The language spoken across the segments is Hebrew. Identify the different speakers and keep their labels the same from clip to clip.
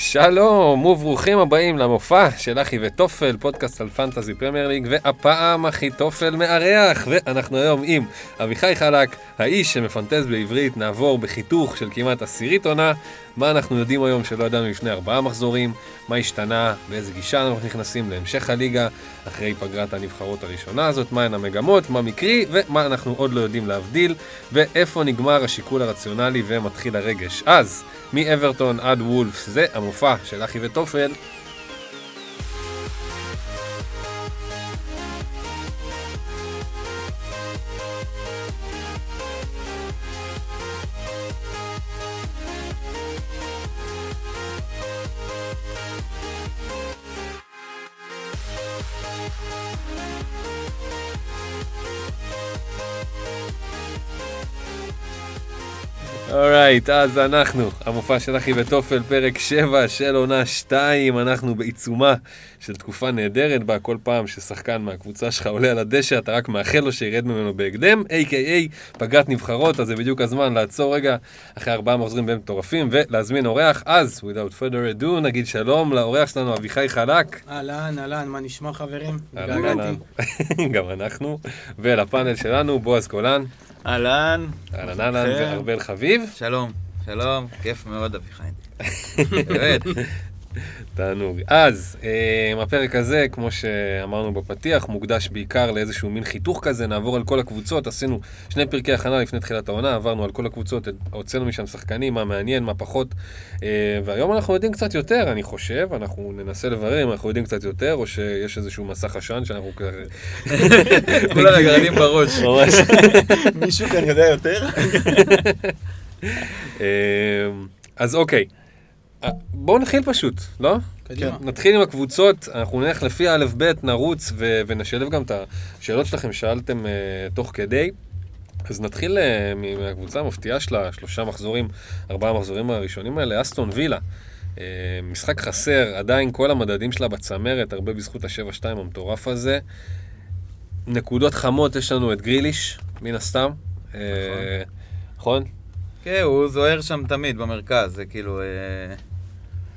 Speaker 1: שלום וברוכים הבאים למופע של אחי וטופל, פודקאסט על Fantasy Premier League, והפעם אחי טופל מארח, ואנחנו היום עם אביחי חלק, האיש שמפנטז בעברית, נעבור בחיתוך של כמעט עשירית עונה, מה אנחנו יודעים היום שלא ידענו לפני ארבעה מחזורים, מה השתנה, באיזה גישה אנחנו נכנסים להמשך הליגה, אחרי פגרת הנבחרות הראשונה הזאת, מהן המגמות, מה מקרי, ומה אנחנו עוד לא יודעים להבדיל, ואיפה נגמר השיקול הרציונלי ומתחיל הרגש. אז, מאברטון עד וולף, זה המופע של אחי וטופל. אורייט, אז אנחנו, המופע של אחי וטופל, פרק 7 של עונה 2, אנחנו בעיצומה של תקופה נהדרת בה כל פעם ששחקן מהקבוצה שלך עולה על הדשא, אתה רק מאחל לו שירד ממנו בהקדם, a.k.a פגרת נבחרות, אז זה בדיוק הזמן לעצור רגע אחרי ארבעה מחזורים בין מטורפים ולהזמין אורח, אז, without further ado, נגיד שלום לאורח שלנו אביחי חלק.
Speaker 2: אהלן, אהלן, מה נשמע חברים?
Speaker 1: אהלן, אהלן. גם אנחנו, ולפאנל שלנו, בועז קולן.
Speaker 3: אהלן.
Speaker 1: אהלן אהלן, וארבל חביב.
Speaker 3: שלום, שלום, כיף מאוד אביחי. באמת.
Speaker 1: תענוג. אז, אה, הפרק הזה, כמו שאמרנו בפתיח, מוקדש בעיקר לאיזשהו מין חיתוך כזה, נעבור על כל הקבוצות, עשינו שני פרקי הכנה לפני תחילת העונה, עברנו על כל הקבוצות, הוצאנו משם שחקנים, מה מעניין, מה פחות, אה, והיום אנחנו יודעים קצת יותר, אני חושב, אנחנו ננסה לברר אם אנחנו יודעים קצת יותר, או שיש איזשהו מסך עשן שאנחנו כזה...
Speaker 3: כולם מגרדים בראש.
Speaker 1: ממש.
Speaker 3: מישהו כאן יודע יותר?
Speaker 1: אה, אז אוקיי, בואו נתחיל פשוט, לא?
Speaker 2: קדימה.
Speaker 1: נתחיל עם הקבוצות, אנחנו נלך לפי א' ב', נרוץ ו- ונשלב גם את השאלות שלכם שאלתם uh, תוך כדי. אז נתחיל uh, מהקבוצה המפתיעה שלה, שלושה מחזורים, ארבעה מחזורים הראשונים האלה, אסטון וילה. Uh, משחק חסר, עדיין כל המדדים שלה בצמרת, הרבה בזכות ה-7-2 המטורף הזה. נקודות חמות, יש לנו את גריליש, מן הסתם. אה, נכון?
Speaker 3: כן, הוא זוהר שם תמיד במרכז, זה כאילו... אה,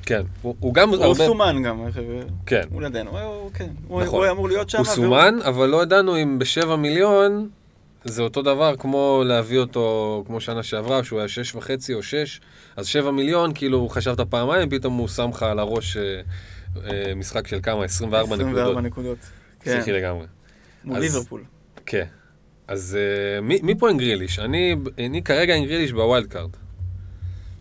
Speaker 1: כן. הוא, הוא גם
Speaker 4: הוא
Speaker 1: הרבה...
Speaker 4: סומן גם, איך-
Speaker 1: כן.
Speaker 4: מול ידינו, הוא- כן, הוא
Speaker 1: נכון.
Speaker 4: הוא אמור להיות שם.
Speaker 1: הוא
Speaker 4: והוא-
Speaker 1: סומן, אבל לא ידענו אם בשבע מיליון זה אותו דבר כמו להביא אותו, כמו שנה שעברה, שהוא היה שש וחצי או שש, אז שבע מיליון, כאילו חשבת פעמיים, פתאום הוא שם לך על הראש אה, אה, משחק של כמה? 24 נקודות.
Speaker 4: 24 נקודות. כן,
Speaker 1: פסיכי לגמרי.
Speaker 4: מול
Speaker 1: אז-
Speaker 4: ליברפול.
Speaker 1: כן. אז אה, מי, מי פה עם גריליש? אני, אני כרגע עם גריליש ב wild card.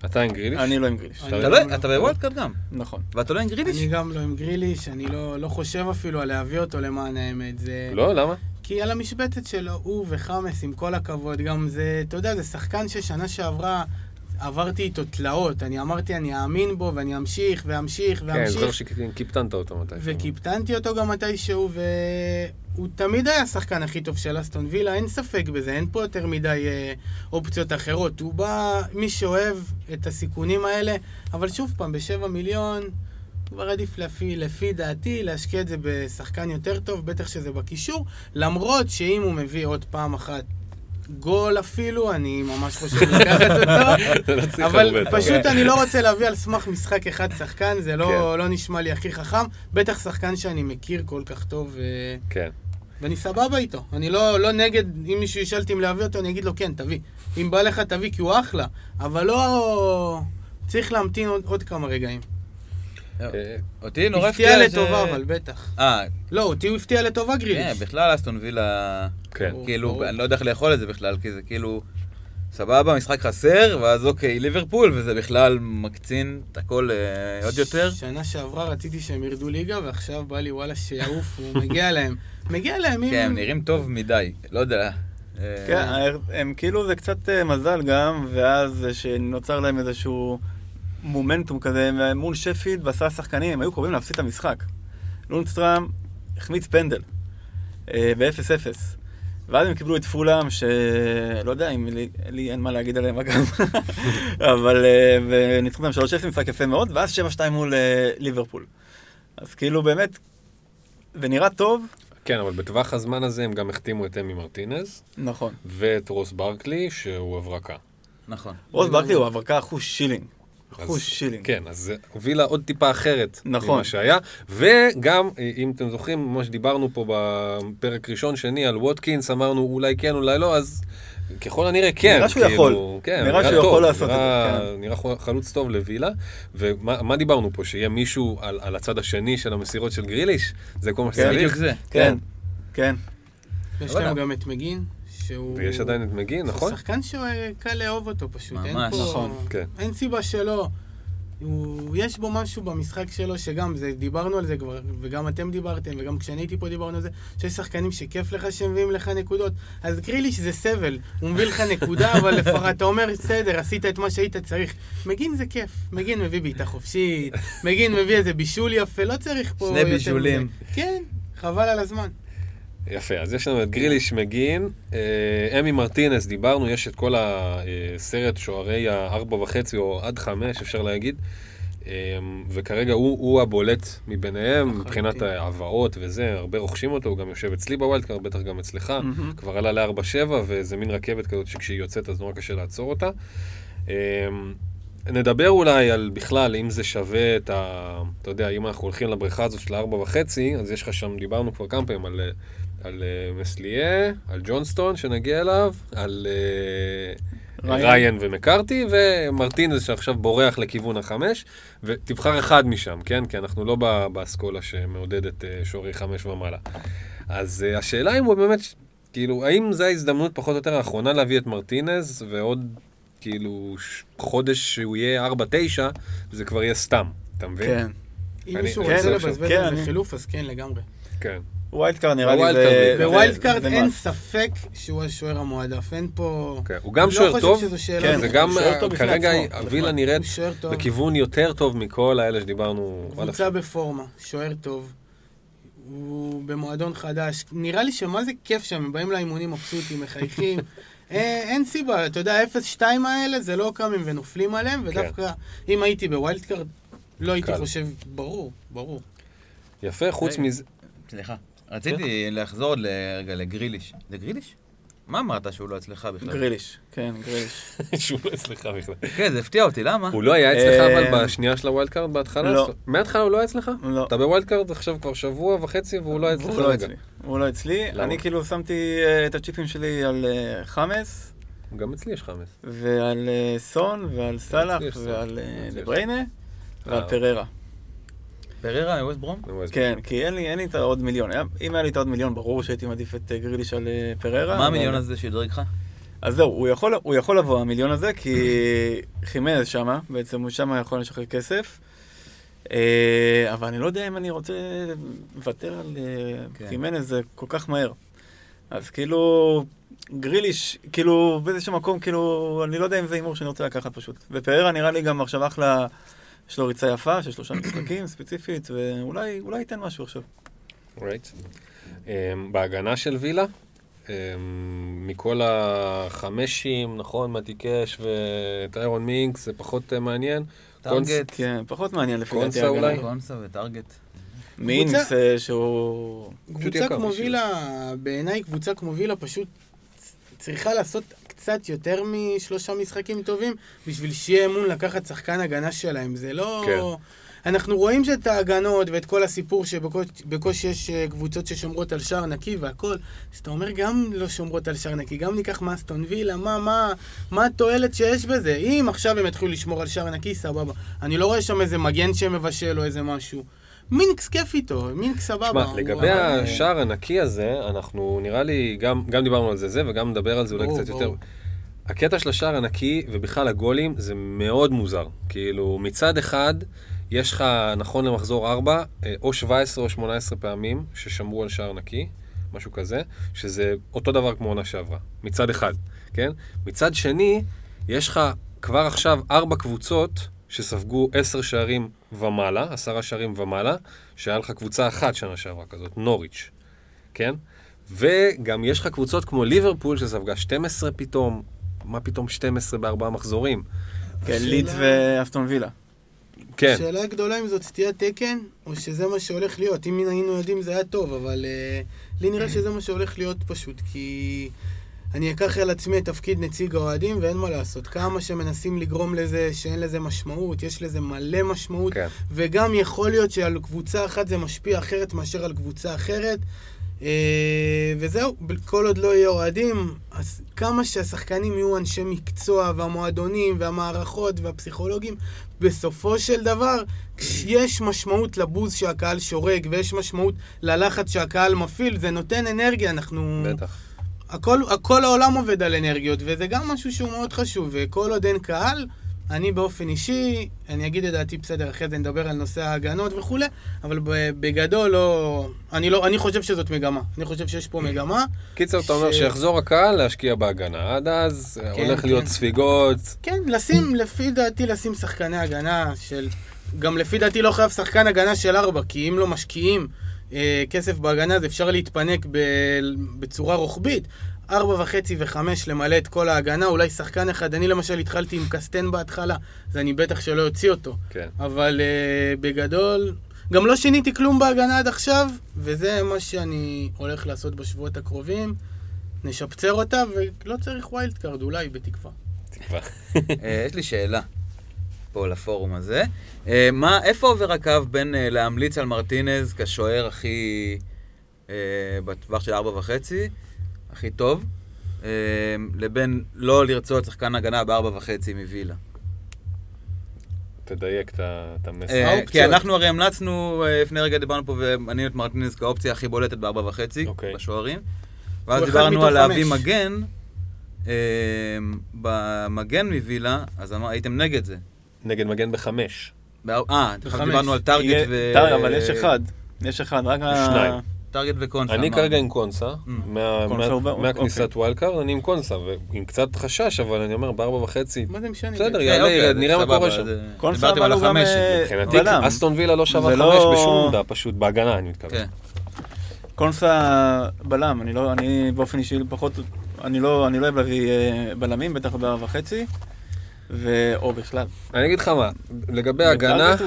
Speaker 1: אתה עם גריליש?
Speaker 4: אני לא עם גריליש.
Speaker 3: אתה לא- אתה ב wild card גם,
Speaker 4: נכון.
Speaker 3: ואתה לא עם גריליש?
Speaker 2: אני גם לא עם גריליש, אני לא לא חושב אפילו על להביא אותו למען האמת. זה...
Speaker 1: לא, למה?
Speaker 2: כי על המשבצת שלו, הוא וחאמס, עם כל הכבוד, גם זה, אתה יודע, זה שחקן ששנה שעברה עברתי איתו תלאות. אני אמרתי, אני אאמין בו, ואני אמשיך, ואמשיך,
Speaker 1: כן, אני זוכר
Speaker 2: ואמשיך.
Speaker 1: שקיפטנת אותו מתי.
Speaker 2: וקיפטנתי אותו גם מתישהו, והוא תמיד היה השחקן הכי טוב של אסטון וילה, אין ספק בזה, אין פה יותר מדי אה, אופציות אחרות. הוא בא, מי שאוהב את הסיכונים האלה, אבל שוב פעם, בשבע מיליון, כבר עדיף לפי, לפי דעתי להשקיע את זה בשחקן יותר טוב, בטח שזה בקישור, למרות שאם הוא מביא עוד פעם אחת גול אפילו, אני ממש חושב לקחת אותו.
Speaker 1: לא
Speaker 2: אבל פשוט. אני לא רוצה להביא על סמך משחק אחד שחקן, זה לא,
Speaker 1: כן.
Speaker 2: לא נשמע לי הכי חכם. בטח שחקן שאני מכיר כל כך טוב, ו...
Speaker 1: כן.
Speaker 2: ואני סבבה איתו. אני לא, לא נגד, אם מישהו ישאל אותי אם להביא אותו, אני אגיד לו כן, תביא. אם בא לך, תביא, כי הוא אחלה. אבל לא... צריך להמתין עוד, עוד כמה רגעים.
Speaker 1: אה,
Speaker 3: אותי נורא
Speaker 2: הפתיע
Speaker 3: הפתיע ש-
Speaker 2: לטובה, אבל בטח.
Speaker 3: אה,
Speaker 2: לא, אותי הוא הפתיע לטובה
Speaker 3: כן,
Speaker 2: גריליש.
Speaker 3: בכלל אסטון וילה...
Speaker 1: כן.
Speaker 3: כאילו. אני לא יודע איך לאכול את זה בכלל, כי זה כאילו... סבבה, משחק חסר, ואז אוקיי, ליברפול, וזה בכלל מקצין את הכל אה, עוד יותר.
Speaker 2: שנה שעברה רציתי שהם ירדו ליגה, ועכשיו בא לי וואלה שיעופו, מגיע להם. מגיע להם, אם...
Speaker 3: כן, הם נראים טוב מדי, לא יודע. אה,
Speaker 4: כן, הם כאילו זה קצת אה, מזל גם, ואז אה, שנוצר להם איזשהו מומנטום כזה מול שפילד ועשרה שחקנים, הם היו קרובים להפסיד את המשחק. לונסטראם החמיץ פנדל אה, ב-0-0. ואז הם קיבלו את פולאם, שלא יודע אם לי, לי אין מה להגיד עליהם אגב, אבל אה, וניצחו אותם 3-0, משחק יפה מאוד, ואז 7-2 מול אה, ליברפול. אז כאילו באמת, זה נראה טוב,
Speaker 1: כן, אבל בטווח הזמן הזה הם גם החתימו את אמי מרטינז
Speaker 4: נכון.
Speaker 1: ואת רוס ברקלי, שהוא הברקה.
Speaker 3: נכון.
Speaker 4: רוס ברקלי הוא הברקה אחוז שילינג. חוש שילינג.
Speaker 1: כן, אז זה הובילה עוד טיפה אחרת
Speaker 4: נכון.
Speaker 1: ממה שהיה, וגם, אם אתם זוכרים, מה שדיברנו פה בפרק ראשון, שני, על ווטקינס, אמרנו אולי כן, אולי לא, אז ככל הנראה כן.
Speaker 4: נראה שהוא
Speaker 1: כאילו,
Speaker 4: יכול.
Speaker 1: כן,
Speaker 4: נראה שהוא
Speaker 1: טוב,
Speaker 4: יכול לעשות את זה,
Speaker 1: נראה-
Speaker 4: כן.
Speaker 1: נראה חלוץ טוב לווילה, ומה מה דיברנו פה, שיהיה מישהו על, על הצד השני של המסירות של גריליש? זה כל מה
Speaker 3: זה בדיוק
Speaker 1: שצריך.
Speaker 3: זה.
Speaker 4: כן, כן.
Speaker 2: יש
Speaker 3: אבל-
Speaker 2: להם גם את מגין, שהוא...
Speaker 1: ויש עדיין את מגין, נכון?
Speaker 2: שחקן שקל לאהוב אותו פשוט, אין
Speaker 3: ממש.
Speaker 2: פה...
Speaker 4: נכון.
Speaker 1: כן.
Speaker 2: אין סיבה שלא. הוא, יש בו משהו במשחק שלו שגם, זה, דיברנו על זה כבר, וגם אתם דיברתם, וגם כשאני הייתי פה דיברנו על זה, שיש שחקנים שכיף לך שהם מביאים לך נקודות. אז גריליש זה סבל, הוא מביא לך נקודה, אבל לפחות אתה אומר, בסדר, עשית את מה שהיית צריך. מגין זה כיף, מגין מביא בעיטה חופשית, מגין מביא איזה בישול יפה, לא צריך פה...
Speaker 3: שני בישולים.
Speaker 2: כן, חבל על הזמן.
Speaker 1: יפה, אז יש לנו את גריליש מגין, אה, אמי מרטינס, דיברנו, יש את כל הסט שוערי הארבע וחצי או עד חמש, אפשר להגיד, אה, וכרגע הוא, הוא הבולט מביניהם. מבחינת ההבאות וזה, הרבה רוכשים אותו, הוא גם יושב אצלי ב wild card, בטח גם אצלך. כבר עלה ל-4-7, וזה מין רכבת כזאת שכשהיא יוצאת אז נורא קשה לעצור אותה. אה, נדבר אולי על בכלל, אם זה שווה את ה... אתה יודע, אם אנחנו הולכים לבריכה הזאת של הארבע וחצי, אז יש לך שם, דיברנו כבר כמה פעמים על, על אה, מסליה, על ג'ונסטון, שנגיע אליו, על אה,
Speaker 4: ריין.
Speaker 1: ריין ומקארתי, ומרטינז שעכשיו בורח לכיוון החמש, ותבחר אחד משם, כן? כי אנחנו לא באסכולה שמעודדת אה, שוערי חמש ומעלה. אז אה, השאלה אם הוא באמת, כאילו, האם זו ההזדמנות פחות או יותר האחרונה להביא את מרטינז, ועוד כאילו חודש שהוא יהיה 4-9, זה כבר יהיה סתם, אתה מבין?
Speaker 4: כן.
Speaker 2: אם מישהו רוצה לבזבז
Speaker 4: כן,
Speaker 2: על זה חילוף, אז כן, לגמרי.
Speaker 1: כן.
Speaker 4: ווילד קארד נראה לי זה...
Speaker 2: בווילד קארד אין. ספק שהוא השוער המועדף, אין פה...
Speaker 1: כן. הוא גם
Speaker 2: לא
Speaker 1: שוער
Speaker 2: חושב
Speaker 1: טוב.
Speaker 4: כן,
Speaker 1: זה גם,
Speaker 4: בפני
Speaker 1: כרגע הווילה. נראית. בכיוון יותר טוב מכל האלה שדיברנו
Speaker 2: קבוצה בפורמה, שוער טוב. הוא במועדון חדש. נראה לי שמה זה כיף שם, הם באים לאימונים מבסוטים, מחייכים. אה, אין סיבה, אתה יודע, 0-2 האלה זה לא קמים ונופלים עליהם, ודווקא אם הייתי ב wild card, לא הייתי
Speaker 1: קל.
Speaker 2: חושב, ברור, ברור.
Speaker 1: יפה, חוץ. מזה,
Speaker 3: סליחה. רציתי לחזור רגע לגריליש. זה גריליש? מה אמרת שהוא לא אצלך בכלל?
Speaker 4: גריליש, כן, גריליש.
Speaker 1: שהוא לא אצלך בכלל.
Speaker 3: כן, זה הפתיע אותי, למה?
Speaker 1: הוא לא היה אצלך
Speaker 4: אה,
Speaker 1: אבל בשנייה של ה wild card בהתחלה?
Speaker 4: לא.
Speaker 1: מההתחלה הוא לא היה אצלך?
Speaker 4: לא.
Speaker 1: אתה ב wild card עכשיו כבר שבוע וחצי והוא לא היה אצלך
Speaker 4: הוא לא
Speaker 1: רגע.
Speaker 4: אצלי. הוא לא אצלי. אני כאילו שמתי אה, את הצ'יפים שלי על אה, חאמס,
Speaker 1: גם אצלי יש חמש.
Speaker 4: ועל סון, ועל סאלח. ועל. דבריינה, ועל. פררה.
Speaker 3: פררה, ווסט ברום?
Speaker 4: כן, כי אין לי, אין לי את העוד מיליון. אם היה לי את העוד מיליון, ברור שהייתי מעדיף את אה, גריליש על אה, פררה.
Speaker 3: מה המיליון הזה שהדרג לך?
Speaker 4: אז זהו, הוא יכול, הוא יכול לבוא, המיליון הזה, כי חימנז שמה, בעצם הוא שמה יכול לשחרר כסף. אה, אבל אני לא יודע אם אני רוצה לוותר על
Speaker 3: כן.
Speaker 4: חימנז זה כל כך מהר. אז כאילו, גריליש, כאילו, באיזשהו מקום, כאילו, אני לא יודע אם זה הימור שאני רוצה לקחת פשוט. ופררה נראה לי גם עכשיו אחלה, יש לו ריצה יפה של שלושה משחקים ספציפית, ואולי אולי ייתן משהו עכשיו.
Speaker 1: רייט. אמ, בהגנה של וילה, אמ, מכל החמשים, נכון, מתיקש וטיירון מינקס, זה פחות אה, מעניין.
Speaker 3: טארגט,
Speaker 4: כן, פחות מעניין לפי
Speaker 1: קונסה
Speaker 4: דעתי ההגנה.
Speaker 1: אולי?
Speaker 3: קונסה וטארגט.
Speaker 4: מינקס אה, שהוא...
Speaker 2: קבוצה כמו וילה, בעיניי קבוצה כמו וילה פשוט צריכה לעשות קצת יותר משלושה משחקים טובים בשביל שיהיה אמון לקחת שחקן הגנה שלהם. זה לא...
Speaker 1: כן.
Speaker 2: אנחנו רואים שאת ההגנות ואת כל הסיפור שבקושי יש אה, קבוצות ששומרות על שער נקי והכל, אז אתה אומר גם לא שומרות על שער נקי, גם ניקח מאסטון וילה, מה, מה, מה התועלת שיש בזה? אם עכשיו הם יתחילו לשמור על שער נקי, סבבה. אני לא רואה שם איזה מגן שמבשל או איזה משהו. מינקס כיף איתו, מינקס סבבה.
Speaker 1: תשמע, לגבי
Speaker 2: אה,
Speaker 1: השער הנקי הזה, אנחנו נראה לי, גם, גם דיברנו על זה זה, וגם נדבר על זה אולי קצת. יותר. הקטע של השער הנקי, ובכלל הגולים, זה מאוד מוזר. כאילו, מצד אחד, יש לך, נכון למחזור 4, או 17 או 18 פעמים ששמרו על שער נקי, משהו כזה, שזה אותו דבר כמו עונה שעברה, מצד אחד, כן? מצד שני, יש לך כבר עכשיו ארבע קבוצות שספגו 10 שערים ומעלה, עשרה שערים ומעלה, שהיה לך קבוצה אחת שנה שעברה כזאת, נוריץ', כן? וגם יש לך קבוצות כמו ליברפול שספגה 12 פתאום, מה פתאום 12 בארבעה מחזורים?
Speaker 4: כן, לידס ואסטון וילה.
Speaker 1: כן,
Speaker 2: השאלה הגדולה אם זאת סטיית תקן, או שזה מה שהולך להיות. אם היינו יודעים זה היה טוב, אבל uh, לי נראה שזה מה שהולך להיות פשוט, כי אני אקח על עצמי את תפקיד נציג האוהדים, ואין מה לעשות. כמה שמנסים לגרום לזה שאין לזה משמעות, יש לזה מלא משמעות,
Speaker 1: כן.
Speaker 2: וגם יכול להיות שעל קבוצה אחת זה משפיע אחרת מאשר על קבוצה אחרת. אה, וזהו, כל עוד לא יהיה אוהדים, אז כמה שהשחקנים יהיו אנשי מקצוע, והמועדונים, והמערכות, והפסיכולוגים, בסופו של דבר, כשיש משמעות לבוז שהקהל שורק, ויש משמעות ללחץ שהקהל מפעיל, זה נותן אנרגיה, אנחנו...
Speaker 1: בטח.
Speaker 2: הכל, הכל העולם עובד על אנרגיות, וזה גם משהו שהוא מאוד חשוב, וכל עוד אין קהל, אני באופן אישי, אני אגיד את דעתי בסדר, אחרי זה נדבר על נושא ההגנות וכולי, אבל בגדול לא... אני, לא... אני חושב שזאת מגמה. אני חושב שיש פה מגמה.
Speaker 1: קיצר, אתה אומר
Speaker 2: ש-
Speaker 1: שיחזור הקהל להשקיע בהגנה. עד אז אה,
Speaker 2: כן,
Speaker 1: הולך
Speaker 2: כן.
Speaker 1: להיות ספיגות.
Speaker 2: כן, לשים, לפי דעתי, לשים שחקני הגנה של... גם לפי דעתי לא חייב שחקן הגנה של ארבע, כי אם לא משקיעים אה, כסף בהגנה, אז אפשר להתפנק ב... בצורה רוחבית. ארבע וחצי וחמש למלא את כל ההגנה, אולי שחקן אחד. אני למשל התחלתי עם קסטן בהתחלה, אז אני בטח שלא אוציא אותו.
Speaker 1: כן.
Speaker 2: אבל אה, בגדול, גם לא שיניתי כלום בהגנה עד עכשיו, וזה מה שאני הולך לעשות בשבועות הקרובים. נשפצר אותה, ולא צריך wild card, אולי, בתקווה.
Speaker 1: תקווה.
Speaker 3: אה, יש לי שאלה פה לפורום הזה. אה, מה, איפה עובר הקו בין אה, להמליץ על מרטינז כשוער הכי... אה, בטווח של ארבע וחצי, הכי טוב, אה, לבין לא לרצות שחקן הגנה בארבע וחצי מווילה?
Speaker 1: תדייק את המסר.
Speaker 3: כי אנחנו הרי המלצנו, לפני רגע דיברנו פה ומנינו את מרטינז כאופציה הכי בולטת בארבע וחצי,
Speaker 1: אוקיי.
Speaker 3: בשוערים. ואז דיברנו על להביא. מגן, אה, במגן מווילה, אז אמר- הייתם נגד זה.
Speaker 1: נגד מגן בחמש.
Speaker 3: אה. דיברנו על טארגט ו...
Speaker 4: טארגט, אבל יש אחד. יש אחד, רק ה...
Speaker 1: שניים.
Speaker 3: טארגט וקונסה.
Speaker 1: אני. כרגע עם קונסה,
Speaker 4: ב-
Speaker 1: מהכניסת
Speaker 4: אוקיי.
Speaker 1: וואלקארד, אני עם קונסה, ועם קצת חשש, אבל אני אומר, בארבע וחצי,
Speaker 2: מה זה משנה?
Speaker 1: בסדר,
Speaker 3: כן,
Speaker 1: יעלה,
Speaker 3: אוקיי,
Speaker 1: ירד, נראה מה קורה שם.
Speaker 3: זה-
Speaker 4: קונסה אבל הוא גם... אה,
Speaker 1: מבחינתי. אסטון וילה לא שווה
Speaker 4: זה
Speaker 1: חמש
Speaker 4: לא-
Speaker 1: בשום עמדה, פשוט בהגנה, אני מתכוון.
Speaker 3: כן.
Speaker 4: קונסה בלם, אני לא, אני באופן אישי פחות, אני לא, אני לא אוהב להביא אה, בלמים, בטח בארבע וחצי, ו... או בכלל.
Speaker 1: אני אגיד לך מה, לגבי
Speaker 4: הוא-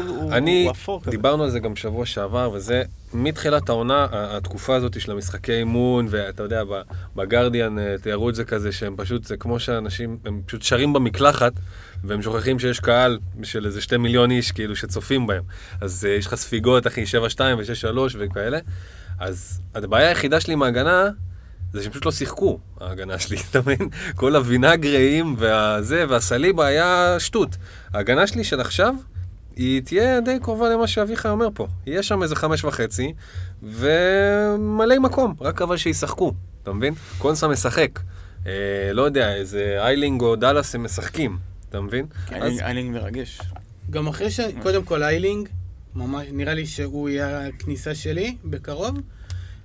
Speaker 4: הוא-
Speaker 1: אני,
Speaker 4: הוא אפור.
Speaker 1: דיברנו על זה גם שבוע שעבר, וזה מתחילת העונה, התקופה הזאת של המשחקי אימון, ואתה יודע, בגרדיאן אה, תיארו את זה כזה, שהם פשוט, זה כמו שאנשים, הם פשוט שרים במקלחת, והם שוכחים שיש קהל של איזה שתי מיליון איש, כאילו, שצופים בהם. אז אה, יש לך ספיגות, אחי, 7-2 ו-6-3 וכאלה. אז הבעיה היחידה שלי עם ההגנה, זה שהם פשוט לא שיחקו, ההגנה שלי, אתה מבין? כל הווינגריים והזה והסליבה היה שטות. ההגנה שלי של עכשיו, היא תהיה די קרובה למה שאביחי אומר פה. יהיה שם איזה חמש וחצי, ומלא מקום, רק אבל שישחקו, אתה מבין? קונסה משחק. אה, לא יודע, איזה איילינג או דאלאס הם משחקים, אתה מבין? אז
Speaker 4: איילינג- איילינג מרגש.
Speaker 2: גם אחרי ש... קודם כל, איילינג, ממש, נראה לי שהוא יהיה הכניסה שלי בקרוב.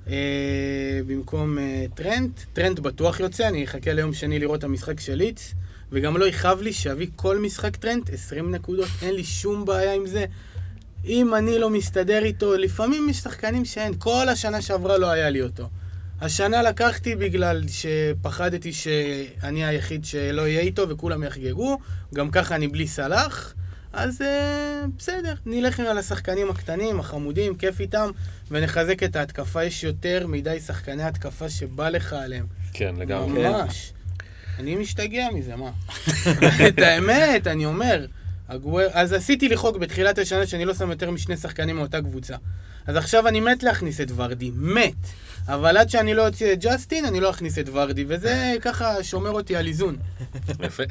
Speaker 2: אה, במקום אה, טרנט. טרנט בטוח יוצא, אני אחכה ליום שני לראות את המשחק של לידס. וגם לא יכאב לי שאביא כל משחק טרנט 20 נקודות, אין לי שום בעיה עם זה. אם אני לא מסתדר איתו, לפעמים יש שחקנים שאין, כל השנה שעברה לא היה לי אותו. השנה לקחתי בגלל שפחדתי שאני היחיד שלא יהיה איתו וכולם יחגגו, גם ככה אני בלי סלאח, אז אה, בסדר, נלך על השחקנים הקטנים, החמודים, כיף איתם, ונחזק את ההתקפה. יש יותר מדי שחקני התקפה שבא לך עליהם.
Speaker 1: כן, לגמרי.
Speaker 2: ממש. אני משתגע מזה, מה? את האמת, אני אומר. הגואר... אז עשיתי לי חוק בתחילת השנה שאני לא שם יותר משני שחקנים מאותה קבוצה. אז עכשיו אני מת להכניס את ורדי, מת. אבל עד שאני לא אוציא את ג'סטין, אני לא אכניס את ורדי, וזה ככה שומר אותי על איזון.
Speaker 1: יפה.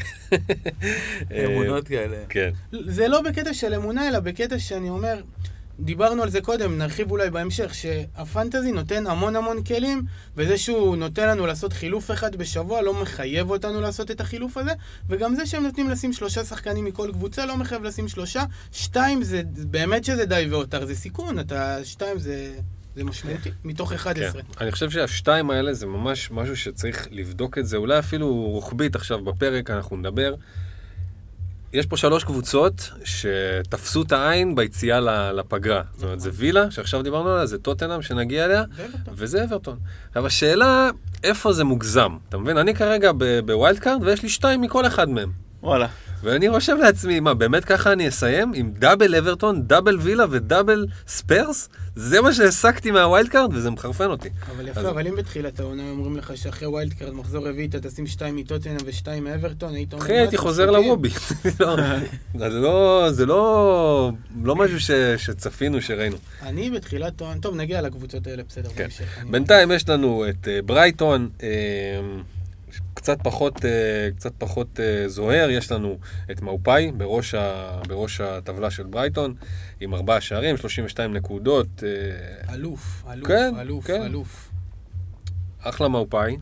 Speaker 3: אמונות כאלה.
Speaker 1: כן.
Speaker 2: זה לא בקטע של אמונה, אלא בקטע שאני אומר, דיברנו על זה קודם, נרחיב אולי בהמשך, שהפנטזי נותן המון המון כלים, וזה שהוא נותן לנו לעשות חילוף אחד בשבוע לא מחייב אותנו לעשות את החילוף הזה, וגם זה שהם נותנים לשים שלושה שחקנים מכל קבוצה לא מחייב לשים שלושה. שתיים זה, באמת שזה די והותר, זה סיכון, אתה, שתיים זה, זה משמעותי, מתוך 11.
Speaker 1: כן. אני חושב שהשתיים האלה זה ממש משהו שצריך לבדוק את זה, אולי אפילו רוחבית עכשיו בפרק אנחנו נדבר. יש פה שלוש קבוצות שתפסו את העין ביציאה ל- לפגרה. זאת אומרת, זה וילה, שעכשיו דיברנו עליה, זה טוטנאם שנגיע אליה. וזה אברטון. עכשיו, השאלה, איפה זה מוגזם? אתה מבין? אני כרגע ב wild card ויש לי שתיים מכל אחד מהם.
Speaker 4: וואלה.
Speaker 1: ואני חושב לעצמי, מה, באמת ככה אני אסיים? עם double אברטון, double וילה ו double ספרס? זה מה שהסקתי מה wild card, וזה מחרפן אותי.
Speaker 2: אבל
Speaker 1: אז-
Speaker 2: יפה, אבל אם בתחילת העונה אומרים לך שאחרי wild card מחזור רביעי אתה תשים שתיים מטוטנאם ושתיים מאברטון, היית אומר...
Speaker 1: אחי,
Speaker 2: "מה,
Speaker 1: הייתי חוזר
Speaker 2: שפוטים?"
Speaker 1: לוובי. לא, זה לא, זה לא, לא משהו ש- שצפינו, שראינו.
Speaker 2: אני בתחילת העונה... טוב, נגיע לקבוצות האלה, בסדר,
Speaker 1: כן. בינתיים יש לנו את אה, ברייטון, אה, קצת פחות, אה, קצת פחות אה, זוהר, יש לנו את מאופאי בראש, ה, בראש הטבלה של ברייטון, עם ארבעה שערים, 32 נקודות, אה,
Speaker 2: אלוף, אלוף,
Speaker 1: כן,
Speaker 2: אלוף,
Speaker 1: כן.
Speaker 2: אלוף.
Speaker 1: אחלה מאופאי.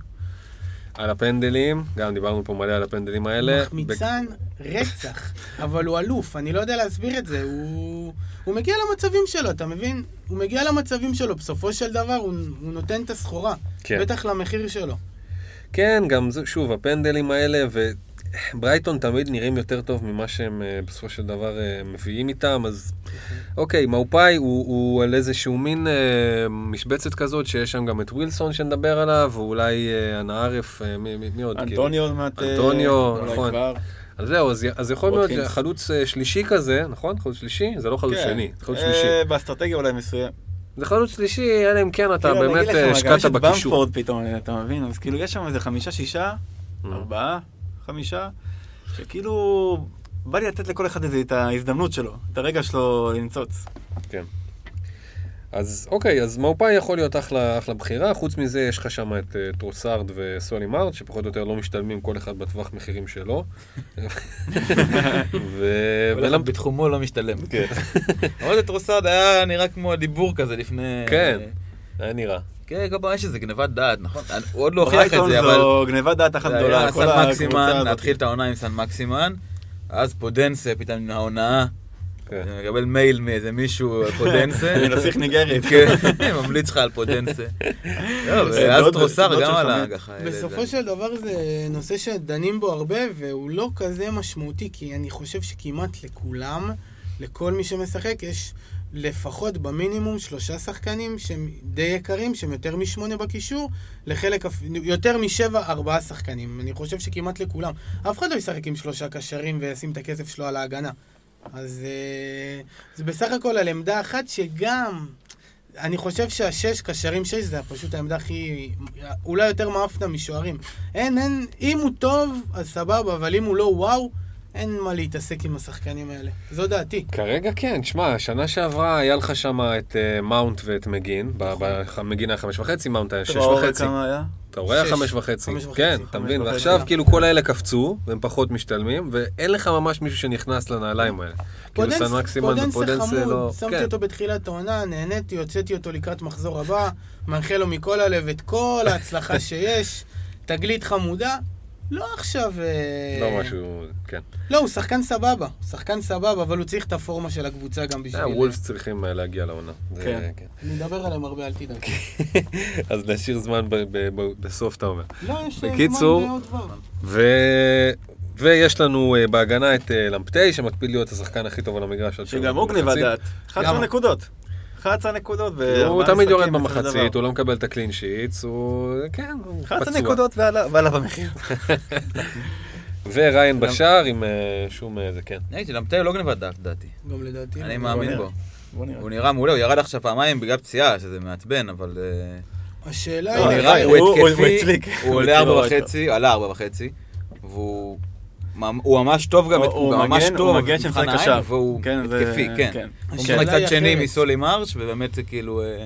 Speaker 1: על הפנדלים, גם דיברנו פה מלא על הפנדלים האלה.
Speaker 2: מחמיצן רצח, אבל הוא אלוף, אני לא יודע להסביר את זה, הוא... הוא מגיע למצבים שלו, אתה מבין? הוא מגיע למצבים שלו, בסופו של דבר הוא, הוא נותן את הסחורה,
Speaker 1: כן.
Speaker 2: בטח למחיר שלו.
Speaker 1: כן, גם זה, שוב, הפנדלים האלה, וברייטון תמיד נראים יותר טוב ממה שהם אה, בסופו של דבר אה, מביאים איתם, אז אוקיי, מאופאי הוא, הוא על איזשהו מין אה, משבצת כזאת, שיש שם גם את ווילסון שנדבר עליו, ואולי אה, ערף, אה, מי, מי, מי עוד? כאילו?
Speaker 4: אנטוניו עוד מעט... אה,
Speaker 1: אנטוניו, נכון. אז זהו, אז, אז יכול להיות. חלוץ שלישי כזה, נכון? חלוץ שלישי? זה לא חלוץ
Speaker 4: כן.
Speaker 1: שני, חלוץ שלישי.
Speaker 4: באסטרטגיה אולי מסוים.
Speaker 1: זה חלוץ שלישי, אלא אם כן אתה
Speaker 4: כאילו,
Speaker 1: באמת אה, השקעת
Speaker 4: יש את
Speaker 1: בקישור.
Speaker 4: במפורד פתאום, אתה מבין? אז כאילו יש שם איזה חמישה, שישה,
Speaker 1: Mm.
Speaker 4: ארבעה, חמישה, שכאילו... בא לי לתת לכל אחד איזה את ההזדמנות שלו, את הרגע שלו לנצוץ.
Speaker 1: כן. אז אוקיי, אז מאופאי יכול להיות אחלה, אחלה בחירה, חוץ מזה יש לך שם את uh, טרוסארד וסולי מארט, שפחות או יותר לא משתלמים כל אחד בטווח מחירים שלו. ו...
Speaker 3: כל אחד בתחומו לא משתלם.
Speaker 1: כן.
Speaker 3: אבל רוסד היה נראה כמו דיבור כזה לפני...
Speaker 1: כן. היה נראה.
Speaker 3: כן, כל פעם יש איזה גנבת דעת, נכון? הוא עוד לא הוכיח את זה, אבל...
Speaker 4: זו גנבת דעת אחת גדולה, כל
Speaker 3: סן
Speaker 4: הקבוצה
Speaker 3: מקסימן,
Speaker 4: הזאת.
Speaker 3: להתחיל את העונה עם סן מקסימן, אז פודנסה פתאום עם ההונאה,
Speaker 1: כן.
Speaker 3: מקבל מייל מאיזה מישהו, פודנסה.
Speaker 4: נסיך ניגרית.
Speaker 3: כן, ממליץ לך על פודנסה. לא, ואז טרוסר
Speaker 4: דוד
Speaker 3: גם
Speaker 4: חמד.
Speaker 3: ככה.
Speaker 2: בסופו של דבר זה נושא שדנים בו הרבה, והוא לא כזה משמעותי, כי אני חושב שכמעט לכולם, לכל מי שמשחק, יש לפחות במינימום שלושה שחקנים שהם די יקרים, שהם יותר משמונה בקישור, לחלק, יותר משבע, ארבעה שחקנים. אני חושב שכמעט לכולם. אף אחד לא ישחק עם שלושה קשרים וישים את הכסף שלו על ההגנה. אז אה, זה בסך הכל על עמדה אחת שגם... אני חושב שהשש, קשרים שש, זה פשוט העמדה הכי... אולי יותר מאפנה משוערים. אין, אין, אם הוא טוב, אז סבבה, אבל אם הוא לא וואו, אין מה להתעסק עם השחקנים האלה. זו דעתי.
Speaker 1: כרגע כן, שמע, שנה שעברה היה לך שם את אה, מאונט ואת מגין, ב-
Speaker 2: נכון.
Speaker 1: ב- מגין היה חמש וחצי, מאונט היה שש וחצי.
Speaker 4: כמה היה?
Speaker 1: אתה רואה
Speaker 2: שש.
Speaker 1: חמש וחצי.
Speaker 2: חמש וחצי,
Speaker 1: כן, אתה מבין? ועכשיו כאילו כל האלה קפצו, והם פחות משתלמים, ואין לך ממש מישהו שנכנס לנעליים האלה. כאילו
Speaker 2: פודנס,
Speaker 1: סן מקסימון
Speaker 2: פודנס זה
Speaker 1: ופודנס זה לא...
Speaker 2: חמוד, שמתי
Speaker 1: כן.
Speaker 2: אותו בתחילת העונה, נהניתי, הוצאתי אותו לקראת מחזור הבא, מאחל לו מכל הלב את כל ההצלחה שיש, תגלית חמודה. לא עכשיו... אה,
Speaker 1: לא משהו, כן.
Speaker 2: לא, הוא שחקן סבבה, הוא שחקן סבבה, אבל הוא צריך את הפורמה של הקבוצה גם בשביל...
Speaker 1: אה, וולפס צריכים אה, להגיע לעונה.
Speaker 4: כן.
Speaker 1: כן.
Speaker 2: אני מדבר עליהם הרבה, אל תדאג.
Speaker 1: אז נשאיר זמן ב- ב- ב- בסוף, אתה אומר.
Speaker 2: לא, יש
Speaker 1: בקיצור,
Speaker 2: זמן בעוד דבר.
Speaker 1: ו... ויש לנו בהגנה את למפטי, שמקפיד להיות השחקן הכי טוב על המגרש.
Speaker 4: שגם הוא גניבת
Speaker 1: במחצית.
Speaker 4: דעת. 11
Speaker 2: למה?
Speaker 4: נקודות. 11 נקודות
Speaker 1: הוא תמיד יורד במחצית. הוא לא מקבל את הקלין שיטס, הוא... כן, הוא
Speaker 4: 11
Speaker 1: פצוע.
Speaker 4: נקודות ועלה במחיר.
Speaker 1: וריין בשער עם אה, שום אה, זה, כן.
Speaker 3: הייתי, למטה לא גנבת דעת, לדעתי.
Speaker 2: גם לדעתי.
Speaker 3: אני
Speaker 2: לא.
Speaker 3: מאמין
Speaker 4: נראה.
Speaker 3: בו.
Speaker 4: נראה.
Speaker 3: הוא נראה מעולה, הוא ירד עכשיו פעמיים בגלל פציעה, שזה מעצבן, אבל... אה,
Speaker 2: השאלה היא...
Speaker 3: נראה,
Speaker 4: הוא-
Speaker 3: הוא
Speaker 4: הוא
Speaker 3: התקפי. הוא עולה ארבע וחצי, עלה ארבע וחצי, והוא הוא ממש טוב גם,
Speaker 4: הוא-
Speaker 3: ממש טוב,
Speaker 4: הוא מגן שמשחק
Speaker 3: מבחן
Speaker 4: קשר.
Speaker 3: והוא
Speaker 4: כן,
Speaker 3: התקפי, כן.
Speaker 4: כן.
Speaker 3: הוא
Speaker 2: השאלה
Speaker 3: משחק
Speaker 2: היא
Speaker 3: צד שני. מסולי מרש, ובאמת זה כאילו אה,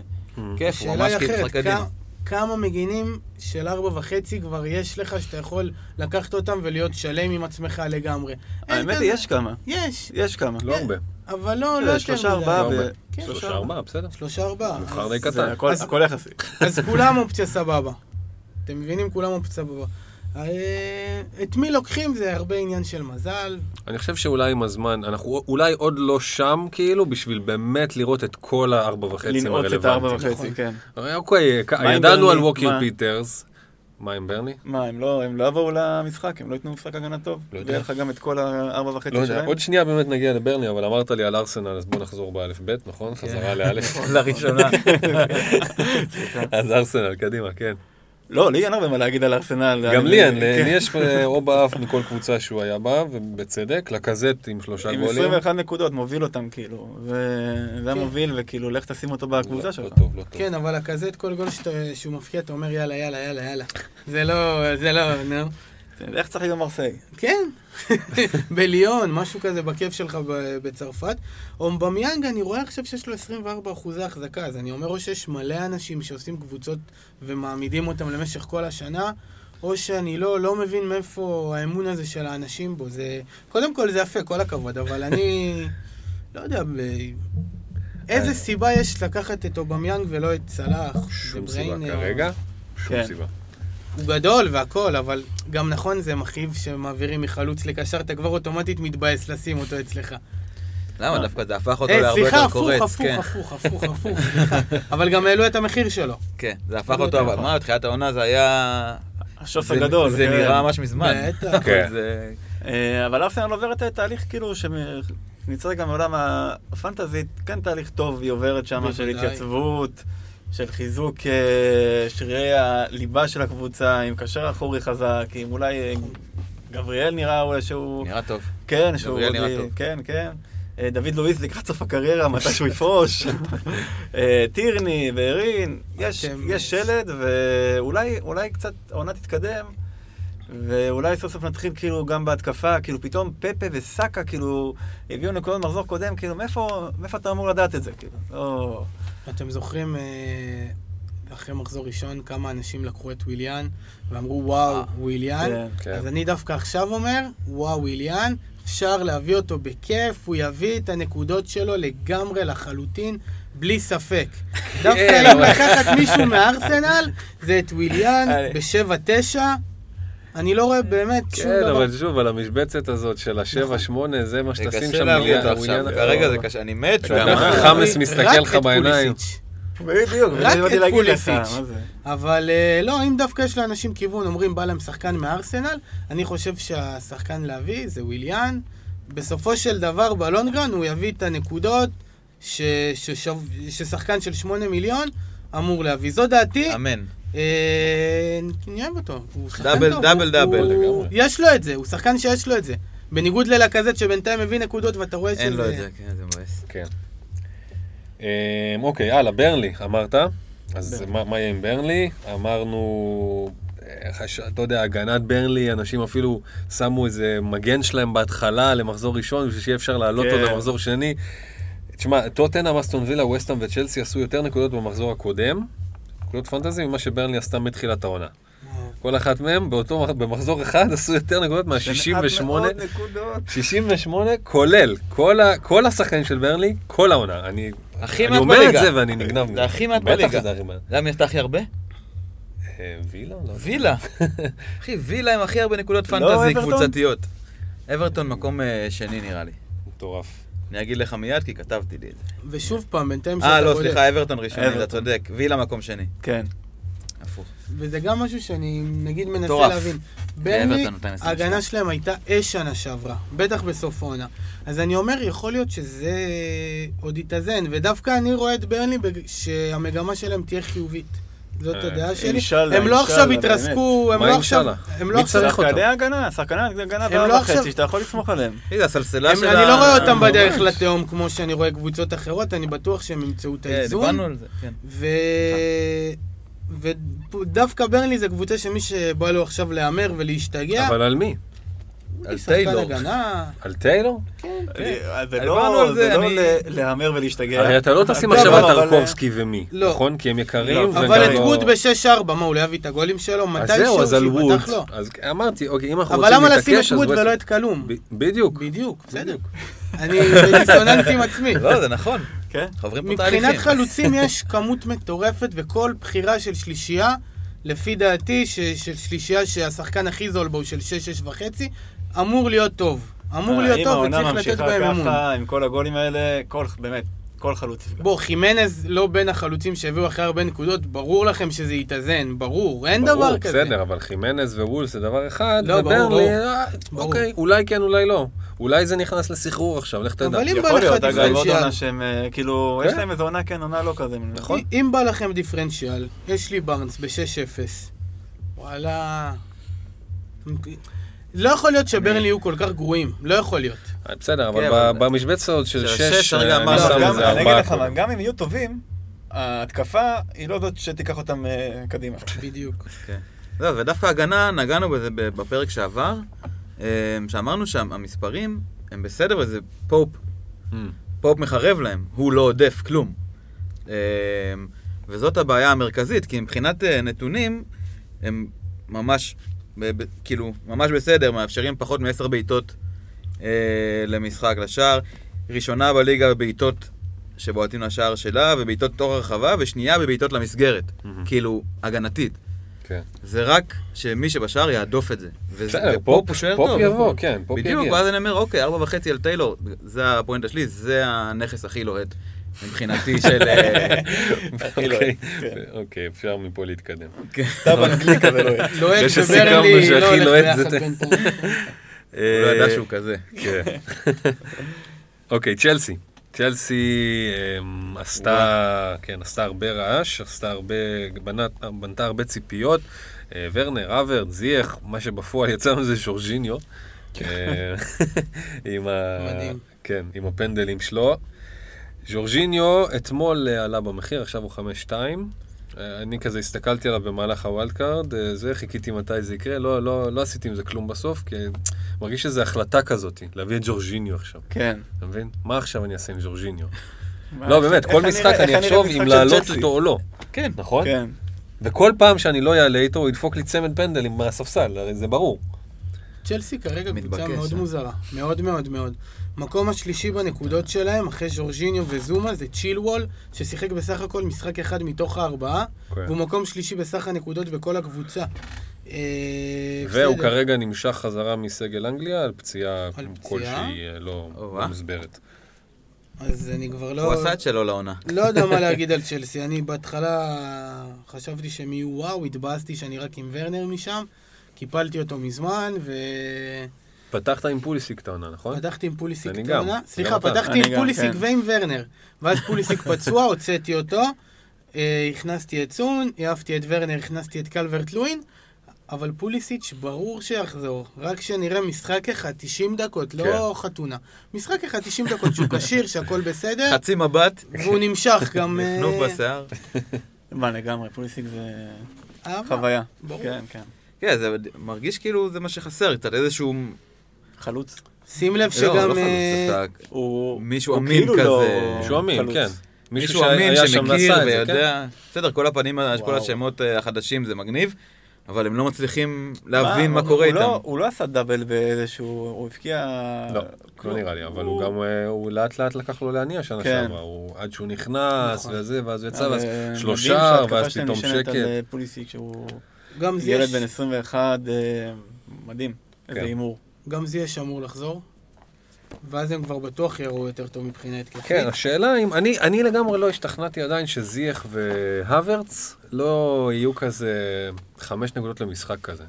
Speaker 3: כיף, הוא ממש כאילו
Speaker 2: אחרת,
Speaker 3: משחק קדימה.
Speaker 2: כמה- מגינים של ארבע וחצי כבר יש לך שאתה יכול לקחת אותם ולהיות שלם עם עצמך לגמרי.
Speaker 4: האמת. היא, יש כמה.
Speaker 2: יש,
Speaker 4: יש כמה.
Speaker 1: לא הרבה.
Speaker 2: אבל לא, לא יותר
Speaker 4: שלושה
Speaker 2: מדי.
Speaker 4: ארבעה
Speaker 1: לא.
Speaker 2: כן.
Speaker 1: שלושה ארבעה, בסדר.
Speaker 2: שלושה ארבעה.
Speaker 1: מבחר די קטן.
Speaker 4: הכל יחסי.
Speaker 2: אז כולם אופציה סבבה. אתם מבינים? כולם אופציה סבבה. אה, את מי לוקחים זה הרבה עניין של מזל.
Speaker 1: אני חושב שאולי עם הזמן, אנחנו אולי עוד לא שם, כאילו, בשביל באמת לראות את כל הארבע וחצי
Speaker 4: לנעוץ את הארבע. וחצי, כן.
Speaker 1: הרי אוקיי, ידענו? על ווקר? פיטרס. מה עם ברנלי?
Speaker 4: מה, הם לא הם לא יבואו למשחק? הם לא ייתנו משחק הגנה טוב?
Speaker 1: לא יודע.
Speaker 4: ויהיה לך גם את כל הארבע וחצי
Speaker 1: לא
Speaker 4: שלהם?
Speaker 1: עוד שנייה באמת נגיע לברנלי, אבל אמרת לי על ארסנל, אז בוא נחזור באלף בית, נכון? חזרה לאלף.
Speaker 3: לראשונה.
Speaker 1: אז ארסנל, קדימה, כן.
Speaker 4: לא, לי אין הרבה מה להגיד על ארסנל.
Speaker 1: גם
Speaker 4: אני-
Speaker 1: לי אין,
Speaker 4: כן.
Speaker 1: לי יש אה, או באף מכל קבוצה שהוא היה בה, ובצדק, לקזט עם שלושה
Speaker 4: עם
Speaker 1: גולים.
Speaker 4: 21 נקודות, מוביל אותם, כאילו.
Speaker 2: כן.
Speaker 4: המוביל, וכאילו, לך תשים אותו בקבוצה
Speaker 1: לא-
Speaker 4: שלך.
Speaker 1: לא טוב, לא טוב.
Speaker 2: כן, אבל את כל גול שהוא מפקיע, אתה אומר יאללה, יאללה, יאללה, יאללה. זה לא, זה לא, נו.
Speaker 4: איך צריך להיות מרסיי?
Speaker 2: כן, בליון, משהו כזה בכיף שלך ב- בצרפת. אומבמיאנג, אני רואה עכשיו שיש לו 24 אחוזי החזקה, אז אני אומר או שיש מלא אנשים שעושים קבוצות ומעמידים אותם למשך כל השנה, או שאני לא, לא מבין מאיפה האמון הזה של האנשים בו. זה, קודם כל זה יפה, כל הכבוד, אבל אני לא יודע, ב... איזה סיבה יש לקחת את אובמיאנג ולא את סלאח?
Speaker 1: שום סיבה
Speaker 2: אה,
Speaker 1: כרגע, שום
Speaker 4: כן.
Speaker 1: סיבה.
Speaker 2: הוא גדול והכל, אבל גם נכון זה מכאיב שמעבירים מחלוץ לקשר, אתה כבר אוטומטית מתבאס לשים אותו אצלך.
Speaker 3: למה? דווקא זה הפך אותו
Speaker 2: אה,
Speaker 3: להרבה
Speaker 2: סליחה,
Speaker 3: יותר
Speaker 2: הפוך,
Speaker 3: קורץ.
Speaker 2: הפוך,
Speaker 3: כן,
Speaker 2: הפוך, הפוך, הפוך, סליחה. אבל גם העלו את המחיר שלו.
Speaker 3: כן, זה הפך אותו. אבל מה, תחילת העונה זה היה...
Speaker 4: השוס
Speaker 3: זה-
Speaker 4: הגדול.
Speaker 3: זה
Speaker 4: כן.
Speaker 3: נראה ממש מזמן.
Speaker 2: בטח.
Speaker 1: כן.
Speaker 3: זה-
Speaker 4: אה, אבל ארסנל עוברת תהליך כאילו, שנצא גם מעולם הפנטזית, כן תהליך טוב, היא עוברת שם של. התייצבות, של חיזוק אה, שרירי הליבה של הקבוצה, עם קשר אחורי חזק, עם אולי אה, גבריאל נראה אולי שהוא...
Speaker 3: נראה טוב.
Speaker 4: כן, שהוא...
Speaker 3: גבריאל נראה טוב.
Speaker 4: כן, כן. אה, דוד לואיס לקראת סוף הקריירה, מתי שהוא יפרוש. טירני וארין, יש, יש שלד, ואולי אולי קצת העונה תתקדם, ואולי סוף סוף נתחיל כאילו גם בהתקפה, כאילו פתאום פפה וסאקה כאילו הביאו נקודות מחזור קודם, כאילו מאיפה, מאיפה אתה אמור לדעת את זה, כאילו? לא...
Speaker 2: אתם זוכרים, אה, אחרי מחזור ראשון, כמה אנשים לקחו את וויליאן ואמרו, וואו,
Speaker 3: אה,
Speaker 2: וויליאן?
Speaker 4: כן.
Speaker 1: כן.
Speaker 2: אז אני דווקא עכשיו אומר, וואו, וויליאן, אפשר להביא אותו בכיף, הוא יביא את הנקודות שלו לגמרי לחלוטין, בלי ספק. דווקא אם
Speaker 1: אבל-
Speaker 2: לקחת מישהו מארסנל, זה את וויליאן
Speaker 4: אה.
Speaker 2: ב-7-9. אני לא רואה באמת שום
Speaker 1: כן,
Speaker 2: דבר.
Speaker 1: אבל שוב, על המשבצת הזאת של השבע, שמונה, זה מה שתשים
Speaker 3: קשה
Speaker 1: שם.
Speaker 3: כרגע זה קשה, אני מת
Speaker 1: גם חמאס מסתכל לך בעיניים.
Speaker 4: בדיוק,
Speaker 2: רק את פוליסיץ'. אבל אה, לא, אם דווקא יש לאנשים כיוון, אומרים בא להם שחקן מארסנל, אני חושב שהשחקן להביא זה וויליאן. בסופו של דבר, בלונגרן הוא יביא את הנקודות ש, ששחקן של 8 מיליון אמור להביא. זו דעתי.
Speaker 3: אמן.
Speaker 2: אה, אני אוהב אותו. הוא שחקן
Speaker 3: דאבל,
Speaker 2: טוב.
Speaker 3: דאבל,
Speaker 2: הוא-
Speaker 3: דאבל,
Speaker 2: הוא-
Speaker 1: לגמרי.
Speaker 2: יש לו את זה, הוא שחקן שיש לו את זה. בניגוד ללקזט שבינתיים מביא נקודות ואתה רואה שזה...
Speaker 3: אין לו את זה, כן, זה מבאס.
Speaker 1: כן. אמ, אוקיי, הלאה, ברנלי, אמרת. אז. מה מה יהיה עם ברנלי? אמרנו, אה, חש- אתה יודע, הגנת ברנלי, אנשים אפילו שמו איזה מגן שלהם בהתחלה למחזור ראשון, בשביל שיהיה אפשר להעלות
Speaker 4: כן.
Speaker 1: אותו למחזור שני. תשמע, טוטנאם, אסטון וילה, ווסטהאם וצ'לסי עשו יותר נקודות במחזור הקודם, נקודות פנטזי, ממה שברנלי עשתה מתחילת העונה. כל אחת מהם באותו, במחזור אחד עשו יותר נקודות מה-68.
Speaker 4: מעט מאוד נקודות.
Speaker 1: 68, כולל כל, ה, כל השחקנים של ברנלי, כל העונה. אני,
Speaker 3: הכי
Speaker 1: אני אומר את
Speaker 3: בליגה.
Speaker 1: זה ואני נגנב.
Speaker 3: זה הכי מעט
Speaker 1: בטח
Speaker 3: בליגה.
Speaker 1: שזה הכי מעט.
Speaker 3: יודע מי עשתה הכי הרבה?
Speaker 1: אה, וילה? לא.
Speaker 3: וילה. אחי, וילה עם הכי הרבה נקודות
Speaker 4: לא
Speaker 3: פנטזי? קבוצתיות. אברטון מקום אה, שני נראה לי.
Speaker 1: מטורף.
Speaker 3: אני אגיד לך מיד כי כתבתי לי את זה.
Speaker 2: ושוב פעם, בינתיים
Speaker 3: אה,
Speaker 2: שאתה
Speaker 3: לא,
Speaker 2: בודק.
Speaker 3: סליחה, אברטון ראשון, אתה
Speaker 4: אברטון.
Speaker 3: צודק. וילה מקום שני.
Speaker 4: כן.
Speaker 3: הפוך.
Speaker 2: וזה גם משהו שאני נגיד מנסה. להבין. ברני,
Speaker 3: 222.
Speaker 2: ההגנה שלהם הייתה אש שנה שעברה, בטח בסוף העונה. אז אני אומר, יכול להיות שזה עוד יתאזן, ודווקא אני רואה את ברני שהמגמה שלהם תהיה חיובית. זאת
Speaker 1: אה,
Speaker 2: הדעה שלי.
Speaker 4: אינשאללה,
Speaker 2: הם לא עכשיו
Speaker 4: אינשאללה,
Speaker 2: יתרסקו, הם לא עכשיו...
Speaker 1: אינשאללה?
Speaker 2: הם
Speaker 1: מי
Speaker 2: לא עכשיו...
Speaker 1: צריך אותם?
Speaker 4: שחקני הגנה, שחקני הגנה
Speaker 2: הם לא
Speaker 4: וחצי, שאתה יכול לסמוך עליהם.
Speaker 3: אחי, זה הסלסלה של
Speaker 2: אני
Speaker 3: ה-
Speaker 2: לא רואה אותם בדרך. לתהום כמו שאני רואה קבוצות אחרות, אני בטוח שהם ימצאו את
Speaker 3: כן,
Speaker 2: האיזון.
Speaker 3: דיברנו על זה, כן.
Speaker 2: ודווקא ברנלי זה קבוצה שמי שבא לו עכשיו להמר ולהשתגע,
Speaker 1: אבל על מי?
Speaker 3: על טיילור.
Speaker 1: על טיילור?
Speaker 3: דיברנו
Speaker 4: לא
Speaker 3: על זה,
Speaker 4: לא
Speaker 3: אני-
Speaker 4: ל- להמר ולהשתגע.
Speaker 1: הרי אתה לא תשים
Speaker 2: לא,
Speaker 1: עכשיו
Speaker 2: אבל-
Speaker 1: על טרקובסקי ומי,
Speaker 2: לא.
Speaker 1: נכון? כי הם יקרים.
Speaker 4: לא,
Speaker 2: אבל את
Speaker 1: לא-
Speaker 2: ווד ב-6-4, מה, הוא לא יביא את הגולים שלו?
Speaker 1: אז
Speaker 2: מתישהו
Speaker 1: זהו, אז על ווד.
Speaker 2: שיפתח לו.
Speaker 1: אז אמרתי, אוקיי, אם אנחנו
Speaker 2: אבל
Speaker 1: רוצים
Speaker 2: למה לשים את
Speaker 1: להתעקש,
Speaker 2: ווד ולא את קלום?
Speaker 1: ב- בדיוק.
Speaker 2: בדיוק, בסדר. אני בדיסוננס עם עצמי.
Speaker 3: לא, זה נכון.
Speaker 4: כן?
Speaker 3: חוברים פה תהליכים.
Speaker 2: מבחינת חלוצים יש כמות מטורפת, וכל בחירה של שלישייה, לפי דעתי, ש- של שלישייה שהשחקן הכי זול בו הוא של 6-6 וחצי, אמור להיות טוב. אמור להיות טוב וצריך לתת
Speaker 4: אם
Speaker 2: בהם
Speaker 4: העונה ממשיכה
Speaker 2: אמון.
Speaker 4: ככה, עם כל הגולים האלה, כל, באמת, כל חלוץ יפגע.
Speaker 2: בוא, חימנז לא בין החלוצים שהביאו אחרי הרבה נקודות, ברור לכם שזה יתאזן, ברור, אין
Speaker 1: ברור,
Speaker 2: דבר כזה.
Speaker 1: בסדר, אבל חימנז ווולס זה דבר אחד,
Speaker 2: לא, ברור,
Speaker 1: וברנלי,
Speaker 2: ברור.
Speaker 1: אה,
Speaker 2: ברור.
Speaker 1: אוקיי, אולי כן, אולי לא. אולי זה נכנס לסחרור עכשיו, לך תדע.
Speaker 2: אבל אם בא
Speaker 4: יכול
Speaker 2: לך
Speaker 4: להיות, אגב, עוד
Speaker 2: דיפרנציאל,
Speaker 4: עונה שהם, אה, כאילו,
Speaker 1: כן.
Speaker 4: יש להם איזה עונה כן, עונה לא כזה.
Speaker 1: נכון.
Speaker 2: אם בא לכם דיפרנציאל, יש לי בארנס ב-6-0, וואלה... לא יכול להיות שברנלי יהיו כל כך גרועים, לא יכול להיות.
Speaker 1: אה, בסדר,
Speaker 3: כן,
Speaker 1: אבל ב- במשבצת הזאת של שש, אה, אני ארבעה.
Speaker 4: אגיד לך מה. גם אם יהיו טובים, ההתקפה היא לא זאת שתיקח אותם אה, קדימה.
Speaker 2: בדיוק.
Speaker 3: זהו, ודווקא הגנה, נגענו בזה ב- בפרק שעבר, אה, שאמרנו שהמספרים הם בסדר, וזה פופ.
Speaker 1: Mm.
Speaker 3: פופ מחרב להם, הוא לא עודף כלום. אה, וזאת הבעיה המרכזית, כי מבחינת אה, נתונים, הם ממש, ב- ב- כאילו, ממש בסדר, מאפשרים פחות מעשר בעיטות אה, למשחק לשער. ראשונה בליגה בבעיטות שבועטים לשער שלה, ובעיטות תוך הרחבה, ושנייה בבעיטות למסגרת.
Speaker 1: מהמם.
Speaker 3: כאילו, הגנתית.
Speaker 1: כן.
Speaker 3: זה רק שמי שבשער יהדוף את זה.
Speaker 1: בסדר, פופ
Speaker 3: הוא שוער
Speaker 1: פופ
Speaker 3: טוב.
Speaker 1: יבוא, כן, פופ יגיע.
Speaker 3: בדיוק, ואז אני אומר, אוקיי, ארבע וחצי על טיילור, זה הפואנטה שלי, זה הנכס הכי לוהט מבחינתי של... אה, לוהט.
Speaker 1: אוקיי,
Speaker 4: כן.
Speaker 1: אוקיי, אפשר מפה להתקדם.
Speaker 4: כתב אנגלי כזה לא.
Speaker 2: לוהט
Speaker 1: זה שסיכמנו
Speaker 2: וברנלי
Speaker 1: שהכי
Speaker 2: לא הולך
Speaker 1: לוהט זה
Speaker 2: ביחד בינתיים.
Speaker 3: הוא לא ידע שהוא כזה.
Speaker 1: כן. אוקיי, צ'לסי. צ'לסי אמ, עשתה, כן, עשתה הרבה רעש, עשתה הרבה, בנת, בנתה הרבה ציפיות. אה, ורנר, האברץ, זיאש, מה שבפועל יצא לנו זה ז'ורג'יניו. אה, עם ה...
Speaker 2: מדהים.
Speaker 1: כן, עם הפנדלים שלו. ז'ורג'יניו אתמול אה, עלה במחיר, עכשיו הוא 5-2. אה, אני כזה הסתכלתי עליו במהלך ה wild card, אה, זה, חיכיתי מתי זה יקרה, לא, לא, לא עשיתי עם זה כלום בסוף, כי מרגיש שזו החלטה כזאת, להביא את ג'ורג'יניו עכשיו,
Speaker 4: כן.
Speaker 1: אתה מבין? מה עכשיו אני אעשה עם ג'ורג'יניו? לא, באמת, כל משחק אני אחשוב אם לעלות? איתו או לא,
Speaker 3: כן.
Speaker 1: נכון?
Speaker 4: כן.
Speaker 1: וכל פעם שאני לא אעלה איתו, הוא ידפוק לי צמד פנדלים מהספסל, הרי זה ברור.
Speaker 2: צ'לסי כרגע קבוצה מאוד? מוזרה. מאוד מאוד מאוד. מקום השלישי בנקודות שלהם, אחרי ז'ורג'יניו וזומה, זה צ'ילוול, ששיחק בסך הכל משחק אחד מתוך הארבעה,
Speaker 1: כן.
Speaker 2: והוא מקום שלישי בסך הנקודות בכל הקבוצה. אה,
Speaker 1: והוא
Speaker 2: בסדר.
Speaker 1: כרגע נמשך חזרה מסגל אנגליה על פציעה? כלשהי אה, לא. לא מוסברת.
Speaker 2: אז אני כבר
Speaker 3: הוא
Speaker 2: לא...
Speaker 3: עשה את שלו לעונה.
Speaker 2: לא יודע מה להגיד על צ'לסי. אני בהתחלה חשבתי שהם יהיו וואו, התבאסתי שאני רק עם ורנר משם. קיפלתי אותו מזמן,
Speaker 1: פתחת עם פוליסיק את העונה, נכון?
Speaker 2: ופתחתי עם פוליסיק את. העונה. סליחה. פתחתי עם פוליסיק
Speaker 4: כן.
Speaker 2: ועם ורנר. ואז פוליסיק פצוע, הוצאתי אותו. אה, הכנסתי את סון, העפתי את ורנר, הכנסתי את קלברט לואין. אבל פוליסיץ' ברור שיחזור, רק שנראה משחק אחד, 90 דקות, לא חתונה. משחק אחד, 90 דקות שהוא כשיר, שהכל בסדר,
Speaker 3: חצי מבט,
Speaker 2: והוא נמשך גם... אה,
Speaker 3: נפנוף בשיער.
Speaker 4: מה, לגמרי, פוליסיק זה. חוויה.
Speaker 2: ברור.
Speaker 4: כן, כן.
Speaker 3: כן, זה מרגיש כאילו זה מה שחסר, קצת איזשהו...
Speaker 4: חלוץ.
Speaker 2: שים לב
Speaker 3: לא, לא
Speaker 2: שגם...
Speaker 3: חלוץ,
Speaker 2: אה,
Speaker 3: דווקא
Speaker 4: הוא...
Speaker 3: מישהו
Speaker 4: הוא
Speaker 3: אמין
Speaker 4: כאילו
Speaker 3: כזה.
Speaker 4: לא
Speaker 1: מישהו אמין. כן.
Speaker 3: מישהו אמין שמכיר
Speaker 1: זה, כן?
Speaker 3: ויודע. בסדר, כל הפנים, כל. השמות אה, החדשים זה מגניב, אבל הם לא מצליחים להבין מה קורה
Speaker 4: לא-
Speaker 3: איתם.
Speaker 4: הוא לא עשה דאבל באיזשהו... הוא הבקיע...
Speaker 1: לא, לא נראה לי, אבל הוא גם, אה, הוא לאט לאט לקח לו להניע שנה
Speaker 4: כן.
Speaker 1: שעברה, הוא- עד שהוא נכנס
Speaker 2: נכון.
Speaker 1: וזה, ואז יצא, ואז שלושה, ואז פתאום שקט.
Speaker 4: על אה, פוליסיק שהוא
Speaker 2: גם
Speaker 4: ילד בן 21, אה, מדהים. איזה
Speaker 1: כן.
Speaker 4: הימור.
Speaker 2: גם זייש אמור לחזור. ואז הם כבר בטוח יראו יותר טוב מבחינה התקפית.
Speaker 1: כן, השאלה אם, אני, אני לגמרי לא השתכנעתי עדיין שזייח והוורץ לא יהיו כזה חמש נקודות למשחק כזה.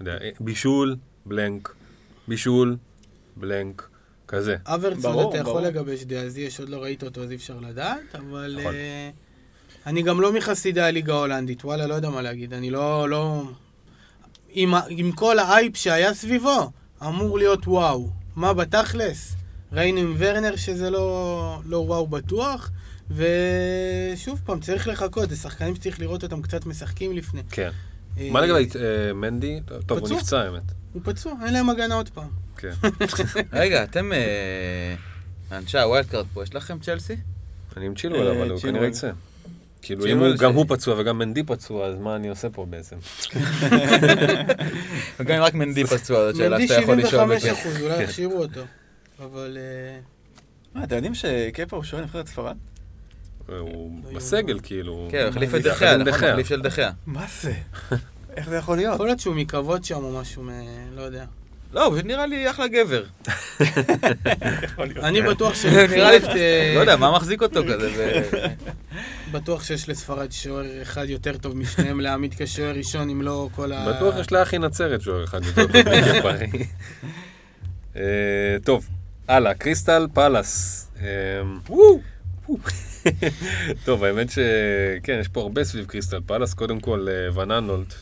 Speaker 1: יודע, בישול, בלנק, בישול, בלנק, כזה.
Speaker 2: אברצון
Speaker 4: ברור,
Speaker 2: אתה יכול. לגבש דעה, זייש עוד לא ראית אותו אז אי אפשר לדעת, אבל...
Speaker 1: נכון.
Speaker 2: אה, אני גם לא מחסידי הליגה ההולנדית, וואלה, לא יודע מה להגיד. אני לא... לא... עם, עם כל האייפ שהיה סביבו, אמור להיות וואו. מה בתכלס? ראינו עם ורנר שזה לא, לא וואו בטוח, ושוב פעם, צריך לחכות, זה שחקנים שצריך לראות אותם קצת משחקים לפני.
Speaker 1: כן.
Speaker 2: אה,
Speaker 1: מה לגבי אה, מנדי? טוב, הוא. נפצע האמת.
Speaker 2: הוא פצוע, אין להם הגנה עוד פעם.
Speaker 1: כן.
Speaker 3: רגע, אתם, אה, אנשי ה wild card פה, יש לכם צ'לסי?
Speaker 1: אני עם צ'ילואל, אבל הוא. כנראה יצא. כאילו, אם הוא- גם הוא פצוע וגם מנדי פצוע, אז מה אני עושה פה בעצם?
Speaker 3: גם אם רק מנדי פצוע, זאת שאלה
Speaker 2: מנדי
Speaker 3: שאתה יכול לשאול.
Speaker 2: 75
Speaker 3: בכיף.
Speaker 2: אחוז, אולי
Speaker 1: כן.
Speaker 2: יכשירו אותו. אבל... אה,
Speaker 4: מה, אתם יודעים שקפה הוא שוער נבחרת ספרד?
Speaker 1: הוא
Speaker 2: לא
Speaker 1: בסגל. כאילו.
Speaker 3: כן, הוא החליף את דחיה, נכון? החליף של דחיה.
Speaker 4: מה זה? איך זה יכול להיות?
Speaker 2: יכול להיות שהוא מכבוד שם או משהו, לא יודע.
Speaker 3: לא, הוא נראה לי אחלה גבר.
Speaker 2: אני בטוח ש...
Speaker 3: נראה לי,
Speaker 2: אה,
Speaker 3: לא יודע, מה מחזיק אותו כזה?
Speaker 2: בטוח שיש לספרד שוער אחד יותר טוב משניהם להעמיד כשוער ראשון, אם לא כל ה...
Speaker 1: בטוח יש לאחי נצרת שוער אחד יותר טוב. אה, טוב, הלאה, קריסטל פלאס. אה. טוב, האמת שכן, יש פה הרבה סביב קריסטל פלאס. קודם כל, ון אנולט,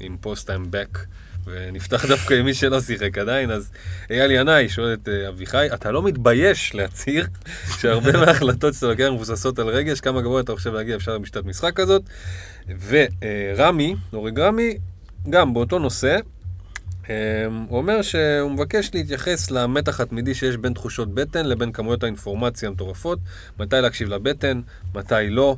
Speaker 1: עם פוסט טיים בק, ונפתח דווקא עם מי שלא שיחק עדיין, אז אייל ינאי שואל את אה, אביחי, אתה לא מתבייש להצהיר שהרבה מההחלטות שאתה לוקח מבוססות על רגש, כמה גבוה אתה חושב להגיע אפשר בשיטת משחק כזאת? ורמי, אורי גרמי, גם באותו נושא, אה, הוא אומר שהוא מבקש להתייחס למתח התמידי שיש בין תחושות בטן לבין כמויות האינפורמציה המטורפות, מתי להקשיב לבטן, מתי לא.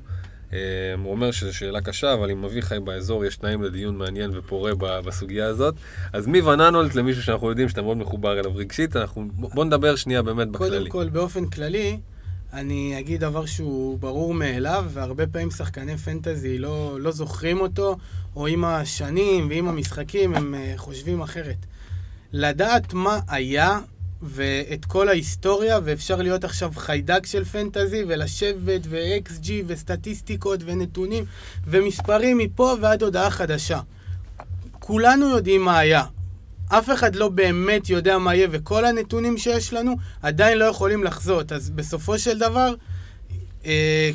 Speaker 1: אה, הוא אומר שזו שאלה קשה, אבל עם אביחי באזור יש תנאים לדיון מעניין ופורה בסוגיה הזאת. אז מווננולט למישהו שאנחנו יודעים שאתה מאוד מחובר אליו רגשית, אנחנו... בוא נדבר שנייה באמת בכללי.
Speaker 2: קודם כל, באופן כללי, אני אגיד דבר שהוא ברור מאליו, והרבה פעמים שחקני פנטזי לא, לא זוכרים אותו, או עם השנים ועם המשחקים הם אה, חושבים אחרת. לדעת מה היה ואת כל ההיסטוריה, ואפשר להיות עכשיו חיידק של פנטזי, ולשבת, ו-XG, וסטטיסטיקות, ונתונים, ומספרים מפה ועד הודעה חדשה. כולנו יודעים מה היה. אף אחד לא באמת יודע מה יהיה, וכל הנתונים שיש לנו עדיין לא יכולים לחזות. אז בסופו של דבר,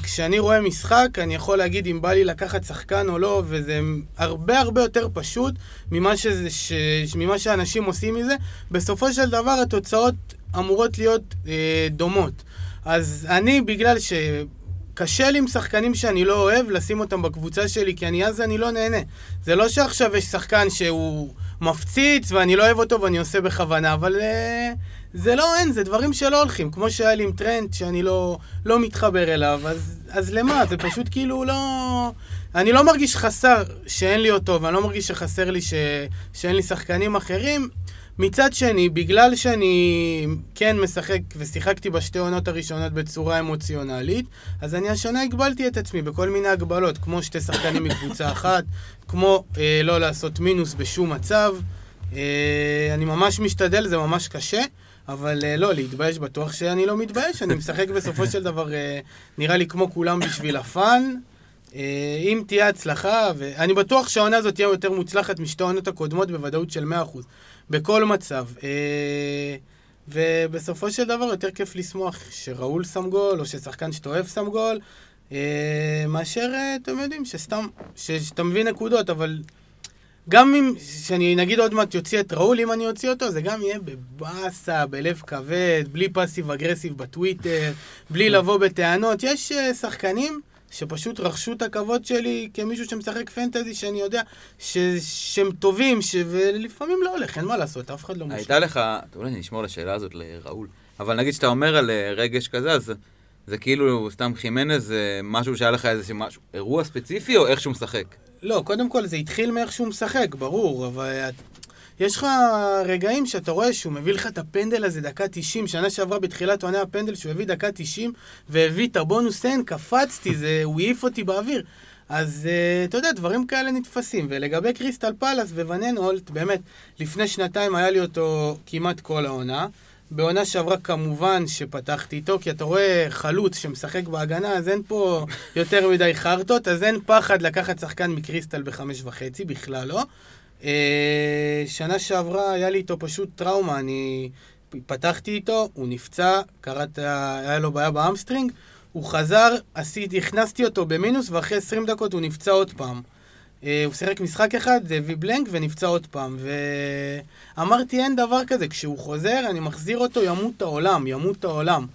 Speaker 2: כשאני רואה משחק, אני יכול להגיד אם בא לי לקחת שחקן או לא, וזה הרבה הרבה יותר פשוט ממה, שזה, ש, ממה שאנשים עושים מזה. בסופו של דבר התוצאות אמורות להיות אה, דומות. אז אני, בגלל ש... קשה לי עם שחקנים שאני לא אוהב לשים אותם בקבוצה שלי, כי אני אז אני לא נהנה. זה לא שעכשיו יש שחקן שהוא מפציץ ואני לא אוהב אותו ואני עושה בכוונה, אבל uh, זה לא אין, זה דברים שלא הולכים. כמו שהיה לי עם טרנד שאני לא, לא מתחבר אליו, אז, אז למה? זה פשוט כאילו לא... אני לא מרגיש חסר שאין לי אותו, ואני לא מרגיש שחסר לי ש... שאין לי שחקנים אחרים. מצד שני, בגלל שאני כן משחק ושיחקתי בשתי עונות הראשונות בצורה אמוציונלית, אז אני השנה הגבלתי את עצמי בכל מיני הגבלות, כמו שתי שחקנים מקבוצה אחת, כמו אה, לא לעשות מינוס בשום מצב. אה, אני ממש משתדל, זה ממש קשה. אבל אה, לא, להתבייש בטוח שאני לא מתבייש, אני משחק בסופו של דבר, אה, נראה לי כמו כולם בשביל הפאן. אה, אם תהיה הצלחה, ואני בטוח שהעונה הזאת תהיה יותר מוצלחת משתי העונות הקודמות בוודאות של 100%, בכל מצב. ובסופו של דבר יותר כיף לשמוח שראול שם גול, או ששחקן שאתה אוהב שם גול, מאשר, אתם יודעים, שסתם, שאתה מביא נקודות, אבל גם אם, שאני נגיד עוד מעט יוציא את ראול, אם אני אוציא אותו, זה גם יהיה בבאסה, בלב כבד, בלי פאסיב אגרסיב בטוויטר, בלי לבוא בטענות. יש אה, שחקנים שפשוט רכשו את הכבוד שלי כמישהו שמשחק פנטזי, שאני יודע ש... שהם טובים, ש... ולפעמים לא הולך, אין מה לעשות, אף אחד לא מושלם.
Speaker 3: הייתה לך, אולי נשמור לשאלה הזאת לראול, אבל נגיד שאתה אומר על אה, רגש כזה, אז זה כאילו סתם חימנז, זה משהו שהיה לך איזה משהו, אירוע ספציפי או איך שהוא משחק?
Speaker 2: לא, קודם כל זה התחיל מאיך שהוא משחק, ברור, אבל יש לך רגעים שאתה רואה שהוא מביא לך את הפנדל הזה דקה 90, שנה שעברה בתחילת עונה הפנדל שהוא הביא דקה 90 והביא את הבונוס אין, קפצתי, זה, הוא העיף אותי באוויר. אז uh, אתה יודע, דברים כאלה נתפסים. ולגבי קריסטל פלאס וונן הולט, באמת, לפני שנתיים היה לי אותו כמעט כל העונה. בעונה שעברה כמובן שפתחתי איתו, כי אתה רואה חלוץ שמשחק בהגנה, אז אין פה יותר מדי חרטות, אז אין פחד לקחת שחקן מקריסטל בחמש וחצי, בכלל לא. אה, שנה שעברה היה לי איתו פשוט טראומה, אני פתחתי איתו, הוא נפצע, קראת, היה לו בעיה ב hamstring, הוא חזר, עשיתי, הכנסתי אותו במינוס, ואחרי 20 דקות הוא נפצע עוד פעם. אה, הוא שיחק משחק אחד, הביא בלנק ונפצע עוד פעם. ואמרתי, אין דבר כזה, כשהוא חוזר, אני מחזיר אותו, ימות העולם, ימות העולם.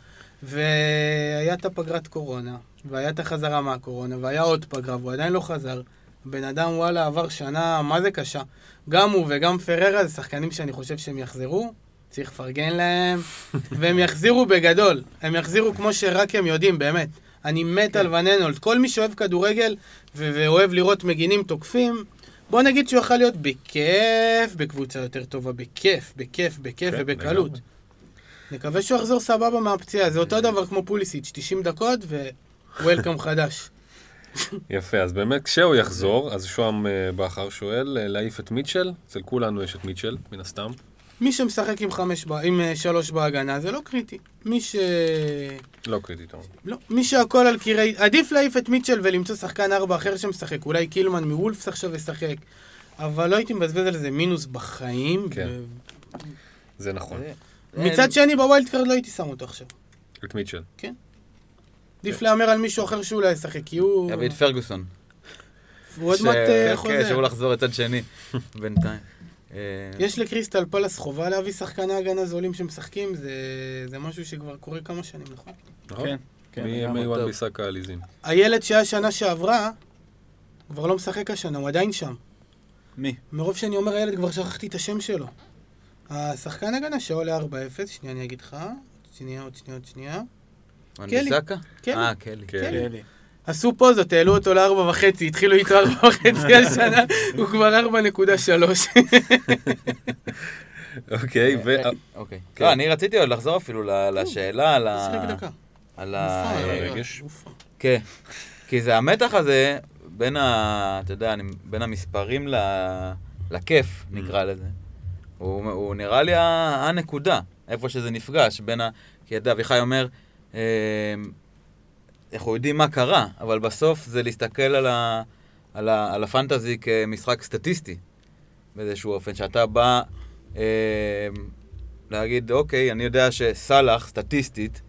Speaker 2: והיה את הפגרת קורונה, והיה את החזרה מהקורונה, והיה עוד פגרה, והוא עדיין לא חזר. בן אדם, וואלה, עבר שנה, מה זה קשה. גם הוא וגם פררה זה שחקנים שאני חושב שהם יחזרו, צריך לפרגן להם, והם יחזירו בגדול. הם יחזירו כמו שרק הם יודעים, באמת. אני מת על וננולד. כל מי שאוהב כדורגל ו- ואוהב לראות מגינים תוקפים, בוא נגיד שהוא יכול להיות בכיף בקבוצה יותר טובה, בכיף, בכיף, בכיף
Speaker 1: כן,
Speaker 2: ובקלות.
Speaker 1: לגמרי.
Speaker 2: נקווה שהוא יחזור סבבה מהפציעה, זה אותו דבר כמו פוליסיץ', 90 דקות ווולקאם חדש.
Speaker 1: יפה, אז באמת כשהוא יחזור, אז שוהם אה, בכר שואל, אה, להעיף את מיטשל? אצל כולנו יש את מיטשל, מן הסתם.
Speaker 2: מי שמשחק עם, חמש, ב- עם אה, שלוש בהגנה זה לא קריטי. מי ש...
Speaker 1: לא קריטי, טוב.
Speaker 2: לא, מי שהכל על קירי... עדיף להעיף את מיטשל ולמצוא שחקן ארבע אחר שמשחק. אולי קילמן מוולפס עכשיו ישחק. אבל לא הייתי מבזבז על זה מינוס בחיים.
Speaker 1: כן.
Speaker 2: ו...
Speaker 1: זה נכון.
Speaker 2: מצד שני, ב wild card לא הייתי שם אותו עכשיו.
Speaker 1: את מיטשל.
Speaker 2: עדיף להמר על מישהו אחר שאולי ישחק, כי הוא...
Speaker 3: יביא את פרגוסון.
Speaker 2: הוא עוד מעט אה,
Speaker 3: כן,
Speaker 2: חוזר.
Speaker 3: שהוא לחזור לצד שני, בינתיים. אה,
Speaker 2: יש לקריסטל פלס חובה להביא שחקני הגנה זולים שמשחקים, זה, זה משהו שכבר קורה כמה שנים, נכון?
Speaker 1: נכון?
Speaker 4: כן, כן.
Speaker 1: מי
Speaker 3: טוב.
Speaker 1: ביסאקה העליזים.
Speaker 2: הילד שהיה שנה שעברה, כבר לא משחק השנה, הוא עדיין שם.
Speaker 4: מי?
Speaker 2: מרוב שאני אומר הילד, כבר שכחתי את השם שלו. השחקן הגנה שעולה 4-0, שנייה אני אגיד לך, עוד שנייה, עוד שנייה, עוד שנייה.
Speaker 3: ביסאקה?
Speaker 2: קלי.
Speaker 3: אה, קלי.
Speaker 1: קלי.
Speaker 2: עשו פוזות, העלו אותו לארבע וחצי, התחילו איתו ארבע וחצי השנה, הוא כבר ארבע נקודה שלוש.
Speaker 1: אוקיי, ו...
Speaker 3: אוקיי.
Speaker 1: כן.
Speaker 3: לא, אני רציתי עוד לחזור אפילו ל- לשאלה על ה... על ה...
Speaker 2: מופע,
Speaker 3: אה. כן. כי זה המתח הזה בין ה... אתה יודע, אני- בין המספרים ל... לכיף, נקרא לזה. הוא, נראה לי הנקודה, איפה שזה נפגש, בין ה... כי אתה יודע, אביחי אומר, אה, אנחנו יודעים מה קרה, אבל בסוף זה להסתכל על, ה... על, ה... על הפנטזי כמשחק סטטיסטי, באיזשהו אופן, שאתה בא אה, להגיד, אוקיי, אני יודע שסאלח, סטטיסטית,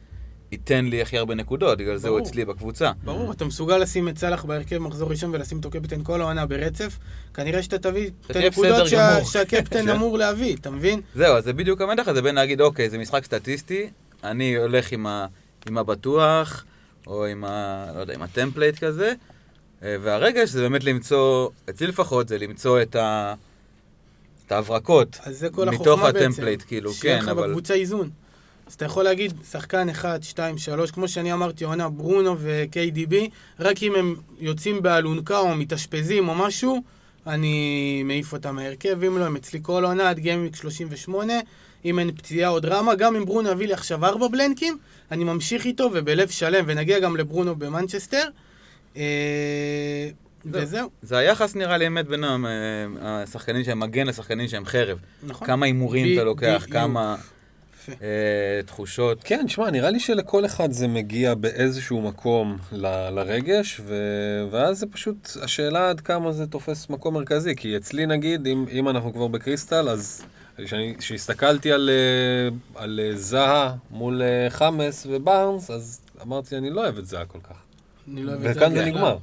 Speaker 3: ייתן לי הכי הרבה נקודות, בגלל זה הוא. אצלי בקבוצה.
Speaker 2: ברור, אתה מסוגל לשים את סאלח בהרכב מחזור ראשון ולשים אותו קפטן כל העונה ברצף, כנראה שאתה תביא את הנקודות שה-. שהקפטן. אמור להביא, אתה מבין?
Speaker 3: זהו, אז זה בדיוק המתח הזה בין להגיד, אוקיי, זה משחק סטטיסטי, אני הולך עם, ה, עם הבטוח, או עם ה... לא יודע, עם ה template כזה, אה, והרגש זה באמת למצוא, אצלי לפחות, זה למצוא את, ה, את ההברקות.
Speaker 2: אז זה כל
Speaker 3: מתוך
Speaker 2: החוכמה בעצם.
Speaker 3: ה template, כאילו,
Speaker 2: שיהיה
Speaker 3: כן,
Speaker 2: לך
Speaker 3: אבל-
Speaker 2: בקבוצה איזון. אז אתה יכול להגיד, שחקן 1, 2, 3, כמו שאני אמרתי, עונה ברונו ו-KDB, רק אם הם יוצאים באלונקה או מתאשפזים או משהו, אני מעיף אותם מהרכב, אם לא, הם אצלי כל עונה עד gameweek 38, אם אין פציעה או דרמה, גם אם ברונו יביא לי עכשיו 4 בלנקים, אני ממשיך איתו ובלב שלם, ונגיע גם לברונו במנצ'סטר. אה,
Speaker 3: זהו.
Speaker 2: וזהו,
Speaker 3: זה היחס נראה לי אמת בין ה- השחקנים שהם מגן לשחקנים שהם חרב.
Speaker 2: נכון.
Speaker 3: כמה הימורים אתה לוקח. כמה. אה, תחושות.
Speaker 1: כן, שמע, נראה לי שלכל אחד זה מגיע באיזשהו מקום ל- לרגש, ו... ואז זה פשוט, השאלה עד כמה זה תופס מקום מרכזי, כי אצלי נגיד, אם, אם אנחנו כבר בקריסטל, אז כשאני- כשהסתכלתי על, אה, על אה, זהה מול אה, חמאס ובארנס, אז אמרתי, אני לא אוהב את זהה כל כך.
Speaker 2: אני לא אוהב את
Speaker 1: וכאן זה. נגמר,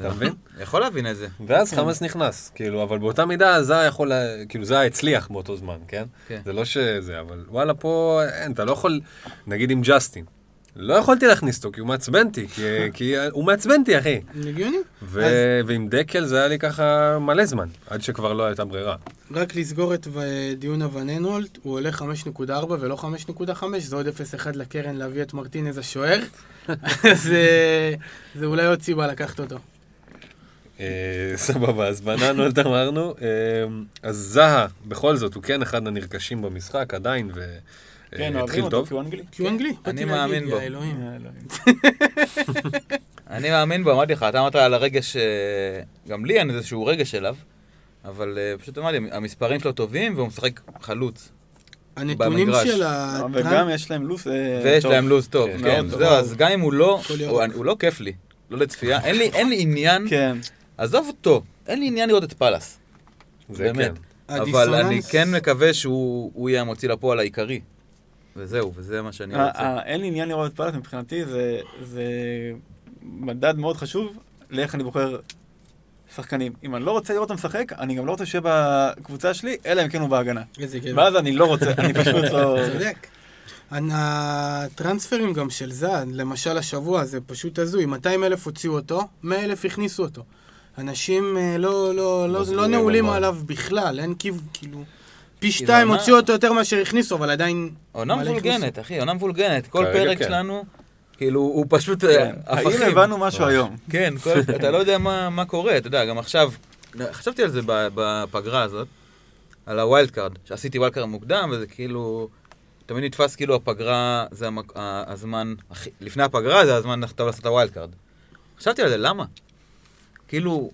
Speaker 1: אתה מבין?
Speaker 3: יכול להבין את זה.
Speaker 1: ואז חמאס נכנס, כאילו, אבל באותה מידה זהה יכול, לה- כאילו זהה הצליח באותו זמן, כן?
Speaker 3: כן.
Speaker 1: זה לא שזה, אבל וואלה, פה אין, אתה לא יכול, נגיד עם ג'סטין. לא יכולתי להכניס אותו, כי הוא מעצבן אותי, כי, כי הוא מעצבן אותי, אחי.
Speaker 2: הגיוני?
Speaker 1: ו-
Speaker 2: אז-
Speaker 1: ועם דקל זה היה לי ככה מלא זמן, עד שכבר לא הייתה ברירה.
Speaker 2: רק לסגור את ו- דיון הווננולט, הוא עולה 5.4 ולא 5.5, זה עוד 0.1 לקרן להביא את מרטינז השוער. אז אה, זה אולי עוד סיבה לקחת אותו.
Speaker 1: אה, סבבה, אז בננות אמרנו. אה, אז זהה, בכל זאת, הוא כן אחד הנרכשים במשחק עדיין,
Speaker 4: כן, אוהבים
Speaker 1: והתחיל
Speaker 4: אותו
Speaker 1: טוב.
Speaker 4: כי הוא אנגלי.
Speaker 2: כי הוא אנגלי.
Speaker 3: אני מאמין בו.
Speaker 4: אה.
Speaker 3: אני מאמין בו, אמרתי לך, אתה אמרת על הרגש, אה, גם לי אין איזשהו רגש אליו, אבל אה, פשוט אמרתי, המספרים שלו טובים והוא משחק חלוץ.
Speaker 2: הנתונים
Speaker 3: במגרש.
Speaker 2: של
Speaker 4: וגם
Speaker 2: הטראמפ,
Speaker 4: יש להם לו"ז אה,
Speaker 3: ויש
Speaker 4: טוב.
Speaker 3: להם לו"ז טוב,
Speaker 1: כן,
Speaker 3: כן,
Speaker 2: טוב.
Speaker 3: זהו, אז גם אם הוא לא. הוא לא כיף לי, לא לצפייה, אין לי- עניין,
Speaker 4: כן.
Speaker 3: עזוב אותו, אין לי עניין לראות את פאלאס,
Speaker 1: זה
Speaker 3: באמת.
Speaker 1: כן.
Speaker 3: אבל אני כן מקווה שהוא הוא יהיה המוציא לפועל העיקרי. וזהו, וזה מה שאני
Speaker 4: אה,
Speaker 3: רוצה.
Speaker 4: אה, אין לי עניין לראות את פלט, מבחינתי זה, זה מדד מאוד חשוב לאיך אני בוחר שחקנים. אם אני לא רוצה לראות אותם משחק, אני גם לא רוצה שיהיה בקבוצה שלי, אלא אם כן הוא בהגנה. ואז אני לא רוצה, אני פשוט לא...
Speaker 2: צודק. הטרנספרים גם של זד, למשל השבוע, זה פשוט הזוי. 200 אלף הוציאו אותו, 100 אלף הכניסו אותו. אנשים אה, לא, לא, לא, לא נעולים. עליו בכלל, אין כיו... כאילו... פי
Speaker 3: כי
Speaker 2: שתיים
Speaker 3: זה
Speaker 2: הוציאו אותו יותר מאשר הכניסו, אבל עדיין...
Speaker 3: עונה מבולגנת, אחי, עונה מבולגנת. כל פרק
Speaker 1: כן.
Speaker 3: שלנו, כאילו, הוא פשוט אה,
Speaker 4: כן. האם. הבנו משהו. היום?
Speaker 3: כן, כל, אתה לא יודע מה, מה קורה, אתה יודע, גם עכשיו, חשבתי על זה ב- בפגרה הזאת, על ה wild card, שעשיתי wild card מוקדם, וזה כאילו, תמיד נתפס כאילו הפגרה, זה המק, הזמן, לפני הפגרה זה הזמן הכי טוב לעשות את ה wild card. חשבתי על זה, למה? כאילו,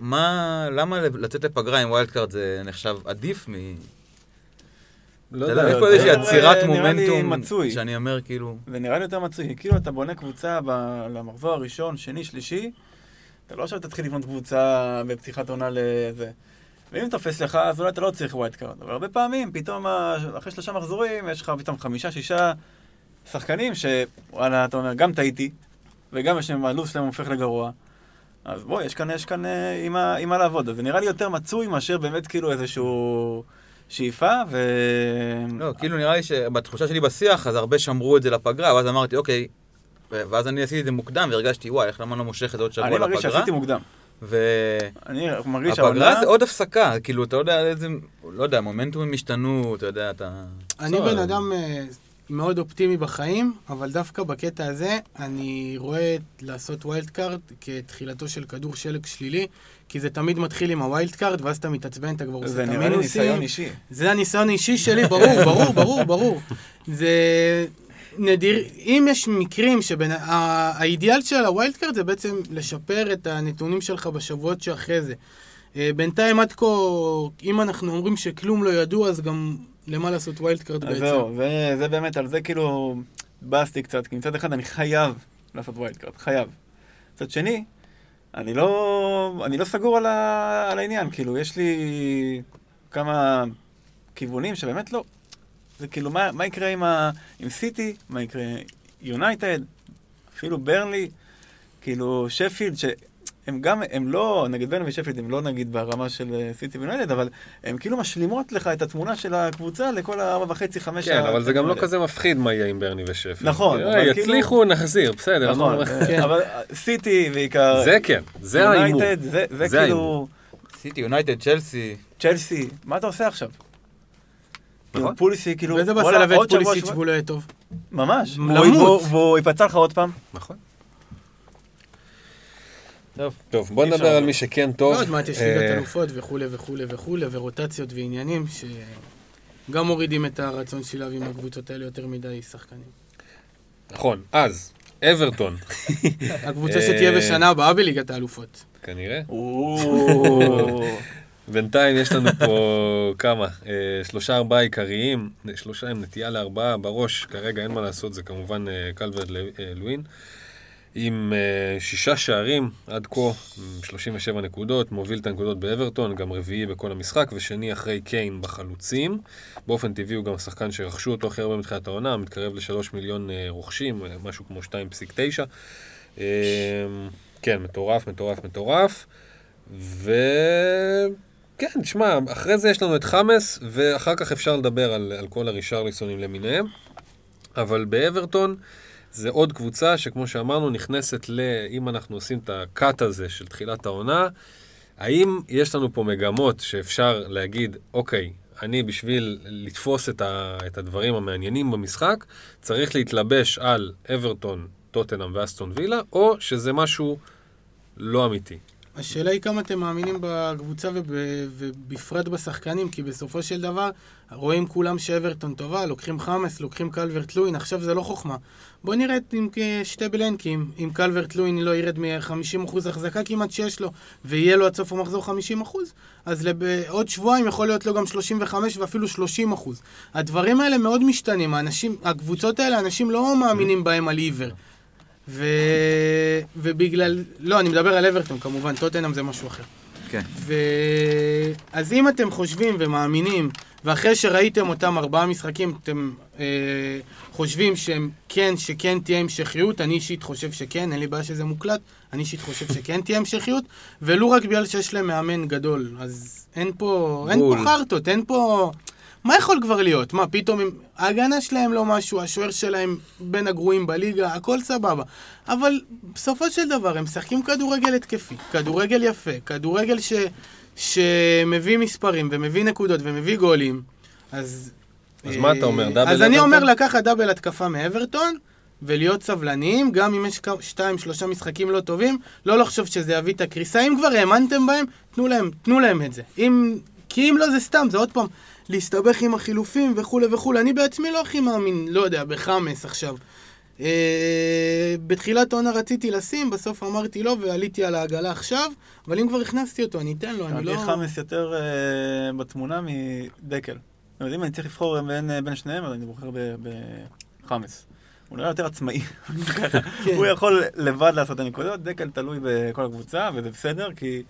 Speaker 3: מה, למה לצאת לפגרה עם wild card זה נחשב עדיף מ...
Speaker 1: לא יודע,
Speaker 3: יש פה איזושהי עצירת מומנטום. שאני אומר כאילו,
Speaker 4: זה נראה לי יותר מצוי. כאילו אתה בונה קבוצה ב- למחזור הראשון, שני, שלישי, אתה לא עכשיו תתחיל לבנות קבוצה בפתיחת עונה לזה. ואם תופס לך, אז אולי אתה לא צריך wild card. אבל הרבה פעמים, פתאום אחרי שלושה מחזורים, יש לך פתאום חמישה, שישה שחקנים שוואלה, אתה אומר, גם טעיתי, וגם יש להם, הלו"ז שלהם הופך לגרוע. אז בוא, יש כאן, יש כאן אה, עם מה- עם מה לעבוד. אז זה נראה לי יותר מצוי מאשר באמת כאילו איזשהו שאיפה, ו...
Speaker 3: לא, כאילו נראה לי שבתחושה שלי בשיח, אז הרבה שמרו את זה לפגרה, ואז אמרתי, אוקיי, ו- ואז אני עשיתי את זה מוקדם, והרגשתי, וואי, איך למה לא מושכת עוד שבוע
Speaker 4: אני מרגיש
Speaker 3: לפגרה?
Speaker 4: שעשיתי מוקדם.
Speaker 3: והפגרה
Speaker 4: אני מרגיש שהעונה...
Speaker 3: זה עוד הפסקה, כאילו, אתה יודע איזה, לא יודע, מומנטומים השתנו, אתה יודע, אתה...
Speaker 2: אני. בן אדם אה, מאוד אופטימי בחיים, אבל דווקא בקטע הזה, אני רואה לעשות wild card כתחילתו של כדור שלג שלילי, כי זה תמיד מתחיל עם ה wild card, ואז אתה מתעצבן, אתה כבר עושה
Speaker 4: זה
Speaker 2: את
Speaker 4: נראה לי ניסיון
Speaker 2: המינוסים.
Speaker 4: אישי.
Speaker 2: זה הניסיון האישי שלי, ברור, ברור, ברור, ברור. זה נדיר, אם יש מקרים שבין... האידיאל של ה wild card זה בעצם לשפר את הנתונים שלך בשבועות שאחרי זה. אה, בינתיים עד כה, אם אנחנו אומרים שכלום לא ידוע, אז גם למה לעשות wild
Speaker 4: card
Speaker 2: בעצם?
Speaker 4: זהו, זה, זה באמת, על זה כאילו התבאסתי קצת, כי מצד אחד אני חייב לעשות wild card, חייב. מצד שני, אני לא, אני לא סגור על, ה, על העניין, כאילו, יש לי כמה כיוונים שבאמת לא. זה כאילו, מה, מה יקרה עם, ה, עם סיטי, מה יקרה יונייטד, אפילו ברנלי, כאילו, שפילד, שהם גם, הם לא, נגיד ברנלי ושפילד הם לא נגיד ברמה של אה, סיטי ויונייטד, אבל הם כאילו משלימות לך את התמונה של הקבוצה לכל הארבע וחצי, חמש
Speaker 1: כן, אבל זה גם לא. כזה מפחיד מה יהיה עם ברני ושפי.
Speaker 4: נכון, אבל כאילו-
Speaker 1: יצליחו, נחזיר, בסדר.
Speaker 4: נכון, אה,
Speaker 2: כן.
Speaker 4: אבל אה, סיטי בעיקר,
Speaker 1: זה כן, זה ההימור.
Speaker 4: יונייטד, זה- כאילו,
Speaker 3: סיטי, יונייטד, צ'לסי,
Speaker 4: צ'לסי, מה אתה עושה עכשיו? כאילו,
Speaker 1: נכון.
Speaker 4: פוליסי, כאילו,
Speaker 2: ואיזה באסה להביא את פוליסיץ' והוא לא יהיה טוב.
Speaker 4: ממש,
Speaker 2: למות.
Speaker 4: והוא- ייפצע לך עוד פעם.
Speaker 1: נכון.
Speaker 3: טוב.
Speaker 1: טוב, בוא נדבר. על מי שכן טוב.
Speaker 2: עוד מעט יש
Speaker 1: אה,
Speaker 2: ליגת אלופות וכולי וכולי וכולי, ורוטציות ועניינים שגם מורידים את הרצון שלי להביא מהקבוצות האלה יותר מדי שחקנים.
Speaker 1: נכון, אז, אברטון,
Speaker 2: הקבוצה שתהיה
Speaker 1: אה,
Speaker 2: בשנה הבאה בליגת האלופות.
Speaker 1: כנראה. בינתיים יש לנו פה כמה, אה, שלושה ארבעה עיקריים, שלושה עם נטייה לארבעה בראש, כרגע אין מה לעשות, זה כמובן אה, קלוורד ל- אה, לואין, עם אה, שישה שערים עד כה, עם 37 נקודות, מוביל את הנקודות באברטון, גם רביעי בכל המשחק, ושני אחרי קיין בחלוצים. באופן טבעי הוא גם השחקן שרכשו אותו הכי הרבה מתחילת העונה, מתקרב לשלוש מיליון אה, רוכשים, אה, משהו כמו 2.9. אה, כן, מטורף, מטורף, מטורף. וכן, תשמע, אחרי זה יש לנו את חמאס, ואחר כך אפשר לדבר על, על כל הרישרליסונים למיניהם. אבל באברטון זה עוד קבוצה שכמו שאמרנו, נכנסת ל... אם אנחנו עושים את הקאט הזה של תחילת העונה, האם יש לנו פה מגמות שאפשר להגיד, אוקיי, אני בשביל לתפוס את, ה, את הדברים המעניינים במשחק, צריך להתלבש על אברטון, טוטנאם ואסטון וילה, או שזה משהו לא אמיתי.
Speaker 2: השאלה היא כמה אתם מאמינים בקבוצה וב, ובפרט בשחקנים, כי בסופו של דבר רואים כולם שאברטון טובה, לוקחים חמאס, לוקחים קלברט לואין, עכשיו זה לא חוכמה. בוא נראה עם שתי בלנקים, אם קלברט לואין לא ירד מ-50% החזקה כמעט שיש לו, ויהיה לו עד סוף המחזור 50%, אז לב... עוד שבועיים יכול להיות לו גם 35 ואפילו 30%. הדברים האלה מאוד משתנים, האנשים, הקבוצות האלה, אנשים לא מאמינים בהם על עיוור. ו... ובגלל... לא, אני מדבר על אברטון כמובן, טוטנאם זה משהו אחר.
Speaker 3: כן.
Speaker 2: ו... אז אם אתם חושבים ומאמינים, ואחרי שראיתם אותם ארבעה משחקים, אתם אה, חושבים שהם כן, שכן תהיה המשכיות, אני אישית חושב שכן, אין לי בעיה שזה מוקלט, אני אישית חושב שכן תהיה המשכיות, ולו רק בגלל שיש להם מאמן גדול. אז אין פה, אין
Speaker 3: בול.
Speaker 2: פה חרטות, אין פה... מה יכול כבר להיות? מה, פתאום הם... ההגנה שלהם לא משהו, השוער שלהם בין הגרועים בליגה, הכל סבבה. אבל בסופו של דבר הם משחקים כדורגל התקפי, כדורגל יפה, כדורגל ש... שמביא מספרים ומביא נקודות ומביא גולים. אז...
Speaker 1: אז מה אתה אומר, דאבל
Speaker 2: אז אני
Speaker 1: אברטון?
Speaker 2: אומר לקחת דאבל התקפה מאברטון. ולהיות סבלניים, גם אם יש שתיים, שלושה משחקים לא טובים, לא לחשוב שזה יביא את הקריסה. אם כבר האמנתם בהם, תנו להם, תנו להם את זה. אם, כי אם לא, זה סתם, זה עוד פעם להסתבך עם החילופים וכולי וכולי. אני בעצמי לא הכי מאמין, לא יודע, בחמאס עכשיו. אה, בתחילת העונה רציתי לשים, בסוף אמרתי לא, ועליתי על העגלה עכשיו, אבל אם כבר הכנסתי אותו, אני אתן לו, אני
Speaker 4: אני
Speaker 2: לא...
Speaker 4: חמאס יותר אה, בתמונה מדקל. אתם יודעים, אני צריך לבחור בין, אה, בין שניהם, אז אני בוחר בחאמס. הוא נראה יותר עצמאי.
Speaker 2: כן.
Speaker 4: הוא יכול לבד לעשות את הנקודות, דקל תלוי בכל הקבוצה, וזה בסדר, כי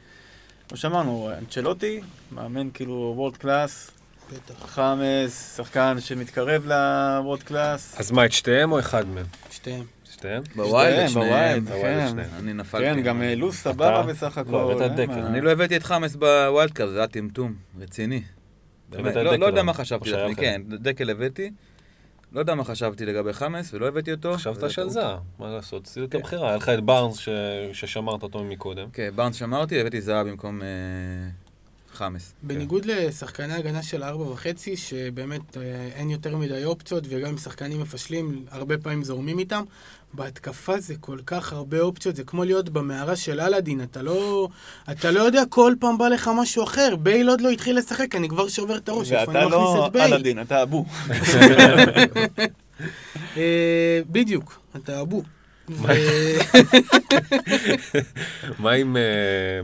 Speaker 4: כמו שאמרנו, אנצ'לוטי, מאמן כאילו world class,
Speaker 2: בטח.
Speaker 4: חאמס, שחקן שמתקרב ל world class.
Speaker 1: אז מה, את שתיהם או אחד מהם?
Speaker 2: שתיהם.
Speaker 1: שתיהם?
Speaker 3: ב wild, את
Speaker 4: שתיהם,
Speaker 3: שניהם.
Speaker 4: כן.
Speaker 3: אני נפלתי.
Speaker 4: כן, גם אה, לו"ז סבבה בסך הכל.
Speaker 1: לא, דקל.
Speaker 4: מה.
Speaker 3: אני לא הבאתי את חאמס ב wild card, זה היה טמטום, רציני. לא לא יודע מה חשבתי לעצמי,
Speaker 1: אחר?
Speaker 3: כן, דקל הבאתי. לא יודע מה חשבתי לגבי חאמס, ולא הבאתי אותו.
Speaker 1: חשבת שעל
Speaker 3: טעות.
Speaker 1: זה, מה לעשות? עשית את
Speaker 3: כן.
Speaker 1: הבחירה, היה לך את בארנס ששמרת אותו מקודם.
Speaker 3: כן, בארנס שמרתי, הבאתי זאהה במקום אה, חאמס.
Speaker 2: בניגוד לשחקני הגנה של ארבע וחצי, שבאמת אה, אין יותר מדי אופציות, וגם אם שחקנים מפשלים, הרבה פעמים זורמים איתם. בהתקפה זה כל כך הרבה אופציות, זה כמו להיות במערה של אלאדין, אתה לא, אתה לא יודע, כל פעם בא לך משהו אחר. בייל עוד לא התחיל לשחק, אני כבר שובר את הראש, איפה
Speaker 4: ואתה
Speaker 2: אני מכניס
Speaker 4: לא
Speaker 2: את בייל.
Speaker 4: אלאדין, אתה אבו.
Speaker 2: אה, בדיוק, אתה אבו. ו-
Speaker 1: מה עם, אה,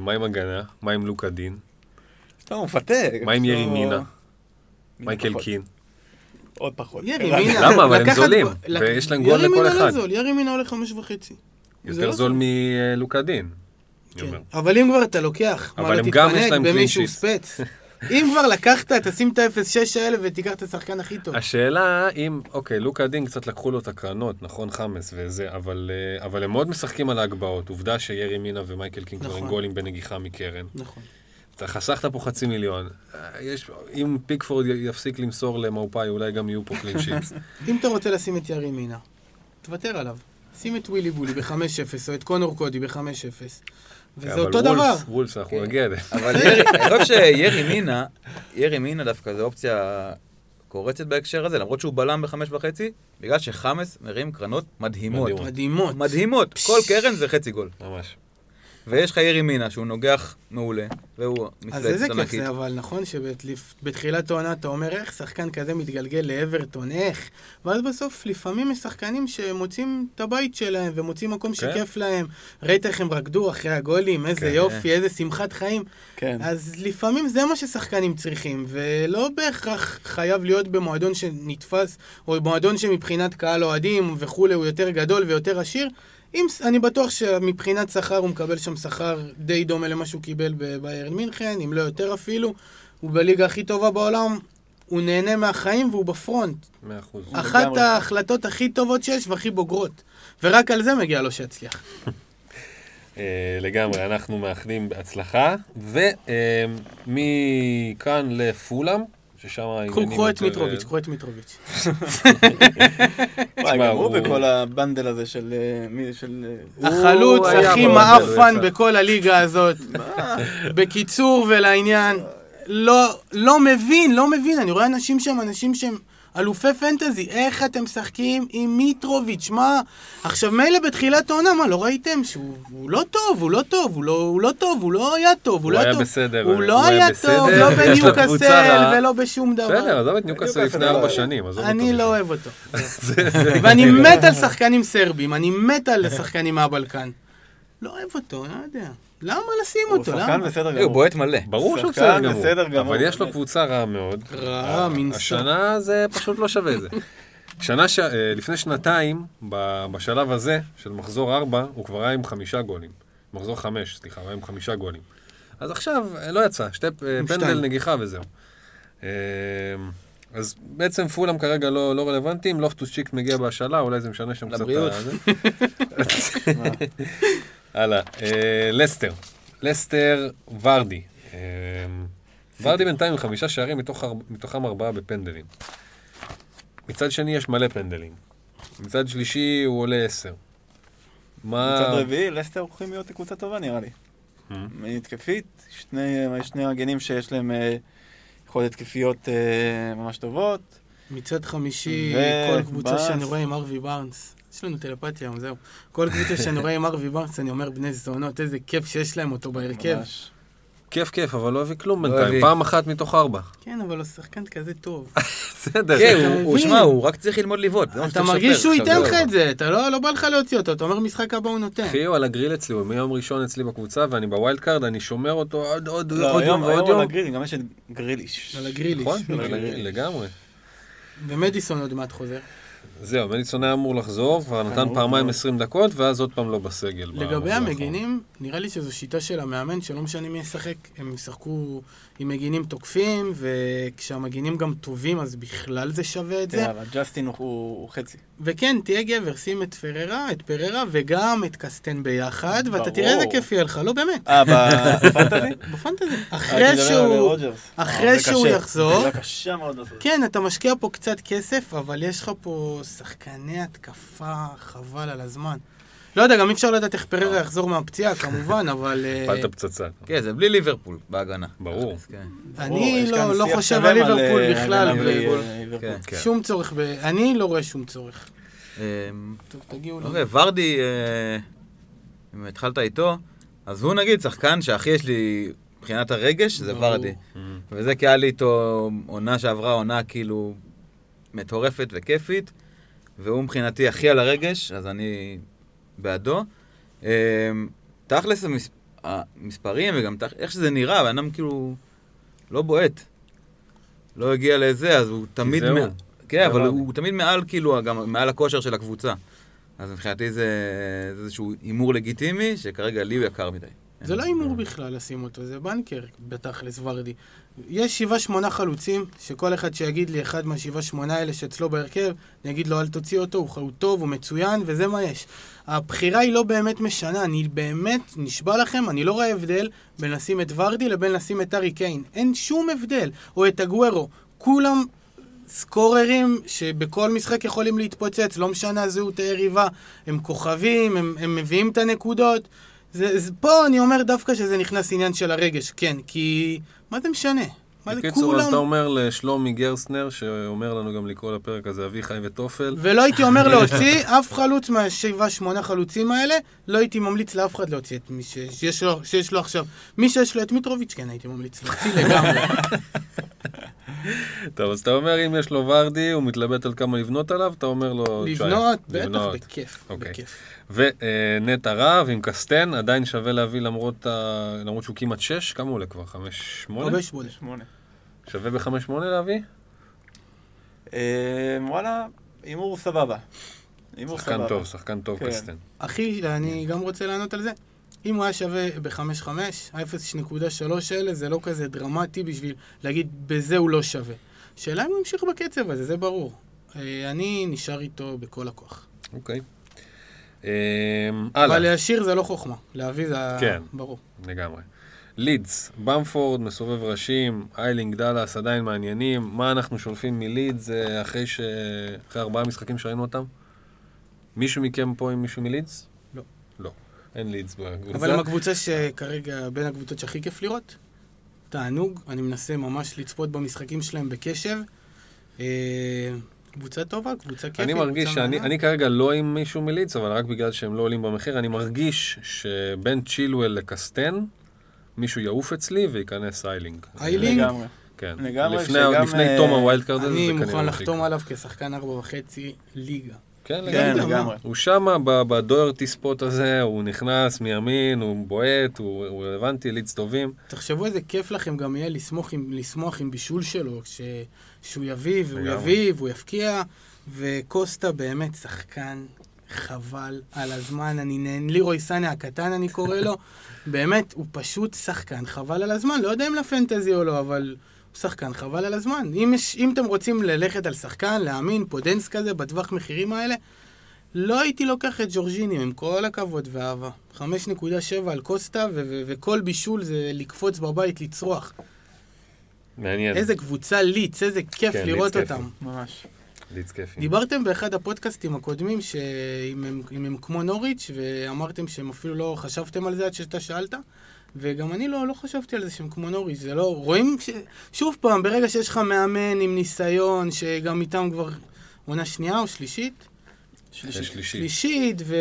Speaker 1: מה עם הגנה? מה עם לוקה דין?
Speaker 4: אתה מפתה.
Speaker 1: מה עם
Speaker 4: ירי
Speaker 1: מינה?
Speaker 4: מי
Speaker 1: מייקל? קין?
Speaker 4: עוד פחות.
Speaker 2: ירי
Speaker 4: רק-
Speaker 2: מינה.
Speaker 1: למה? אבל הם זולים, ויש להם גול לכל
Speaker 2: לא
Speaker 1: אחד.
Speaker 2: זול, ירי מינה עולה חמש וחצי.
Speaker 1: יותר
Speaker 2: לא
Speaker 1: זול מלוקה דין. אני
Speaker 2: כן. אבל אם כבר אתה לוקח,
Speaker 1: אבל
Speaker 2: מה, לא
Speaker 1: הם גם יש
Speaker 2: תתפנק
Speaker 1: להם
Speaker 2: במישהו. ספץ. אם כבר לקחת, תשים את ה-0-6 האלה ותיקח את השחקן הכי טוב.
Speaker 1: השאלה אם, אוקיי, לוקה דין קצת לקחו לו את הקרנות, נכון, חאמס וזה, אבל, אה, אבל הם מאוד משחקים על ההגבהות. עובדה שירי מינה ומייקל קין כבר
Speaker 2: נכון.
Speaker 1: גולים בנגיחה מקרן.
Speaker 2: נכון.
Speaker 1: אתה חסכת פה חצי מיליון. אה, יש, אם פיקפורד יפסיק למסור למאופאי, אולי גם יהיו פה קלין שיטס.
Speaker 2: אם אתה רוצה לשים את ירי מינה, תוותר עליו. שים את ווילי בולי ב-5-0, או את קונור קודי ב-5-0. וזה אותו דבר.
Speaker 1: וולס, אנחנו
Speaker 3: כן.
Speaker 1: נגיע אליהם.
Speaker 3: אבל אני חושב שירי מינה, ירי מינה דווקא זו אופציה קורצת בהקשר הזה, למרות שהוא בלם בחמש וחצי, בגלל שחמאס מרים קרנות מדהימות.
Speaker 1: מדהימות.
Speaker 2: מדהימות.
Speaker 3: מדהימות. כל קרן זה חצי גול.
Speaker 1: ממש.
Speaker 3: ויש לך ירי מינה שהוא נוגח מעולה, והוא
Speaker 2: אז איזה
Speaker 3: מפלצת
Speaker 2: כיף
Speaker 3: ענקית.
Speaker 2: זה, אבל נכון שבתחילת העונה אתה אומר, איך שחקן כזה מתגלגל לאברטון, איך? ואז בסוף, לפעמים יש שחקנים שמוצאים את הבית שלהם, ומוצאים מקום
Speaker 1: כן.
Speaker 2: שכיף להם. ראית איך הם רקדו אחרי הגולים, איזה
Speaker 1: כן.
Speaker 2: יופי, איזה שמחת חיים.
Speaker 4: כן.
Speaker 2: אז לפעמים זה מה ששחקנים צריכים, ולא בהכרח חייב להיות במועדון שנתפס, או במועדון שמבחינת קהל אוהדים וכולי הוא יותר גדול ויותר עשיר. אם, אני בטוח שמבחינת שכר הוא מקבל שם שכר די דומה למה שהוא קיבל בביירן מינכן, אם לא יותר אפילו. הוא בליגה הכי טובה בעולם, הוא נהנה מהחיים והוא בפרונט.
Speaker 1: מאה אחוז.
Speaker 2: אחת. ההחלטות הכי טובות שיש והכי בוגרות. ורק על זה מגיע לו שיצליח.
Speaker 1: אה, לגמרי, אנחנו מאחלים בהצלחה. ומכאן לפולאם, ששם העניינים
Speaker 2: קחו את מיטרוביץ',
Speaker 1: אה,
Speaker 2: קחו את מיטרוביץ'.
Speaker 4: וואי,
Speaker 1: תשמע,
Speaker 4: גם הוא בכל הבנדל הזה של... אה, מי? של... אה,
Speaker 2: החלוץ הכי מעפן. בכל הליגה הזאת. בקיצור ולעניין, לא, לא מבין, לא מבין. אני רואה אנשים שם, אנשים שהם אלופי פנטזי. איך אתם משחקים עם מיטרוביץ'? מה? עכשיו, מילא בתחילת העונה, מה, לא ראיתם שהוא הוא לא טוב, הוא לא טוב, הוא לא, הוא לא טוב, הוא לא היה טוב, הוא
Speaker 1: הוא
Speaker 2: לא
Speaker 1: היה
Speaker 2: טוב.
Speaker 1: בסדר,
Speaker 2: הוא
Speaker 1: הוא
Speaker 2: לא
Speaker 1: היה
Speaker 2: היה טוב, לא בניוקאסל. ולא בשום דבר.
Speaker 1: בסדר, עזוב את ניוקאסל לפני
Speaker 4: לא
Speaker 1: ארבע
Speaker 4: היה.
Speaker 1: שנים, עזוב אותו.
Speaker 2: אני. לא אוהב אותו. ואני מת על שחקנים סרבים, אני מת על שחקנים מהבלקן. לא אוהב אותו, לא יודע. למה לשים
Speaker 4: הוא
Speaker 2: אותו?
Speaker 4: שחקן
Speaker 2: למה?
Speaker 4: בסדר
Speaker 3: הוא
Speaker 4: גמור.
Speaker 3: בועט מלא.
Speaker 1: ברור שהוא
Speaker 4: שחקן
Speaker 1: בסדר גמור,
Speaker 4: בסדר גמור.
Speaker 1: אבל יש לו קבוצה רעה מאוד.
Speaker 2: רעה מנשוא.
Speaker 1: השנה זה פשוט לא שווה את זה. שנה, ש... אה, לפני שנתיים, ב- בשלב הזה, של מחזור 4, הוא כבר היה עם חמישה גולים. מחזור 5, סליחה, הוא היה עם חמישה גולים. אז עכשיו, אה, לא יצא, שתי אה, פנדל. נגיחה וזהו. אז בעצם פולאם כרגע לא, לא רלוונטיים, לופטוס צ'יק מגיע בהשאלה, אולי זה משנה שם קצת...
Speaker 3: לבריאות.
Speaker 1: הלאה, אה, לסטר. לסטר ורדי. אה, ורדי בינתיים עם חמישה שערים, מתוך מתוכם ארבעה בפנדלים. מצד שני יש מלא פנדלים. מצד שלישי הוא עולה עשר. מה...
Speaker 4: מצד רביעי, לסטר הולכים להיות קבוצה טובה נראה לי.
Speaker 1: Mm.
Speaker 4: התקפית, שני, מגנים שיש להם אה, יכולת התקפיות אה, ממש טובות.
Speaker 2: מצד חמישי, כל קבוצה. שאני רואה עם הארווי בארנס. יש לנו טלפתיה, זהו. כל קבוצה שאני רואה עם הארווי בארנס, אני אומר בני זונות, איזה כיף שיש להם אותו בהרכב.
Speaker 4: ממש.
Speaker 1: כיף כיף, אבל לא הביא כלום
Speaker 3: לא
Speaker 1: בינתיים. פעם אחת מתוך ארבע.
Speaker 2: כן, אבל הוא שחקן כזה טוב.
Speaker 1: בסדר.
Speaker 3: כן, הוא-? שמע, הוא רק צריך ללמוד לבעוט.
Speaker 2: אתה מרגיש. שהוא ייתן. לך את זה, אתה לא לא בא לך להוציא אותו, אתה אומר משחק הבא הוא נותן.
Speaker 1: אחי הוא על הגריל אצלי, הוא מיום ראשון אצלי בקבוצה, ואני ב wild card, אני שומר אותו עוד עוד
Speaker 4: לא,
Speaker 1: עוד יום
Speaker 4: היום
Speaker 1: ועוד
Speaker 4: היום
Speaker 1: יום.
Speaker 4: על הגריל, גם יש את גריליש.
Speaker 2: על הגריליש.
Speaker 1: נכון? לגמרי.
Speaker 2: ומדיסון עוד מעט חוזר.
Speaker 1: זהו, מליסון היה אמור לחזור, כבר נתן פעמיים
Speaker 4: לחזור.
Speaker 1: 20 דקות, ואז עוד פעם לא בסגל.
Speaker 2: לגבי. המגינים, נראה לי שזו שיטה של המאמן, שלא משנה מי ישחק, הם ישחקו עם מגינים תוקפים, וכשהמגינים גם טובים, אז בכלל זה שווה את זה.
Speaker 4: כן, אבל ג'סטין הוא- חצי.
Speaker 2: וכן, תהיה גבר, שים את פררה, את פררה, וגם את קסטן ביחד, ואתה. תראה איזה כיף יהיה לך, לא באמת,
Speaker 4: אה, בפנטזי?
Speaker 2: בפנטזי.
Speaker 4: הייתי
Speaker 2: אחרי
Speaker 4: מדבר על
Speaker 2: שהוא...
Speaker 4: רוג'רס.
Speaker 2: אחרי
Speaker 4: אה,
Speaker 2: שהוא. יחזור-
Speaker 4: זה קשה מאוד לעשות.
Speaker 2: כן, אתה משקיע פה קצת כסף, אבל יש לך פה שחקני התקפה, חבל על הזמן. לא יודע, גם אי אפשר לדעת איך פררה יחזור מהפציעה, כמובן, אבל... אה,
Speaker 1: הפלת פצצה.
Speaker 3: כן, זה בלי ליברפול בהגנה.
Speaker 1: ברור.
Speaker 3: כן.
Speaker 2: אני לא לא חושב על ליברפול
Speaker 4: אה,
Speaker 2: בכלל.
Speaker 4: אה, ליברפול.
Speaker 3: כן.
Speaker 1: כן.
Speaker 2: שום צורך. אני לא רואה שום צורך.
Speaker 3: אמ,
Speaker 2: טוב, תגיעו ל...
Speaker 3: אוקיי, ורדי, אה, אם התחלת איתו, אז הוא נגיד שחקן שהכי יש לי מבחינת הרגש, זה. ורדי. וזה כי היה לי איתו עונה שעברה, עונה כאילו מטורפת וכיפית, והוא מבחינתי הכי על הרגש, אז אני בעדו. אמ, תכלס המס- המספרים וגם תכ- איך שזה נראה, הבן אדם כאילו לא בועט. לא הגיע לזה, אז הוא תמיד... מע- כן, אבל
Speaker 1: ורדי.
Speaker 3: הוא תמיד מעל, כאילו, גם מעל הכושר של הקבוצה. אז מבחינתי זה זה איזשהו הימור לגיטימי, שכרגע לי הוא יקר מדי.
Speaker 2: זה לא הימור בכלל לשים אותו, זה בנקר בתכלס ורדי. יש שבעה שמונה חלוצים, שכל אחד שיגיד לי אחד מהשבעה שמונה האלה שאצלו בהרכב, אני אגיד לו אל תוציא אותו, הוא, הוא טוב, הוא מצוין, וזה מה יש. הבחירה היא לא באמת משנה, אני באמת, נשבע לכם, אני לא רואה הבדל בין לשים את ורדי לבין לשים את ארי קיין. אין שום הבדל. או את הגוורו. כולם סקוררים שבכל משחק יכולים להתפוצץ, לא משנה הזהות היריבה. הם כוכבים, הם, הם מביאים את הנקודות. זה, זה, פה אני אומר דווקא שזה נכנס עניין של הרגש, כן, כי מה זה משנה? מה זה
Speaker 1: בקיצור, אז אתה
Speaker 2: כולם...
Speaker 1: אומר לשלומי גרסנר, שאומר לנו גם לקרוא לפרק הזה אביחי וטופל,
Speaker 2: ולא הייתי אומר להוציא אף חלוץ מהשבעה שמונה חלוצים האלה, לא הייתי ממליץ לאף אחד להוציא את מי ש- שיש לו, שיש לו עכשיו. מי שיש לו את מיטרוביץ', כן הייתי ממליץ להוציא לגמרי.
Speaker 1: טוב, אז אתה אומר, אם יש לו ורדי, הוא מתלבט על כמה לבנות עליו, אתה אומר לו... "תשמע,
Speaker 2: לבנות, בטח,
Speaker 1: לבנות."
Speaker 2: בכיף,
Speaker 1: אוקיי.
Speaker 2: בכיף.
Speaker 1: ונטע רהב עם קסטן, עדיין שווה להביא למרות, ה... למרות שהוא כמעט 6, כמה הוא עולה כבר? 5-8?
Speaker 2: הרבה שמונה.
Speaker 4: שמונה.
Speaker 1: שווה ב-5-8 להביא?
Speaker 4: אה, וואלה, הימור סבבה.
Speaker 1: שחקן
Speaker 4: סבבה.
Speaker 1: טוב, שחקן טוב
Speaker 4: כן.
Speaker 1: קסטן.
Speaker 2: אחי, אני גם רוצה לענות על זה. אם הוא היה שווה ב-5.5, ה-0.3 האלה זה לא כזה דרמטי בשביל להגיד בזה הוא לא שווה. שאלה אם הוא ימשיך בקצב הזה, זה ברור. אה, אני נשאר איתו בכל הכוח.
Speaker 1: אוקיי. אמ,
Speaker 2: אבל להשאיר זה לא חוכמה, להביא זה
Speaker 1: כן.
Speaker 2: ברור.
Speaker 1: לגמרי. לידס, במפורד, מסובב ראשים, איילינג דאלאס עדיין מעניינים. מה אנחנו שולפים מלידס אה, אחרי ש... אחרי ארבעה משחקים שראינו אותם? מישהו מכם פה עם מישהו מלידס?
Speaker 2: לא.
Speaker 1: לא. אין לידס בקבוצה.
Speaker 2: אבל הם הקבוצה שכרגע בין הקבוצות שהכי כיף לראות. תענוג, אני מנסה ממש לצפות במשחקים שלהם בקשב. קבוצה טובה, קבוצה כיפית.
Speaker 1: אני מרגיש שאני. אני כרגע לא עם מישהו מלידס, אבל רק בגלל שהם לא עולים במחיר, אני מרגיש שבין צ'ילואל לקסטן, מישהו יעוף אצלי וייכנס איילינג.
Speaker 2: איילינג?
Speaker 4: לגמרי.
Speaker 1: כן.
Speaker 4: לגמרי,
Speaker 1: לפני,
Speaker 4: שגם,
Speaker 1: לפני
Speaker 4: אה,
Speaker 1: תום ה wild card הזה, זה
Speaker 2: אני
Speaker 1: כנראה
Speaker 2: מוכן
Speaker 1: לא
Speaker 2: לחתום. עליו כשחקן ארבע וחצי ליגה.
Speaker 1: כן,
Speaker 4: כן,
Speaker 1: לגמרי. הוא שמה ב- בדוירטי ספוט הזה, הוא נכנס מימין, הוא בועט, הוא הוא רלוונטי, לידס טובים.
Speaker 2: תחשבו איזה כיף לכם גם יהיה לשמוח עם, לשמוח עם בישול שלו, ש, שהוא יביא והוא
Speaker 1: לגמרי.
Speaker 2: יביא והוא יפקיע, וקוסטה באמת שחקן חבל על הזמן, אני נהנה, לירוי סאנה הקטן אני קורא לו, באמת, הוא פשוט שחקן חבל על הזמן, לא יודע אם לפנטזי או לא, אבל שחקן חבל על הזמן. אם, יש, אם אתם רוצים ללכת על שחקן, להאמין, פודנס כזה, בטווח מחירים האלה, לא הייתי לוקח את ג'ורג'יני, עם כל הכבוד ואהבה. 5.7 על קוסטה, ו- ו- וכל בישול זה לקפוץ בבית, לצרוח.
Speaker 1: מעניין.
Speaker 2: איזה קבוצה לידס, איזה כיף
Speaker 1: כן,
Speaker 2: לראות
Speaker 1: לידס כיפי.
Speaker 2: אותם.
Speaker 4: ממש.
Speaker 1: לידס כיפי.
Speaker 2: דיברתם באחד הפודקאסטים הקודמים שאם הם, הם כמו נוריץ', ואמרתם שהם אפילו לא חשבתם על זה עד שאתה שאלת, וגם אני לא, לא חשבתי על זה שהם כמו נוריץ', זה לא... רואים ש... שוב פעם, ברגע שיש לך מאמן עם ניסיון, שגם איתם כבר עונה שנייה או שלישית,
Speaker 1: שלישי. שלישי.
Speaker 2: שלישית, ו...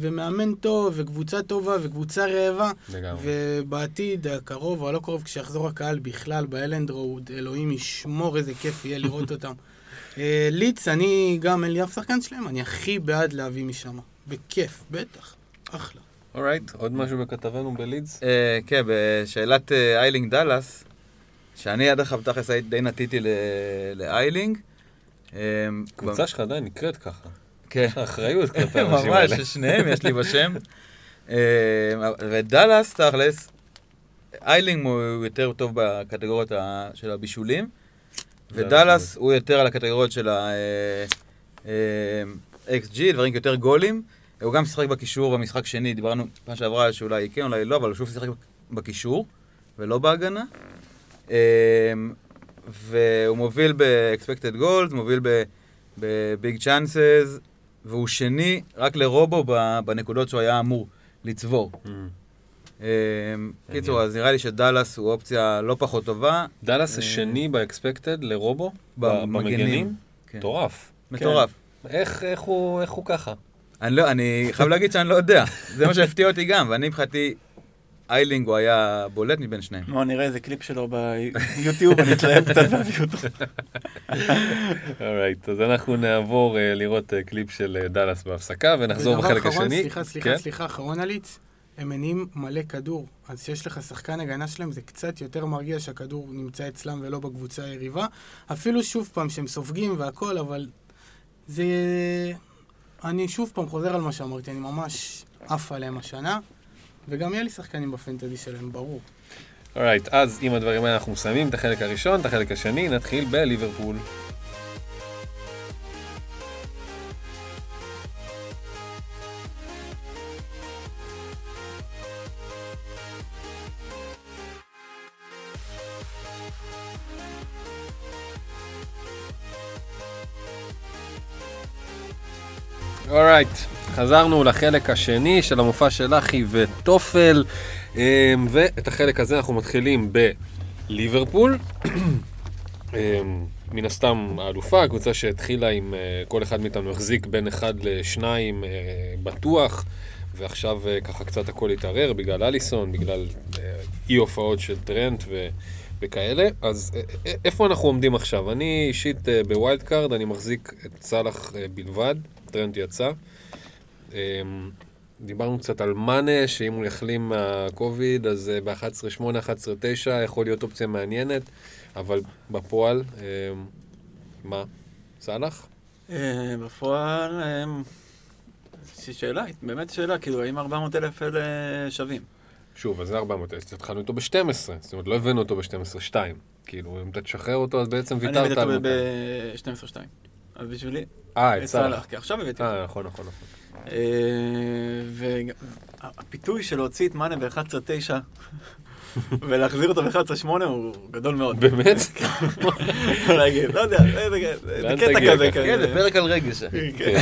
Speaker 2: ומאמן טוב, וקבוצה טובה, וקבוצה רעבה,
Speaker 1: לגמרי.
Speaker 2: ובעתיד הקרוב או הלא קרוב, כשיחזור הקהל בכלל באלנד רוד, אלוהים ישמור איזה כיף יהיה לראות אותם. אה, ליץ, אני גם אין לי אף שחקן שלהם, אני הכי בעד להביא משם. בכיף, בטח. אחלה.
Speaker 1: alright, עוד משהו לכתבנו בלידס?
Speaker 3: אה, כן, בשאלת אה, איילינג דאלאס, שאני עד עכשיו תכלס די נטיתי ל- לאיילינג, אה,
Speaker 1: קבוצה שלך עדיין נקראת ככה.
Speaker 3: כן.
Speaker 1: יש אחריות כלפי האנשים האלה.
Speaker 3: ממש, שניהם יש לי בשם. ודאלאס, תכלס, איילינג הוא יותר טוב בקטגוריות של הבישולים, ודאלאס הוא יותר על הקטגוריות של ה-XG, דברים יותר גולים. הוא גם שיחק בקישור במשחק שני, דיברנו פעם שעברה שאולי כן, אולי לא, אבל הוא שוב שיחק בקישור, ולא בהגנה. אה, והוא מוביל ב-expected goals, מוביל ב-big chances, והוא שני רק לרובו בנקודות שהוא היה אמור לצבור.
Speaker 1: Mm.
Speaker 3: אה, קיצור, אז נראה לי שדאלאס הוא אופציה לא פחות טובה.
Speaker 1: דאלאס
Speaker 3: אה,
Speaker 1: השני באקספקטד לרובו?
Speaker 3: במגנים. כן.
Speaker 1: מטורף.
Speaker 3: מטורף.
Speaker 1: הוא איך הוא ככה?
Speaker 3: אני לא, אני חייב להגיד שאני לא יודע. זה מה שהפתיע אותי גם, ואני מבחינתי, איילינג הוא היה בולט מבין שניהם.
Speaker 4: בוא נראה איזה קליפ שלו ביוטיוב, אני אתלהב קצת ואביא אותו.
Speaker 1: alright, אז אנחנו נעבור אה, לראות אה, קליפ של אה, דאלאס בהפסקה ונחזור בחלק השני.
Speaker 2: סליחה, סליחה,
Speaker 1: כן?
Speaker 2: סליחה, אחרון על לידס. הם מניעים מלא כדור, אז כשיש לך שחקן הגנה שלהם זה קצת יותר מרגיע שהכדור נמצא אצלם ולא בקבוצה היריבה. אפילו שוב פעם שהם סופגים והכל, אבל זה... אני שוב פעם חוזר על מה שאמרתי, אני ממש עף עליהם השנה, וגם יהיה לי שחקנים בפנטזי שלהם, ברור.
Speaker 1: אורייט, אז עם הדברים האלה אנחנו מסיימים את החלק הראשון, את החלק השני, נתחיל בליברפול. alright, חזרנו לחלק השני של המופע של אחי וטופל, אמ, ואת החלק הזה אנחנו מתחילים בליברפול. אמ, מן הסתם האלופה, הקבוצה שהתחילה עם, אה, כל אחד מאיתנו החזיק בין אחד לשניים אה, בטוח, ועכשיו אה, ככה קצת הכל התערער בגלל אליסון, בגלל אי הופעות של טרנט ו... וכאלה. אז איפה אנחנו עומדים עכשיו? אני אישית ב wild card, אני מחזיק את סאלח בלבד, טרנט יצא. אמ, דיברנו קצת על מאנה, שאם הוא יחלים מהקוביד, אז אה, ב-11-8, 11-9 יכול להיות אופציה מעניינת, אבל בפועל, אמ, מה? סאלח?
Speaker 4: אה, בפועל, יש שאלה, באמת שאלה, כאילו, האם 400 אלף אלה שווים?
Speaker 1: שוב, אז זה 400, אז התחלנו אותו ב-12, זאת אומרת, לא הבאנו אותו ב-12-2. כאילו, אם אתה תשחרר אותו, אז בעצם
Speaker 4: אני
Speaker 1: ויתרת
Speaker 4: הבאתי
Speaker 1: על...
Speaker 4: אותו ב-12-2. אז בשבילי,
Speaker 1: אה, את
Speaker 4: את
Speaker 1: סאלח.
Speaker 4: כי עכשיו הבאתי אותו.
Speaker 1: אה, נכון, נכון, נכון.
Speaker 4: והפיתוי של להוציא את מאנה ב-11-9 ולהחזיר אותו ב-11-8 הוא גדול מאוד.
Speaker 1: באמת?
Speaker 4: לא יודע, זה- זה-
Speaker 1: לאן
Speaker 4: זה קטע כזה.
Speaker 3: כן. זה פרק על רגש.
Speaker 4: כן.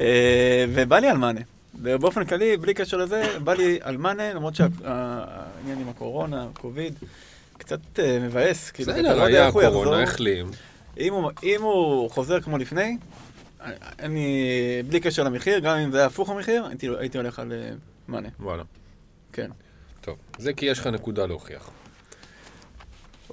Speaker 4: אה, ובא לי על מאנה. ובאופן כללי, בלי קשר לזה, בא לי על מאנה, למרות שהעניין עם הקורונה, קוביד, קצת אה, מבאס. כאילו, אתה לא
Speaker 1: בסדר,
Speaker 4: יודע
Speaker 1: היה. קורונה, החלים.
Speaker 4: אם הוא, אם הוא חוזר כמו לפני, אני, בלי קשר למחיר, גם אם זה היה הפוך המחיר, הייתי, הייתי הולך על אה, מאנה.
Speaker 1: וואלה.
Speaker 4: כן.
Speaker 1: טוב, זה כי יש לך נקודה להוכיח.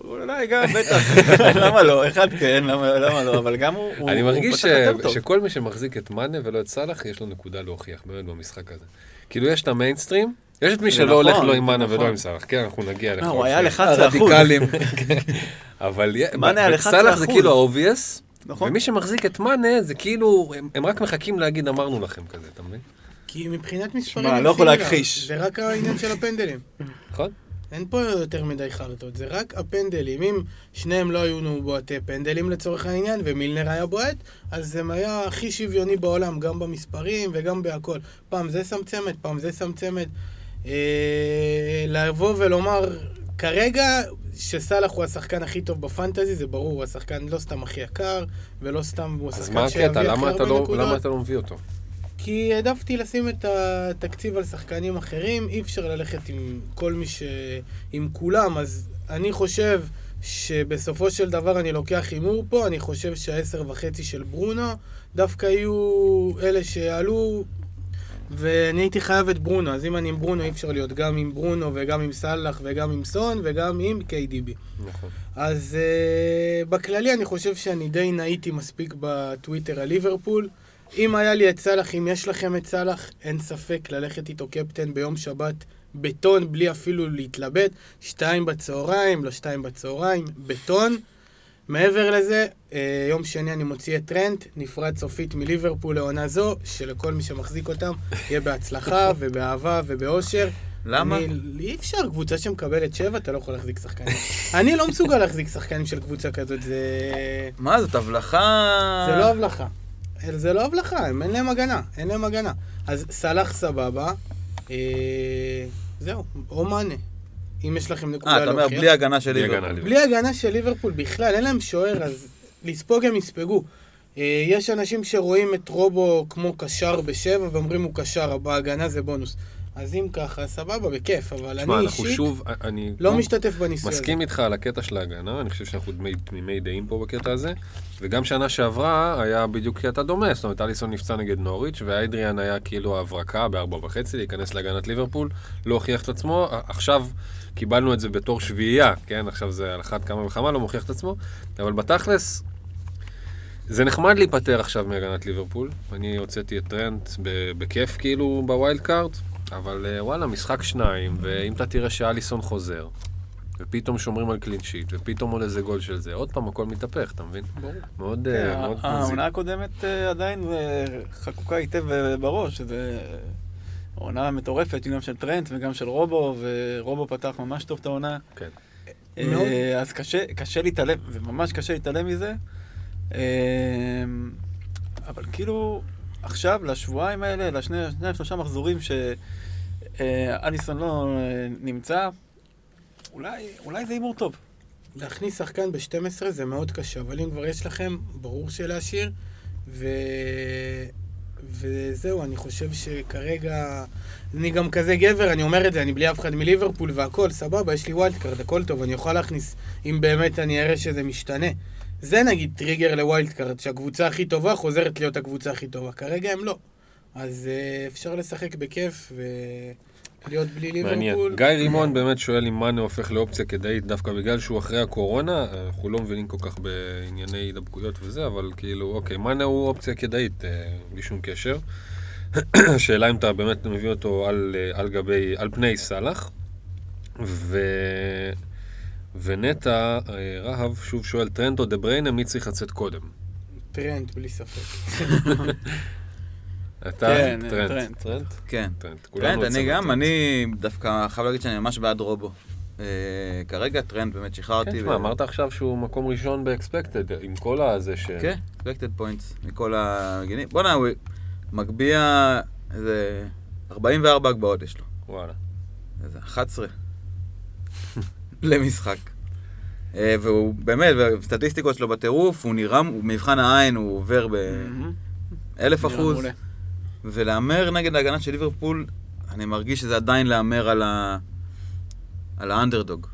Speaker 4: אולי גם, בטח. למה לא? אחד כן, למה, למה לא? אבל גם הוא, הוא
Speaker 1: אני מרגיש ש... שכל מי שמחזיק את מאנה ולא את סאלח, יש לו נקודה להוכיח באמת במשחק הזה. כאילו יש את המיינסטרים, יש את מי שלא
Speaker 4: נכון,
Speaker 1: הולך לא עם
Speaker 4: זה
Speaker 1: מאנה
Speaker 4: נכון.
Speaker 1: ולא עם סאלח, כן, אנחנו נגיע
Speaker 4: לא,
Speaker 1: לכל
Speaker 4: הוא היה
Speaker 1: זה.
Speaker 4: על 11 אחוז.
Speaker 3: הרדיקלים.
Speaker 1: אבל יה-
Speaker 4: מאנה על
Speaker 1: ב-
Speaker 4: 11%.
Speaker 1: סאלח זה כאילו ה obvious,
Speaker 4: נכון.
Speaker 1: ומי שמחזיק את מאנה זה כאילו, הם- הם רק מחכים להגיד אמרנו לכם כזה, אתה מבין?
Speaker 2: כי מבחינת מספרים...
Speaker 4: שמע,
Speaker 2: הם
Speaker 4: לא יכול. להכחיש.
Speaker 2: זה רק העניין של הפנדלים.
Speaker 1: נכון?
Speaker 2: אין פה יותר מדי חרטות, זה רק הפנדלים. אם שניהם לא היו בועטי פנדלים לצורך העניין, ומילנר היה בועט, אז זה היה הכי שוויוני בעולם, גם במספרים וגם בהכל. פעם זה שם צמד, פעם זה שם צמד. אה, לבוא ולומר, כרגע, שסאלח הוא השחקן הכי טוב בפנטזי, זה ברור, הוא השחקן לא סתם הכי יקר, ולא סתם הוא
Speaker 1: אז
Speaker 2: השחקן
Speaker 1: מה
Speaker 2: שיביא
Speaker 1: הקטע?
Speaker 2: הכי הרבה
Speaker 1: לא-
Speaker 2: נקודות.
Speaker 1: למה אתה לא מביא אותו?
Speaker 2: כי העדפתי לשים את התקציב על שחקנים אחרים, אי אפשר ללכת עם כל מי ש... עם כולם, אז אני חושב שבסופו של דבר אני לוקח הימור פה, אני חושב שהעשר וחצי של ברונו דווקא יהיו אלה שיעלו, ואני הייתי חייב את ברונו, אז אם אני עם ברונו אי אפשר להיות גם עם ברונו וגם עם סאלח וגם עם סון וגם עם KDB.
Speaker 1: נכון.
Speaker 2: אז uh, בכללי אני חושב שאני די נהיתי מספיק בטוויטר על ליברפול. אם היה לי את סאלח, אם יש לכם את סאלח, אין ספק ללכת איתו קפטן ביום שבת בטון, בלי אפילו להתלבט. שתיים בצהריים, לא שתיים בצהריים, בטון. מעבר לזה, אה, יום שני אני מוציא את טרנט, נפרד סופית מליברפול לעונה זו, שלכל מי שמחזיק אותם יהיה בהצלחה ובאהבה ובאושר.
Speaker 3: למה?
Speaker 2: אני, אי אפשר, קבוצה שמקבלת שבע, אתה לא יכול להחזיק שחקנים. אני לא מסוגל להחזיק שחקנים של קבוצה כזאת, זה...
Speaker 3: מה, זאת הבלחה...
Speaker 2: זה לא הבלחה. זה לא הבלחה, הם אין להם הגנה, אין להם הגנה. אז סאלח סבבה, אה, זהו, או מאנה. אם יש לכם נקודה
Speaker 3: אה, אתה אומר
Speaker 2: להוכיח.
Speaker 3: בלי הגנה של
Speaker 1: בלי הגנה,
Speaker 3: ליברפול.
Speaker 2: בלי הגנה של ליברפול בכלל, אין להם שוער, אז לספוג הם יספגו. אה, יש אנשים שרואים את רובו כמו קשר בשבע ואומרים הוא קשר, בהגנה זה בונוס. אז אם ככה, סבבה, בכיף, אבל
Speaker 1: תשמע,
Speaker 2: אני אישית
Speaker 1: שוב, אני
Speaker 2: לא משתתף בניסוי הזה.
Speaker 1: מסכים איתך על הקטע של ההגנה, אני חושב שאנחנו תמימי- תמימי דעים פה בקטע הזה. וגם שנה שעברה היה בדיוק קטע דומה, זאת אומרת, אליסון נפצע נגד נוריץ', ואדריאן היה כאילו ההברקה בארבע וחצי, להיכנס להגנת ליברפול, לא הוכיח את עצמו. עכשיו קיבלנו את זה בתור שביעייה, כן? עכשיו זה על אחת כמה וכמה, לא מוכיח את עצמו. אבל בתכלס, זה נחמד להיפטר עכשיו מהגנת ליברפול. אני הוצאתי את טרנט ב- בכיף כאילו ב wild card, אבל אה, וואלה, משחק שניים, ואם אתה תראה שאליסון חוזר, ופתאום שומרים על קלין שיט, ופתאום עוד איזה גול של זה, עוד פעם הכל מתהפך, אתה מבין?
Speaker 2: ברור.
Speaker 1: מאוד,
Speaker 4: כן,
Speaker 1: אה, מזיק.
Speaker 4: העונה הקודמת אה, עדיין חקוקה היטב בראש, שזה עונה מטורפת, גם של טרנט וגם של רובו, ורובו פתח ממש טוב את העונה.
Speaker 1: כן.
Speaker 4: אה. אז קשה, קשה להתעלם, וממש קשה להתעלם מזה. אה, אבל כאילו, עכשיו, לשבועיים האלה, לשני שלושה מחזורים שאליסון לא אה, נמצא, אולי, אולי זה הימור טוב.
Speaker 2: להכניס שחקן ב-12 זה מאוד קשה, אבל אם כבר יש לכם, ברור שלהשאיר. ו... וזהו, אני חושב שכרגע... אני גם כזה גבר, אני אומר את זה, אני בלי אף אחד מליברפול והכל, סבבה, יש לי wild card, הכל טוב, אני יכול להכניס, אם באמת אני אראה שזה משתנה. זה נגיד טריגר ל wild card, שהקבוצה הכי טובה חוזרת להיות הקבוצה הכי טובה. כרגע הם לא. אז אה, אפשר לשחק בכיף ולהיות בלי
Speaker 1: מעניין.
Speaker 2: ליברפול.
Speaker 1: גיא רימון באמת שואל אם מאנה הופך לאופציה כדאית דווקא בגלל שהוא אחרי הקורונה, אנחנו לא מבינים כל כך בענייני הידבקויות וזה, אבל כאילו, אוקיי, מאנה הוא אופציה כדאית, אה, בלי שום קשר. השאלה אם אתה באמת מביא אותו על, אה, על גבי, על פני סאלח. ו... ונטע אה, רהב שוב שואל, טרנד או דה בריינה, מי צריך לצאת קודם?
Speaker 2: טרנד, בלי ספק.
Speaker 1: אתה?
Speaker 4: כן,
Speaker 1: טרנד.
Speaker 4: טרנד.
Speaker 1: טרנד?
Speaker 3: כן.
Speaker 1: כולנו
Speaker 3: טרנד, אני גם,
Speaker 1: טרנד.
Speaker 3: אני דווקא חייב להגיד שאני ממש בעד רובו. אה, כרגע טרנד באמת שחררתי.
Speaker 1: כן,
Speaker 3: ו-
Speaker 1: תשמע, אמרת עכשיו שהוא מקום ראשון ב expected, עם כל הזה ש...
Speaker 3: כן, expected points מכל המגינים. בואנה, הוא מגביה איזה 44 הגבהות יש לו.
Speaker 1: וואלה.
Speaker 3: איזה 11 למשחק. אה, והוא באמת, והסטטיסטיקות שלו בטירוף, הוא נראה, הוא מבחן העין, הוא עובר באלף
Speaker 4: נראה
Speaker 3: אחוז.
Speaker 4: מעולה.
Speaker 3: ולהמר נגד ההגנה של ליברפול, אני מרגיש שזה עדיין להמר על ה... על האנדרדוג.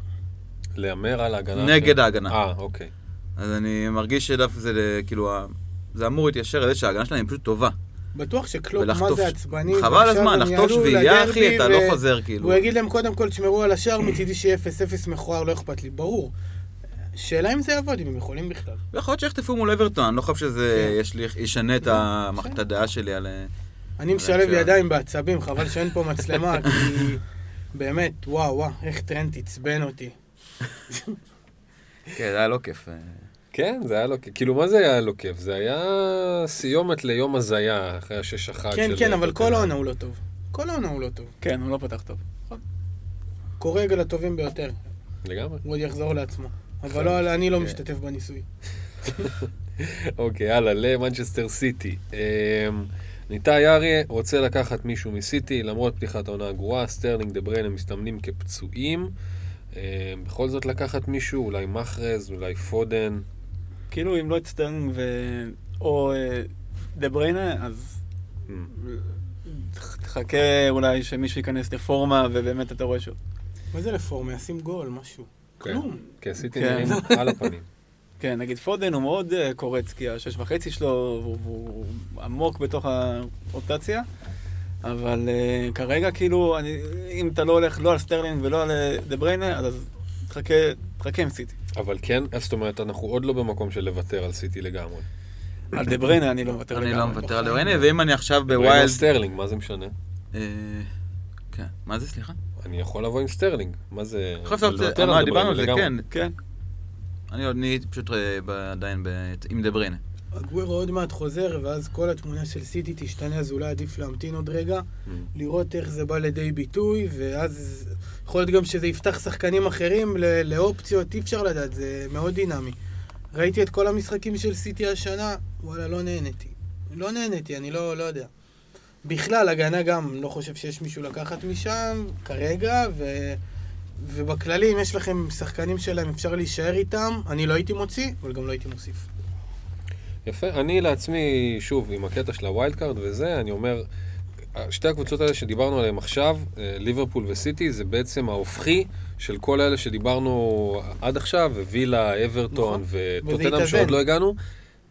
Speaker 1: להמר על ההגנה.
Speaker 3: נגד
Speaker 1: של-
Speaker 3: ההגנה.
Speaker 1: אה, אוקיי.
Speaker 3: אז אני מרגיש שדווקא זה כאילו, זה אמור להתיישר על זה שההגנה שלהם היא פשוט טובה.
Speaker 2: בטוח שקלופ,
Speaker 3: ולחטוף-
Speaker 2: מה זה עצבני.
Speaker 3: חבל הזמן, לחטוף שביעייה, אחי, אתה לא חוזר, כאילו.
Speaker 2: הוא יגיד להם, קודם כל, תשמרו על השער, מצידי שיהיה 0-0 מכוער, לא אכפת לי. ברור. שאלה אם זה יעבוד, אם הם יכולים בכלל.
Speaker 3: יכול להיות שיחטפו מול אברטון, אני לא חושב שזה
Speaker 2: כן.
Speaker 3: ישנה המח- את הדעה שלי על... אה,
Speaker 2: אני משלב. ידיים בעצבים, חבל שאין פה מצלמה, כי באמת, וואו, וואו, איך טרנט עצבן אותי.
Speaker 3: כן, זה היה לא כיף. אה.
Speaker 1: כן, זה היה לו, כאילו, מה זה היה לו כיף? זה היה סיומת ליום הזיה, אחרי השש אחת
Speaker 2: כן,
Speaker 1: של...
Speaker 2: כן, אבל כל. העונה הוא לא טוב. כל העונה הוא לא טוב.
Speaker 4: כן, הוא לא פתח טוב.
Speaker 2: קורא רגע לטובים ביותר.
Speaker 1: לגמרי.
Speaker 2: הוא עוד יחזור לעצמו. אבל לא, אני לא
Speaker 3: כן.
Speaker 2: משתתף בניסוי.
Speaker 1: אוקיי, הלאה, למנצ'סטר סיטי. ניתאי אריה רוצה לקחת מישהו מסיטי, למרות פתיחת העונה הגרועה, סטרלינג דה בריינה מסתמנים כפצועים. אמ, בכל זאת לקחת מישהו, אולי מחרז, אולי פודן.
Speaker 4: כאילו, אם לא את סטרלינג ו... או אה, דה בריינה, אז
Speaker 1: אמ,
Speaker 4: תחכה אולי שמישהו ייכנס לפורמה, ובאמת אתה רואה שהוא...
Speaker 2: מה זה לפורמה? ישים גול, משהו.
Speaker 1: כן.
Speaker 2: כלום.
Speaker 1: כן, סיטי
Speaker 4: כן.
Speaker 1: נראים על הפנים.
Speaker 4: כן, נגיד פודן הוא מאוד אה, קורץ, כי השש וחצי שלו הוא, הוא עמוק בתוך הרוטציה, אבל אה, כרגע כאילו, אני, אם אתה לא הולך לא על סטרלינג ולא על אה, דה בריינה, אז תחכה, תחכה עם סיטי.
Speaker 1: אבל כן, זאת אומרת, אנחנו עוד לא במקום של לוותר על סיטי לגמרי.
Speaker 4: על דה בריינה אני לא מוותר
Speaker 3: אני
Speaker 4: לגמרי.
Speaker 3: לא מוותר על דבריינה, ואם אני עכשיו
Speaker 1: ב
Speaker 3: wild... ב wild...
Speaker 1: סטרלינג, מה זה משנה?
Speaker 3: אה, כן, מה זה, סליחה?
Speaker 1: אני יכול לבוא עם סטרלינג, מה זה...
Speaker 3: אני
Speaker 1: דה
Speaker 3: דיברנו על
Speaker 1: בריינה
Speaker 3: זה. כן.
Speaker 4: כן.
Speaker 3: אני עוד אני פשוט אה, ב- עדיין ב- עם דה בריינה.
Speaker 2: אגוורו עוד מעט חוזר, ואז כל התמונה של סיטי תשתנה, אז אולי עדיף להמתין עוד רגע, לראות איך זה בא לידי ביטוי, ואז יכול להיות גם שזה יפתח שחקנים אחרים ל- לאופציות, אי אפשר לדעת, זה מאוד דינמי. ראיתי את כל המשחקים של סיטי השנה, וואלה, לא נהניתי. לא נהניתי, אני לא, לא יודע. בכלל, הגנה גם, לא חושב שיש מישהו לקחת משם, כרגע, ו... ובכללי, אם יש לכם שחקנים שלהם, אפשר להישאר איתם, אני לא הייתי מוציא, אבל גם לא הייתי מוסיף.
Speaker 1: יפה. אני לעצמי, שוב, עם הקטע של ה wild card וזה, אני אומר, שתי הקבוצות האלה שדיברנו עליהן עכשיו, אה, ליברפול וסיטי, זה בעצם ההופכי של כל אלה שדיברנו עד עכשיו, ווילה, אברטון
Speaker 2: נכון.
Speaker 1: וטוטנאם. שעוד לא הגענו,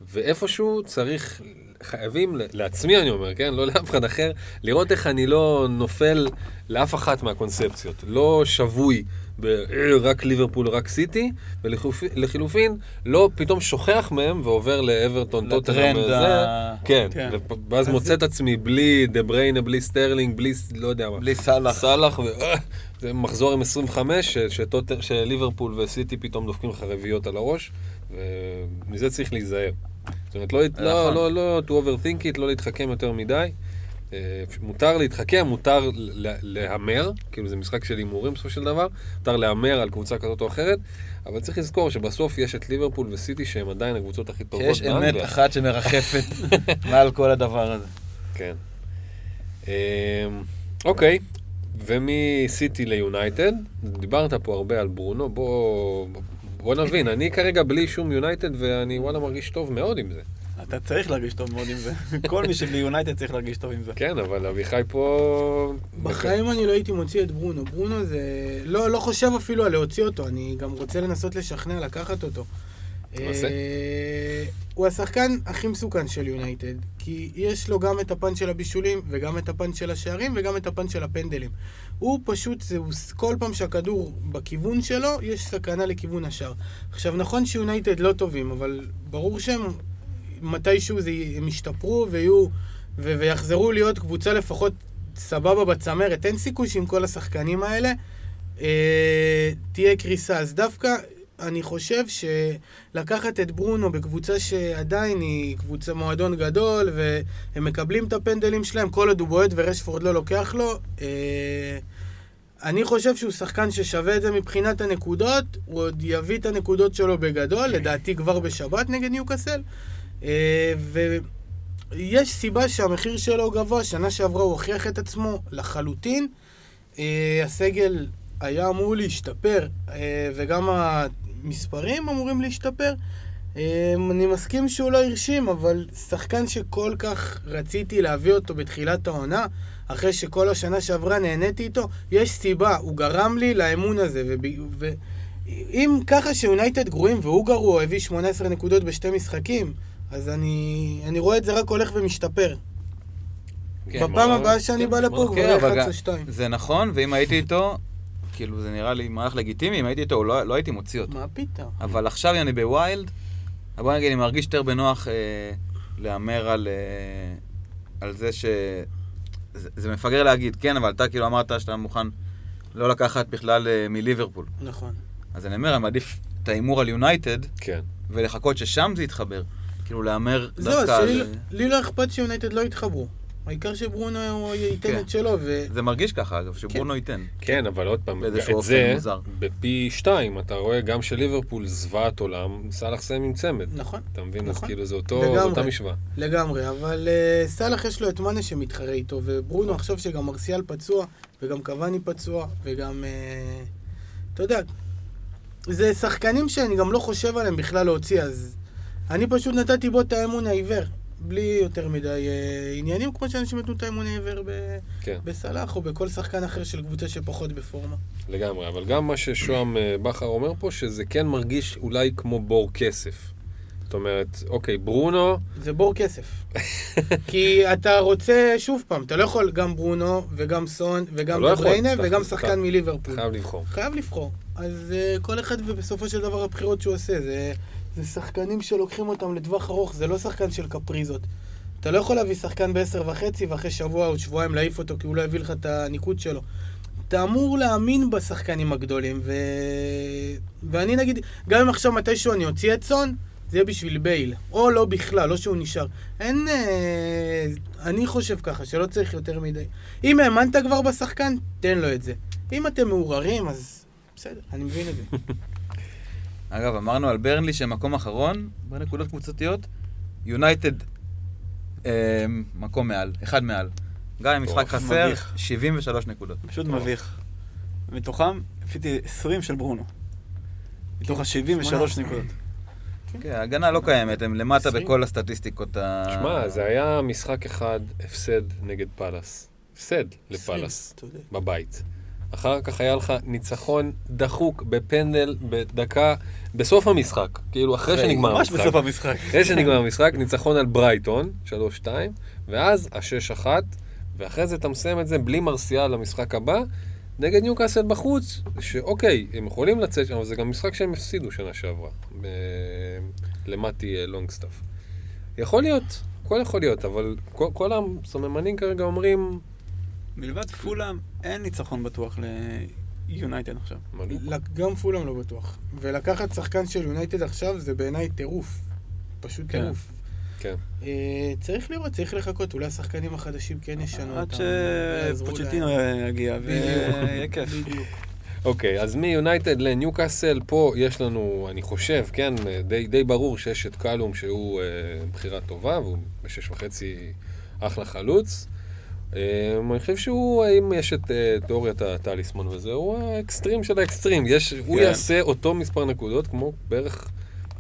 Speaker 1: ואיפשהו צריך, חייבים, לעצמי אני אומר, כן? לא לאף אחד אחר, לראות איך אני לא נופל לאף אחת מהקונספציות. לא שבוי ברק ליברפול, רק סיטי, ולחילופין, לא פתאום שוכח מהם ועובר לאברטון,
Speaker 3: לטרנד
Speaker 1: וזה.
Speaker 3: ה-
Speaker 1: כן,
Speaker 4: כן.
Speaker 1: ואז
Speaker 2: אז
Speaker 1: מוצא
Speaker 2: זה-
Speaker 1: את עצמי בלי דה בריינה, בלי סטרלינג, בלי לא יודע מה.
Speaker 3: בלי סאלח.
Speaker 1: סאלח, ו- אה, זה מחזור עם 25, ש- שטוט- שליברפול וסיטי פתאום דופקים לך רביעיות על הראש, ומזה צריך להיזהר. זאת אומרת, לא, לא,
Speaker 3: נכון.
Speaker 1: לא, לא to overthink it, לא להתחכם יותר מדי. אה, מותר להתחכם, מותר להמר, כאילו זה משחק של הימורים בסופו של דבר, מותר להמר על קבוצה כזאת או אחרת, אבל צריך לזכור שבסוף יש את ליברפול וסיטי שהם עדיין הקבוצות הכי טובות
Speaker 3: שיש אמת. אחת שמרחפת מעל כל הדבר הזה.
Speaker 1: כן. אמ, אוקיי, ומסיטי ליונייטד, דיברת פה הרבה על ברונו, בוא, בוא נבין, אני כרגע בלי שום יונייטד ואני וואלה מרגיש טוב מאוד עם זה.
Speaker 4: אתה צריך להרגיש טוב מאוד עם זה. כל מי שבלי יונייטד צריך להרגיש טוב עם זה.
Speaker 1: כן, אבל אביחי פה...
Speaker 2: בחיים אני לא הייתי מוציא את ברונו. ברונו זה... לא, לא חושב אפילו על להוציא אותו, אני גם רוצה לנסות לשכנע לקחת אותו. אה, הוא השחקן הכי מסוכן של יונייטד, כי יש לו גם את הפן של הבישולים, וגם את הפן של השערים, וגם את הפן של הפנדלים. הוא פשוט, זה, הוא, כל פעם שהכדור בכיוון שלו, יש סכנה לכיוון השער. עכשיו, נכון שיונייטד לא טובים, אבל ברור שהם, מתישהו זה, הם ישתפרו ויהיו, ו, ויחזרו להיות קבוצה לפחות סבבה בצמרת. אין סיכוי שעם כל השחקנים האלה אה, תהיה קריסה. אז דווקא אני חושב שלקחת את ברונו בקבוצה שעדיין היא קבוצה מועדון גדול, והם מקבלים את הפנדלים שלהם, כל עוד הוא בועט ורשפורד לא לוקח לו, אה, אני חושב שהוא שחקן ששווה את זה מבחינת הנקודות, הוא עוד יביא את הנקודות שלו בגדול, לדעתי כבר בשבת נגד ניוקאסל. אה, ויש סיבה שהמחיר שלו גבוה, שנה שעברה הוא הוכיח את עצמו לחלוטין. אה, הסגל היה אמור להשתפר, אה, וגם המספרים אמורים להשתפר. אה, אני מסכים שהוא לא הרשים, אבל שחקן שכל כך רציתי להביא אותו בתחילת העונה, אחרי שכל השנה שעברה נהניתי איתו, יש סיבה, הוא גרם לי לאמון הזה. ואם ככה שיונייטד גרועים והוא גרוע, הביא 18 נקודות בשתי משחקים, אז אני, אני רואה את זה רק הולך ומשתפר.
Speaker 1: כן,
Speaker 2: בפעם הבאה שאני
Speaker 1: כן,
Speaker 2: בא לפה
Speaker 3: כן,
Speaker 2: כבר
Speaker 3: אבל גם-
Speaker 2: 11-2.
Speaker 3: זה נכון, ואם הייתי איתו, כאילו זה נראה לי מהלך לגיטימי, אם הייתי איתו, לא לא הייתי מוציא אותו.
Speaker 2: מה פתאום?
Speaker 3: אבל עכשיו אני ב wild, בוא נגיד, אני מרגיש יותר בנוח אה, להמר על, אה, על זה ש... זה, זה מפגר להגיד, כן, אבל אתה כאילו אמרת שאתה מוכן לא לקחת בכלל אה, מליברפול.
Speaker 2: נכון.
Speaker 3: אז אני אומר, אני מעדיף את ההימור על יונייטד,
Speaker 1: כן.
Speaker 3: ולחכות ששם זה יתחבר. כאילו להמר
Speaker 2: זהו,
Speaker 3: דווקא על...
Speaker 2: שלי- לי לא אכפת שיונייטד לא יתחברו. העיקר שברונו ייתן
Speaker 3: כן.
Speaker 2: את שלו, ו...
Speaker 3: זה מרגיש ככה, אגב, שברונו ייתן.
Speaker 1: כן, אבל עוד פעם, את זה,
Speaker 3: מוזר.
Speaker 1: בפי שתיים, אתה רואה גם שליברפול זוועת עולם, סאלח סיים עם צמד.
Speaker 2: נכון,
Speaker 1: אתה מבין? אז
Speaker 2: נכון.
Speaker 1: כאילו זה אותו,
Speaker 2: לגמרי.
Speaker 1: אותה משוואה.
Speaker 2: לגמרי, אבל uh, סאלח יש לו את מאנה שמתחרה איתו, וברונו עכשיו שגם מרסיאל פצוע, וגם קוואני פצוע, וגם... Uh, אתה יודע, זה שחקנים שאני גם לא חושב עליהם בכלל להוציא, אז אני פשוט נתתי בו את האמון העיוור. בלי יותר מדי uh, עניינים, כמו שאנשים נתנו את האמון העיוור ב-
Speaker 1: כן.
Speaker 2: בסלאח או בכל שחקן אחר של קבוצה שפחות בפורמה.
Speaker 1: לגמרי, אבל גם מה ששוהם אה, בכר אומר פה, שזה כן מרגיש אולי כמו בור כסף. זאת אומרת, אוקיי, ברונו,
Speaker 2: זה בור כסף. כי אתה רוצה, שוב פעם, אתה לא יכול גם ברונו וגם סון וגם
Speaker 1: לא
Speaker 2: דבריינה וגם שחקן
Speaker 1: אתה
Speaker 2: מליברפול.
Speaker 1: חייב לבחור.
Speaker 2: חייב לבחור. אז uh, כל אחד ובסופו של דבר הבחירות שהוא עושה, זה, זה שחקנים שלוקחים אותם לטווח ארוך, זה לא שחקן של קפריזות. אתה לא יכול להביא שחקן בעשר וחצי ואחרי שבוע או שבועיים להעיף אותו כי הוא לא יביא לך את הניקוד שלו. אתה אמור להאמין בשחקנים הגדולים, ו... ואני נגיד, גם אם עכשיו מתישהו אני אוציא את סון, זה יהיה בשביל בייל. או לא בכלל, לא שהוא נשאר. אין... אה, אני חושב ככה, שלא צריך יותר מדי. אם האמנת כבר בשחקן, תן לו את זה. אם אתם מעורערים, אז בסדר, אני מבין את זה.
Speaker 3: אגב, אמרנו על ברנלי שהם מקום אחרון בנקודות קבוצתיות. יונייטד, אה, מקום מעל, אחד מעל. גם עם משחק חסר,
Speaker 4: מביך.
Speaker 3: 73 נקודות.
Speaker 4: פשוט מביך. מתוכם, עשיתי 20 של ברונו. מתוך ה-73
Speaker 2: 18.
Speaker 4: נקודות.
Speaker 3: כן, ההגנה לא קיימת, הם למטה. בכל הסטטיסטיקות ה...
Speaker 1: שמע, זה היה משחק אחד הפסד נגד פאלאס. הפסד לפאלאס. בבית. אחר כך היה לך ניצחון דחוק בפנדל בדקה, בסוף המשחק. כאילו, אחרי
Speaker 3: אחרי,
Speaker 1: שנגמר
Speaker 4: ממש
Speaker 1: המשחק.
Speaker 4: בסוף המשחק.
Speaker 1: אחרי שנגמר המשחק, ניצחון על ברייטון, 3-2, ואז ה-6-1, ואחרי זה אתה מסיים את זה בלי מרסיאל למשחק הבא, נגד ניוקאסל בחוץ, שאוקיי, הם יכולים לצאת שם, אבל זה גם משחק שהם הפסידו שנה שעברה, ב- למטי אה, לונגסטאף. יכול להיות, הכל יכול להיות, אבל כל, כל הסממנים כרגע אומרים,
Speaker 4: מלבד פולאם, אין ניצחון בטוח ליונייטד עכשיו.
Speaker 1: לא?
Speaker 2: גם פולאם לא בטוח. ולקחת שחקן של יונייטד עכשיו זה בעיניי טירוף. פשוט
Speaker 4: כן.
Speaker 2: טירוף.
Speaker 1: כן.
Speaker 2: אה, צריך לראות, צריך לחכות, אולי השחקנים החדשים כן ישנו
Speaker 4: עד
Speaker 2: אותם. ויעזרו
Speaker 4: שפוצ'טינו
Speaker 2: להם.
Speaker 4: יגיע. ויהיה כיף.
Speaker 2: בדיוק.
Speaker 1: אוקיי, אז מיונייטד לניוקאסל, פה יש לנו, אני חושב, כן, די, די ברור שיש את קלום שהוא אה, בחירה טובה, והוא בשש וחצי אחלה חלוץ. אה, אני חושב שהוא, אם יש את אה, תיאוריית הטליסמן וזה, הוא האקסטרים של האקסטרים. יש, הוא
Speaker 4: כן.
Speaker 1: יעשה אותו מספר נקודות כמו בערך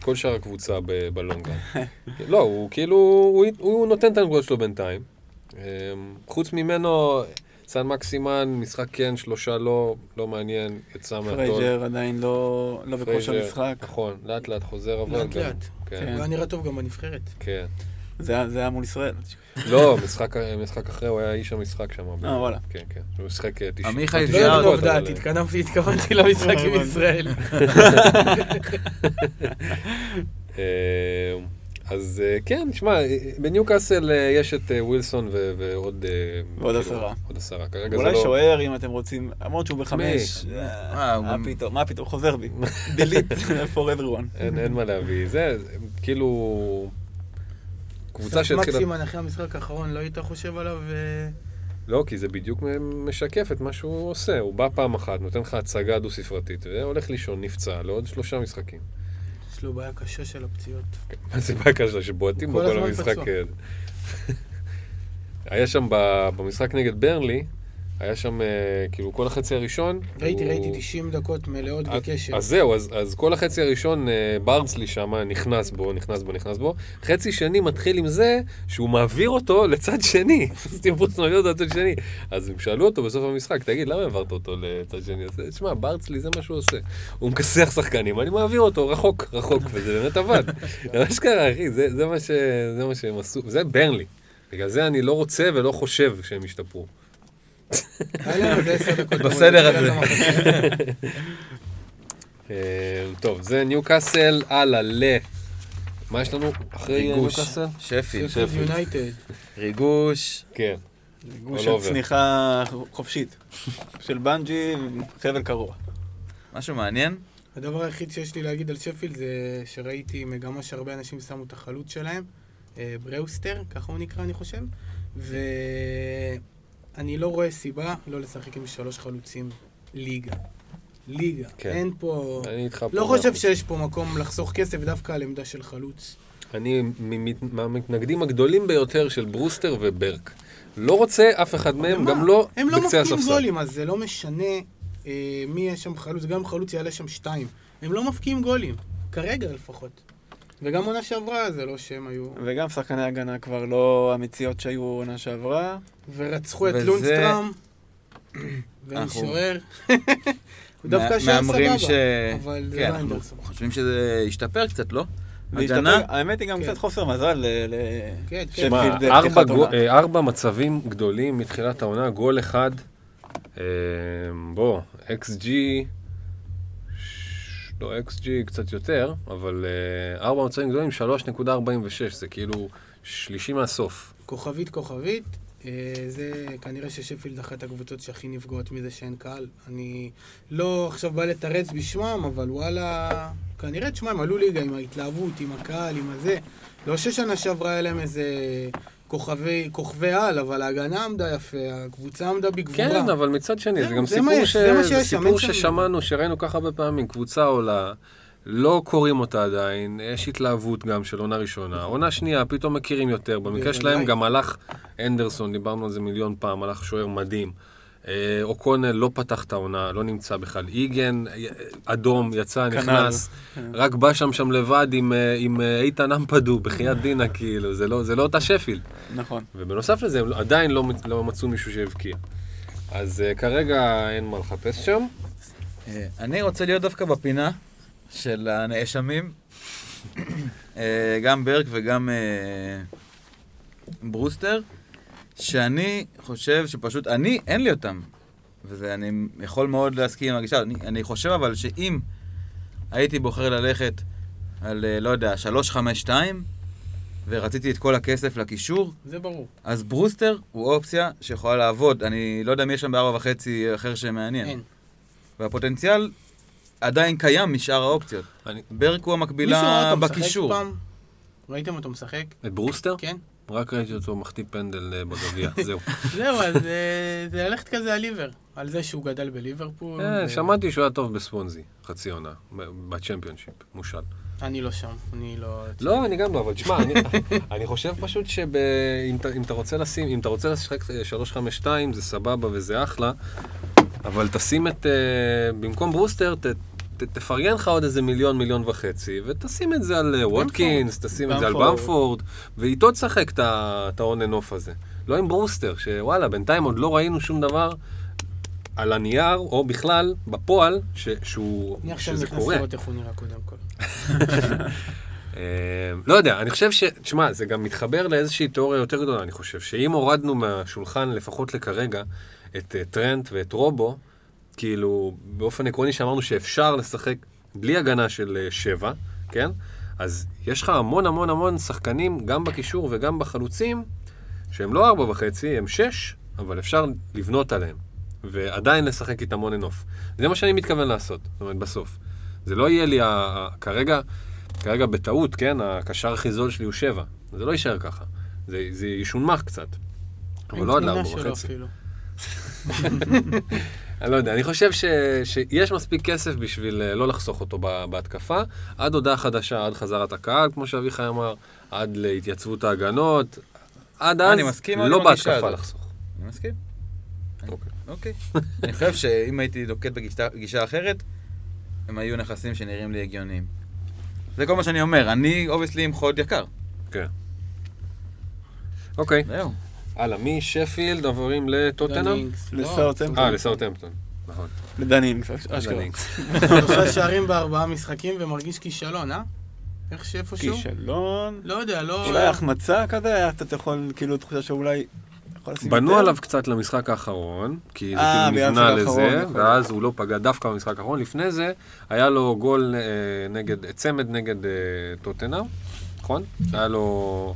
Speaker 1: כל שאר הקבוצה ב- בלונגרן. לא, הוא כאילו, הוא, הוא נותן את הנקודות שלו בינתיים. אה, חוץ ממנו, סן מקסימן, משחק כן, שלושה לא, לא מעניין, יצא מהטון.
Speaker 4: פרייג'ר עדיין לא לא בכושר משחק.
Speaker 1: נכון, לאט לאט חוזר אבל.
Speaker 2: לאט לאט.
Speaker 1: כן,
Speaker 4: כן.
Speaker 2: הוא היה נראה טוב גם בנבחרת.
Speaker 1: כן.
Speaker 4: זה היה מול ישראל.
Speaker 1: לא, משחק, אחרי, הוא היה איש המשחק שם.
Speaker 4: אה, וואלה.
Speaker 1: כן, כן. הוא שיחק אה, 90
Speaker 3: עמיחי
Speaker 1: 90
Speaker 2: לא
Speaker 1: דקות,
Speaker 2: לגנוב דעת,
Speaker 1: אבל, אה,
Speaker 2: התכוונתי- למשחק עם ישראל.
Speaker 1: אה, אז אה, כן, שמע, אה, בניוקאסל אה, יש את אה, ווילסון ועוד... אה,
Speaker 4: ועוד
Speaker 1: כאילו,
Speaker 4: עשרה.
Speaker 1: עוד עשרה. כרגע זה
Speaker 4: אולי
Speaker 1: לא...
Speaker 4: שוער אם אתם רוצים, למרות שהוא בחמש.
Speaker 3: אה,
Speaker 4: אה, מה פתאום, מה פתאום, חוזר בי. delete for everyone.
Speaker 1: אין מה להביא. זה, זה, כאילו... קבוצה שהתחילה...
Speaker 2: מקסימן אחרי המשחק האחרון, לא היית חושב עליו? אה,
Speaker 1: לא, כי זה בדיוק משקף את מה שהוא עושה. הוא בא פעם אחת, נותן לך הצגה דו-ספרתית, והולך לישון, נפצע, לעוד שלושה משחקים.
Speaker 2: יש לו בעיה קשה של הפציעות.
Speaker 1: מה זה בעיה קשה? שבועטים בו
Speaker 2: כל
Speaker 1: המשחק. אה, היה שם במשחק נגד ברנלי, היה שם, אה, כאילו, כל החצי הראשון...
Speaker 2: ראיתי,
Speaker 1: הוא-
Speaker 2: ראיתי 90 דקות מלאות
Speaker 1: אז-
Speaker 2: בקשר.
Speaker 1: אז זהו, אז, אז כל החצי הראשון, אה, ברצלי שם נכנס בו, נכנס בו, נכנס בו. חצי שני מתחיל עם זה שהוא מעביר אותו לצד שני. סטימפוס מעביר אותו לצד שני. אז הם שאלו אותו בסוף המשחק, תגיד, למה העברת אותו לצד שני? אז תשמע, ברצלי זה מה שהוא עושה. הוא מכסח שחקנים, אני מעביר אותו רחוק, רחוק, וזה באמת עבד. זה מה שקרה, אחי, זה, זה, מה ש, זה מה שהם עשו, זה ברנלי. בגלל זה אני לא רוצה ולא חושב שהם ישתפרו.
Speaker 3: בסדר הזה.
Speaker 1: אה, טוב, זה ניוקאסל, הלאה, ל... מה יש לנו אחרי
Speaker 3: ריגוש,
Speaker 1: ניוקאסל?
Speaker 3: שפיל,
Speaker 2: שפילד יונייטד.
Speaker 3: ריגוש,
Speaker 1: כן.
Speaker 4: גוש
Speaker 1: All
Speaker 4: של. צניחה חופשית. של בנג'י, חבל קרוע.
Speaker 3: משהו מעניין.
Speaker 2: הדבר היחיד שיש לי להגיד על שפילד זה שראיתי מגמה שהרבה אנשים שמו את החלוץ שלהם, אה, בראוסטר, ככה הוא נקרא אני חושב, ואני לא רואה סיבה לא לשחק עם שלוש חלוצים ליגה. ליגה.
Speaker 1: כן.
Speaker 2: אין פה...
Speaker 1: אני איתך פה.
Speaker 2: לא חושב
Speaker 1: אחוז.
Speaker 2: שיש פה מקום לחסוך כסף דווקא על עמדה של חלוץ.
Speaker 1: אני מהמתנגדים הגדולים ביותר של ברוסטר וברק. לא רוצה אף אחד מהם,
Speaker 2: מה?
Speaker 1: גם לא
Speaker 2: הם לא
Speaker 1: בקצה
Speaker 2: מפקיעים
Speaker 1: הספסל.
Speaker 2: גולים, אז זה לא משנה אה, מי יש שם חלוץ, גם חלוץ יעלה שם שתיים. הם לא מפקיעים גולים, כרגע לפחות. וגם עונה שעברה זה לא שהם היו...
Speaker 4: וגם שחקני הגנה כבר לא המציאות שהיו עונה שעברה.
Speaker 2: ורצחו את
Speaker 3: וזה-
Speaker 2: לונסטראם, ואין
Speaker 3: אנחנו-
Speaker 2: שוער. הוא דווקא שוער
Speaker 3: מהמרים
Speaker 2: סבבה,
Speaker 3: ש-
Speaker 2: אבל זה
Speaker 3: כן,
Speaker 2: לא
Speaker 3: אנחנו
Speaker 2: אנדרסון.
Speaker 3: חושבים שזה ישתפר קצת, לא? הגנה?
Speaker 4: האמת היא גם
Speaker 2: כן.
Speaker 4: קצת חוסר מזל ל-
Speaker 2: כן, כן.
Speaker 1: ארבע אה, ארבע מצבים גדולים מתחילת העונה, גול אחד. אה, בוא, אקס ג'י... לא, ג'י קצת יותר, אבל אה, ארבע מצבים גדולים, 3.46, זה כאילו שלישי מהסוף.
Speaker 2: כוכבית כוכבית, אה, זה כנראה ששפילד אחת הקבוצות שהכי נפגעות מזה שאין קהל. אני לא עכשיו בא לתרץ בשמם, אבל וואלה, כנראה, תשמע, הם עלו ליגה עם ההתלהבות, עם הקהל, עם הזה. לא ששנה שעברה היה להם איזה כוכבי, כוכבי על, אבל ההגנה עמדה יפה, הקבוצה עמדה בגבורה.
Speaker 1: כן, אבל מצד שני, זה
Speaker 2: זהו,
Speaker 1: גם
Speaker 2: זה
Speaker 1: סיפור
Speaker 2: יש,
Speaker 1: ש-
Speaker 2: זה
Speaker 1: זה סיפור ששמענו, שראינו ככה הרבה פעמים, קבוצה עולה, לא קוראים אותה עדיין, יש התלהבות גם של עונה ראשונה. עונה שנייה, פתאום מכירים יותר. במקרה. שלהם גם הלך אנדרסון, דיברנו על זה מיליון פעם, הלך שוער מדהים. אה, אוקונל לא פתח את העונה, לא נמצא בכלל. איגן, אה, אדום, יצא,
Speaker 4: כנ"ל.
Speaker 1: נכנס,
Speaker 4: כן.
Speaker 1: רק בא שם שם לבד עם, אה, עם איתן אמפדו, בחייאת דינה, כאילו, זה לא, זה לא אותה שפילד.
Speaker 4: נכון.
Speaker 1: ובנוסף לזה, הם עדיין לא, לא מצאו מישהו שהבקיע. אז uh, כרגע אין מה לחפש שם.
Speaker 3: אני רוצה להיות דווקא בפינה של הנאשמים, גם ברק וגם ברוסטר, שאני חושב שפשוט, אני, אין לי אותם. ואני יכול מאוד להסכים עם הגישה. אני, אני חושב אבל שאם הייתי בוחר ללכת על, אה, לא יודע, 352, ורציתי את כל הכסף לקישור,
Speaker 2: זה ברור.
Speaker 3: אז ברוסטר הוא אופציה שיכולה לעבוד. אני לא יודע מי יש שם בארבע וחצי אחר שמעניין.
Speaker 2: אין.
Speaker 3: והפוטנציאל עדיין קיים משאר האופציות.
Speaker 1: אני...
Speaker 3: ברק הוא
Speaker 2: מישהו ראה
Speaker 3: המקבילה
Speaker 2: אותו משחק
Speaker 3: בקישור.
Speaker 2: פעם? ראיתם אותו משחק?
Speaker 1: את ברוסטר?
Speaker 2: כן.
Speaker 1: רק ראיתי אותו מחטיא פנדל אה, בגביע, זהו.
Speaker 2: זהו, אז אה, זה ללכת כזה על ליבר. על זה שהוא גדל בליברפול.
Speaker 1: אה, שמעתי שהוא היה טוב בספונזי, חצי עונה, בצ'מפיונשיפ, מושל.
Speaker 2: אני לא שם, אני לא...
Speaker 1: לא, אני גם לא, אבל תשמע, אני, חושב פשוט שאם אתה, רוצה לשים, אם אתה רוצה לשחק אה, 352 זה סבבה וזה אחלה, אבל תשים את, במקום ברוסטר, תפרגן לך עוד איזה מיליון, מיליון וחצי, ותשים את זה על אה, ווטקינס, תשים את זה על
Speaker 4: במפורד.
Speaker 1: ואיתו תשחק את ההון אנוף הזה. לא עם ברוסטר, שוואלה, בינתיים עוד לא ראינו שום דבר על הנייר, או בכלל, בפועל, ש, שהוא,
Speaker 2: אני עכשיו
Speaker 1: שזה
Speaker 2: נכנס
Speaker 1: קורה.
Speaker 2: לראות איך הוא נראה קודם כל.
Speaker 1: אה, לא יודע, אני חושב ש... תשמע, זה גם מתחבר לאיזושהי תיאוריה יותר גדולה, אני חושב, שאם הורדנו מהשולחן, לפחות לכרגע, את אה, טרנט ואת רובו, כאילו, באופן עקרוני שאמרנו שאפשר לשחק בלי הגנה של אה, שבע, כן? אז יש לך המון המון המון שחקנים, גם בקישור וגם בחלוצים, שהם לא ארבע וחצי, הם שש, אבל אפשר לבנות עליהם, ועדיין לשחק איתם און אנוף. זה מה שאני מתכוון לעשות, זאת אומרת, בסוף. זה לא יהיה לי, ה- ה- כרגע, כרגע בטעות, כן, הקשר הכי זול שלי הוא שבע. זה לא יישאר ככה. זה, זה ישונמך קצת. אבל לא עד לארבע וחצי. אני לא יודע, אני חושב ש, שיש מספיק כסף בשביל אה, לא לחסוך אותו בהתקפה, עד הודעה חדשה, עד חזרת הקהל, כמו שאביחי אמר, עד להתייצבות ההגנות, עד אז,
Speaker 3: אני מסכים
Speaker 1: לא בהתקפה. לחסוך.
Speaker 3: אני מסכים.
Speaker 1: אוקיי.
Speaker 3: אוקיי. אני חושב שאם הייתי נוקט בגישה גישה אחרת, הם היו נכסים שנראים לי הגיוניים. זה כל מה שאני אומר, אני obviously עם חוד יקר.
Speaker 1: כן. אוקיי,
Speaker 3: זהו.
Speaker 1: הלאה, משפילד עוברים לטוטנאם?
Speaker 2: דני אינגס, לא.
Speaker 4: לסאוטהמפטון.
Speaker 1: אה, לסאוטהמפטון, נכון.
Speaker 4: לדני אינגס,
Speaker 1: אשכרה.
Speaker 2: שלושה שערים בארבעה משחקים ומרגיש כישלון, אה? איך שאיפשהו?
Speaker 4: כישלון.
Speaker 2: לא יודע, לא...
Speaker 4: אולי החמצה כזה, קצת יכול, כאילו, תחושה שאולי...
Speaker 1: בנו
Speaker 4: יותר?
Speaker 1: עליו קצת למשחק האחרון, כי זה
Speaker 4: אה,
Speaker 1: כאילו נבנה לזה,
Speaker 4: נכון.
Speaker 1: ואז הוא לא פגע דווקא במשחק האחרון. לפני זה, היה לו גול אה, נגד, צמד נגד אה, טוטנאם, נכון? היה לו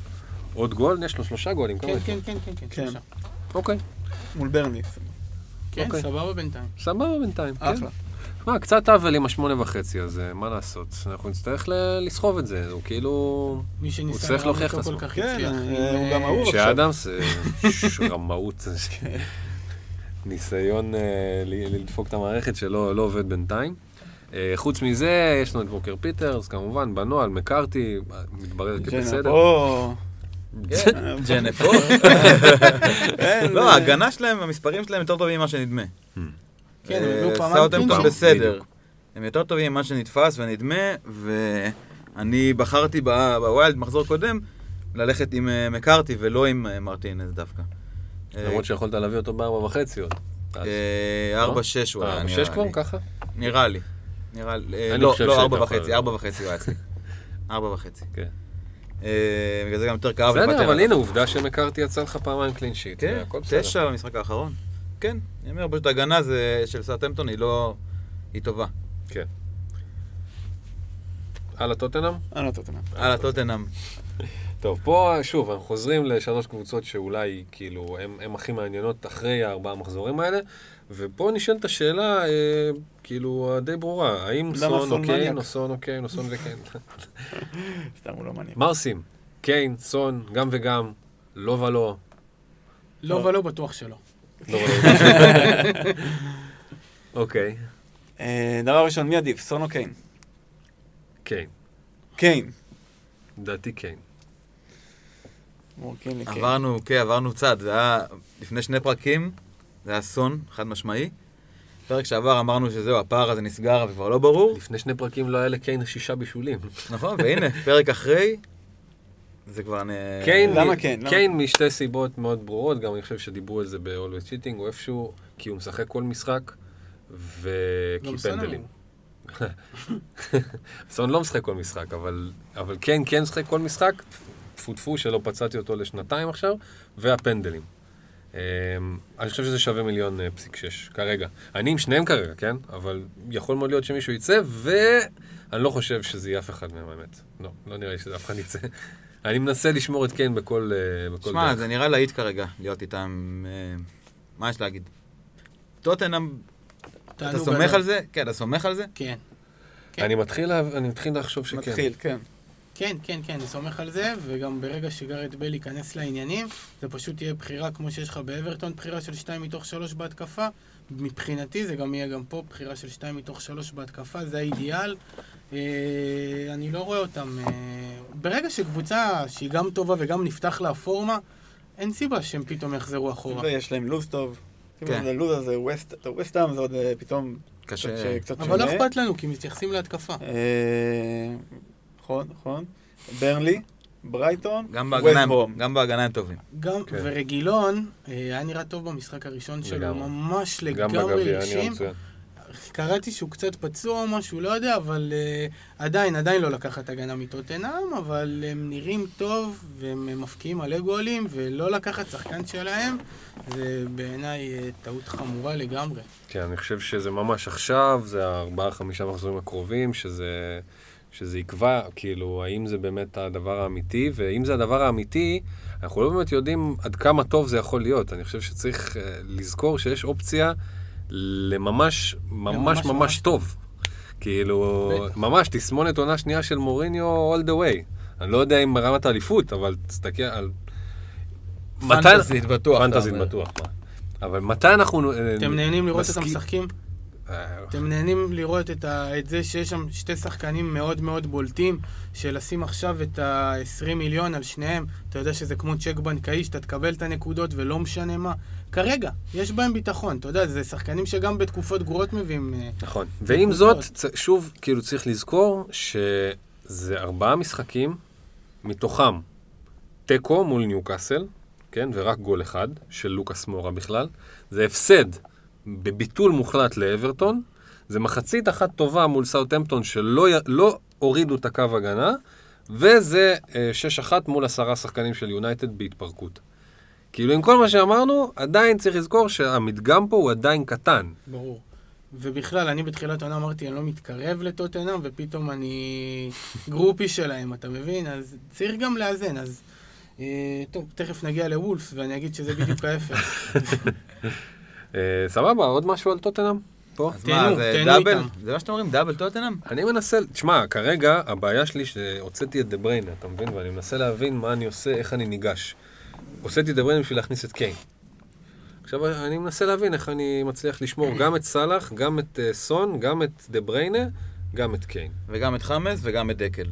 Speaker 1: עוד גול, יש לו שלושה גולים, כמה
Speaker 2: כן,
Speaker 1: יש?
Speaker 2: כן, כן, כן, כן,
Speaker 4: כן.
Speaker 2: שלושה.
Speaker 1: אוקיי,
Speaker 4: מול ברני.
Speaker 2: כן,
Speaker 1: אוקיי.
Speaker 2: סבבה בינתיים.
Speaker 1: סבבה בינתיים, כן.
Speaker 4: אחלה.
Speaker 1: שמע, קצת עוול עם השמונה וחצי, אז אה, מה לעשות? אנחנו נצטרך לסחוב את זה, הוא כאילו...
Speaker 2: מי שניסה
Speaker 1: צריך להוכיח
Speaker 2: לראות
Speaker 1: את
Speaker 2: אותו כל
Speaker 1: עצמו.
Speaker 2: כך
Speaker 4: כן,
Speaker 2: הצליח.
Speaker 4: אה,
Speaker 2: עם,
Speaker 4: הוא
Speaker 2: אה,
Speaker 4: גם אהוב. עכשיו.
Speaker 1: שאדמס, אה, ש- רמאות, ניסיון אה, לדפוק את המערכת שלא לא עובד בינתיים. אה, חוץ מזה, יש לנו את ווקר פיטרס, כמובן, בנוהל, מקארתי, מתברר כבסדר.
Speaker 3: כן, ג'נפו.
Speaker 4: אין,
Speaker 3: לא,
Speaker 4: אה,
Speaker 3: ההגנה שלהם, המספרים שלהם יותר טובים ממה שנדמה.
Speaker 2: כן, הם
Speaker 3: אה,
Speaker 2: הביאו פעמיים
Speaker 3: סאוטהמפטון. בסדר. הם יותר טובים ממה שנתפס ונדמה, ואני בחרתי ב wild, מחזור קודם, ללכת עם אה, מקארתי ולא עם אה, מרטינז דווקא.
Speaker 1: למרות שיכולת להביא אותו בארבע וחצי עוד.
Speaker 3: אה, ארבע שש הוא היה,
Speaker 1: אה,
Speaker 3: נראה
Speaker 1: שש כבר?
Speaker 3: לי.
Speaker 1: ככה?
Speaker 3: נראה לי. נראה לי. אה, לא, לא, ארבע וחצי. ארבע וחצי הוא היה אצלי. ארבע וחצי.
Speaker 1: כן.
Speaker 3: אה, בגלל זה גם יותר כאב
Speaker 1: בסדר, אבל. הנה, עובדה שמקארתי יצא לך פעמיים קלין שיט.
Speaker 3: כן. תשע במשחק האחרון. כן, אני אומר, פשוט הגנה זה- של סאוטהמפטון היא לא... היא טובה.
Speaker 1: כן. הלאה טוטנאם?
Speaker 4: אה, לא, טוטנאם.
Speaker 3: הלאה, טוטנאם.
Speaker 1: טוב, פה שוב, אנחנו חוזרים לשלוש קבוצות שאולי, כאילו, הן הכי מעניינות אחרי הארבעה המחזורים האלה, ופה נשאלת השאלה, אה, כאילו, די ברורה, האם סון
Speaker 4: סון
Speaker 1: או קיין,
Speaker 4: מניאק?
Speaker 1: או סון או קיין, או סון וקיין?
Speaker 4: סתם הוא לא מעניין.
Speaker 1: מה עושים? קיין, סון, גם וגם, לא ולא.
Speaker 2: לא ולא בטוח שלא.
Speaker 1: לא. אוקיי,
Speaker 4: אה, דבר ראשון, מי עדיף, סון או קיין?
Speaker 1: קיין.
Speaker 4: קיין.
Speaker 1: לדעתי קיין.
Speaker 3: עברנו, כן, עברנו צד. זה היה לפני שני פרקים, זה היה אסון, חד משמעי. פרק שעבר אמרנו שזהו, הפער הזה נסגר וכבר לא ברור.
Speaker 1: לפני שני פרקים לא היה לקיין שישה בישולים.
Speaker 3: נכון, והנה, פרק אחרי, זה כבר... נ-
Speaker 1: קיין,
Speaker 4: למה כן? למה?
Speaker 1: קיין משתי סיבות מאוד ברורות, גם אני חושב שדיברו על זה ב-Always Cheating, הוא איפשהו, כי הוא משחק כל משחק, וכי
Speaker 2: גם סון
Speaker 1: פנדלים. סון לא משחק כל משחק, אבל, אבל כן, כן משחק כל משחק, טפו טפו שלא פצעתי אותו לשנתיים עכשיו, והפנדלים. אמ, אני חושב שזה שווה מיליון אה, פסיק שש, כרגע. אני עם שניהם כרגע, כן? אבל יכול מאוד להיות שמישהו יצא, ואני לא חושב שזה יהיה אף אחד מהם, האמת. לא, לא נראה לי שזה אף אחד יצא. אני מנסה לשמור את קיין בכל, אה, בכל
Speaker 3: שמע. זה נראה להיט כרגע, להיות איתם... אה, מה יש להגיד? טוטנאם, אתה סומך. על זה? כן, אתה סומך על זה?
Speaker 2: כן.
Speaker 1: אני מתחיל, לה- אני מתחיל לחשוב שכן.
Speaker 4: מתחיל, כן.
Speaker 2: כן, כן, כן, אני סומך על זה, וגם ברגע שגארד בל ייכנס לעניינים, זה פשוט תהיה בחירה כמו שיש לך באברטון, בחירה של 2 מתוך 3 בהתקפה. מבחינתי זה גם יהיה גם פה בחירה של 2 מתוך 3 בהתקפה, זה האידיאל. אה, אני לא רואה אותם... אה, ברגע שקבוצה שהיא גם טובה וגם נפתח לה הפורמה, אין סיבה שהם פתאום יחזרו אחורה.
Speaker 4: ויש להם לוז טוב.
Speaker 3: כן.
Speaker 4: כן. הלוז הזה, ווסט- ווסטהאם זה עוד אה, פתאום
Speaker 3: קשה.
Speaker 4: קצת- קצת
Speaker 2: אבל לא
Speaker 4: שונה.
Speaker 2: אכפת לנו, כי מתייחסים להתקפה.
Speaker 4: נכון, נכון. ברנלי, ברייטון, ווסט-ברום.
Speaker 3: גם בהגנה הם טובים.
Speaker 2: גם,
Speaker 1: כן.
Speaker 2: ורגילון אה, היה נראה טוב במשחק הראשון שלו,
Speaker 1: לגמרי.
Speaker 2: ממש לגמרי הרשים. קראתי שהוא קצת פצוע או משהו, לא יודע, אבל uh, עדיין, עדיין לא לקחת הגנה מטוטנאם, אבל הם נראים טוב, והם מפקיעים מלא גולים, ולא לקחת שחקן שלהם, זה בעיניי uh, טעות חמורה לגמרי.
Speaker 1: כן, אני חושב שזה ממש עכשיו, זה הארבעה, חמישה מחזורים הקרובים, שזה, שזה יקבע, כאילו, האם זה באמת הדבר האמיתי, ואם זה הדבר האמיתי, אנחנו לא באמת יודעים עד כמה טוב זה יכול להיות. אני חושב שצריך uh, לזכור שיש אופציה לממש, ממש
Speaker 2: ממש
Speaker 1: ממש, טוב. כאילו. ממש תסמונת עונה שנייה של מוריניו all the way. אני לא יודע אם ברמת האליפות, אבל תסתכל על... מתי-
Speaker 3: פנטזית בטוח. אתה
Speaker 1: פנטזית. בטוח, מה. אבל מתי אנחנו... אה,
Speaker 2: אתם נהנים לראות
Speaker 1: מסכים-
Speaker 2: משחקים?
Speaker 1: אה,
Speaker 2: אתם נהנים לראות את, ה, את זה שיש שם שתי שחקנים מאוד מאוד בולטים, שלשים עכשיו את ה-20 מיליון על שניהם, אתה יודע שזה כמו צ'ק בנקאי, שאתה תקבל את הנקודות ולא משנה מה. כרגע, יש בהם ביטחון, אתה יודע, זה שחקנים שגם בתקופות גרועות מביאים... אה,
Speaker 1: נכון. ועם זאת, צ- שוב, כאילו צריך לזכור שזה ארבעה משחקים, מתוכם תיקו מול ניוקאסל, כן, ורק גול אחד של לוקאס מורה בכלל. זה הפסד בביטול מוחלט לאברטון. זה מחצית אחת טובה מול סאוטהמפטון שלא לא הורידו את הקו הגנה, וזה אה, 6-1 מול עשרה שחקנים של יונייטד בהתפרקות. כאילו עם כל מה שאמרנו, עדיין צריך לזכור שהמדגם פה הוא עדיין קטן.
Speaker 2: ברור. ובכלל, אני בתחילת העונה אמרתי, אני לא מתקרב לטוטנאם, ופתאום אני גרופי שלהם, אתה מבין? אז צריך גם לאזן, אז... אה, טוב, תכף נגיע לוולפס, ואני אגיד שזה בדיוק ההפך.
Speaker 1: אה, סבבה, עוד משהו על טוטנאם? פה?
Speaker 3: אז
Speaker 2: תהנו,
Speaker 3: מה, זה
Speaker 2: תהנו
Speaker 3: double?
Speaker 2: איתם.
Speaker 3: זה מה שאתם אומרים, double טוטנאם?
Speaker 1: אני מנסה, תשמע, כרגע הבעיה שלי שהוצאתי את דה בריינה, אתה מבין? ואני מנסה להבין מה אני עושה, איך אני ניגש. הוצאתי את דה בריינה בשביל להכניס את קיין. עכשיו אני מנסה להבין איך אני מצליח לשמור גם את סאלח, גם את אה, סון, גם את דה בריינה, גם את קיין.
Speaker 3: וגם את חאמס וגם את דקל.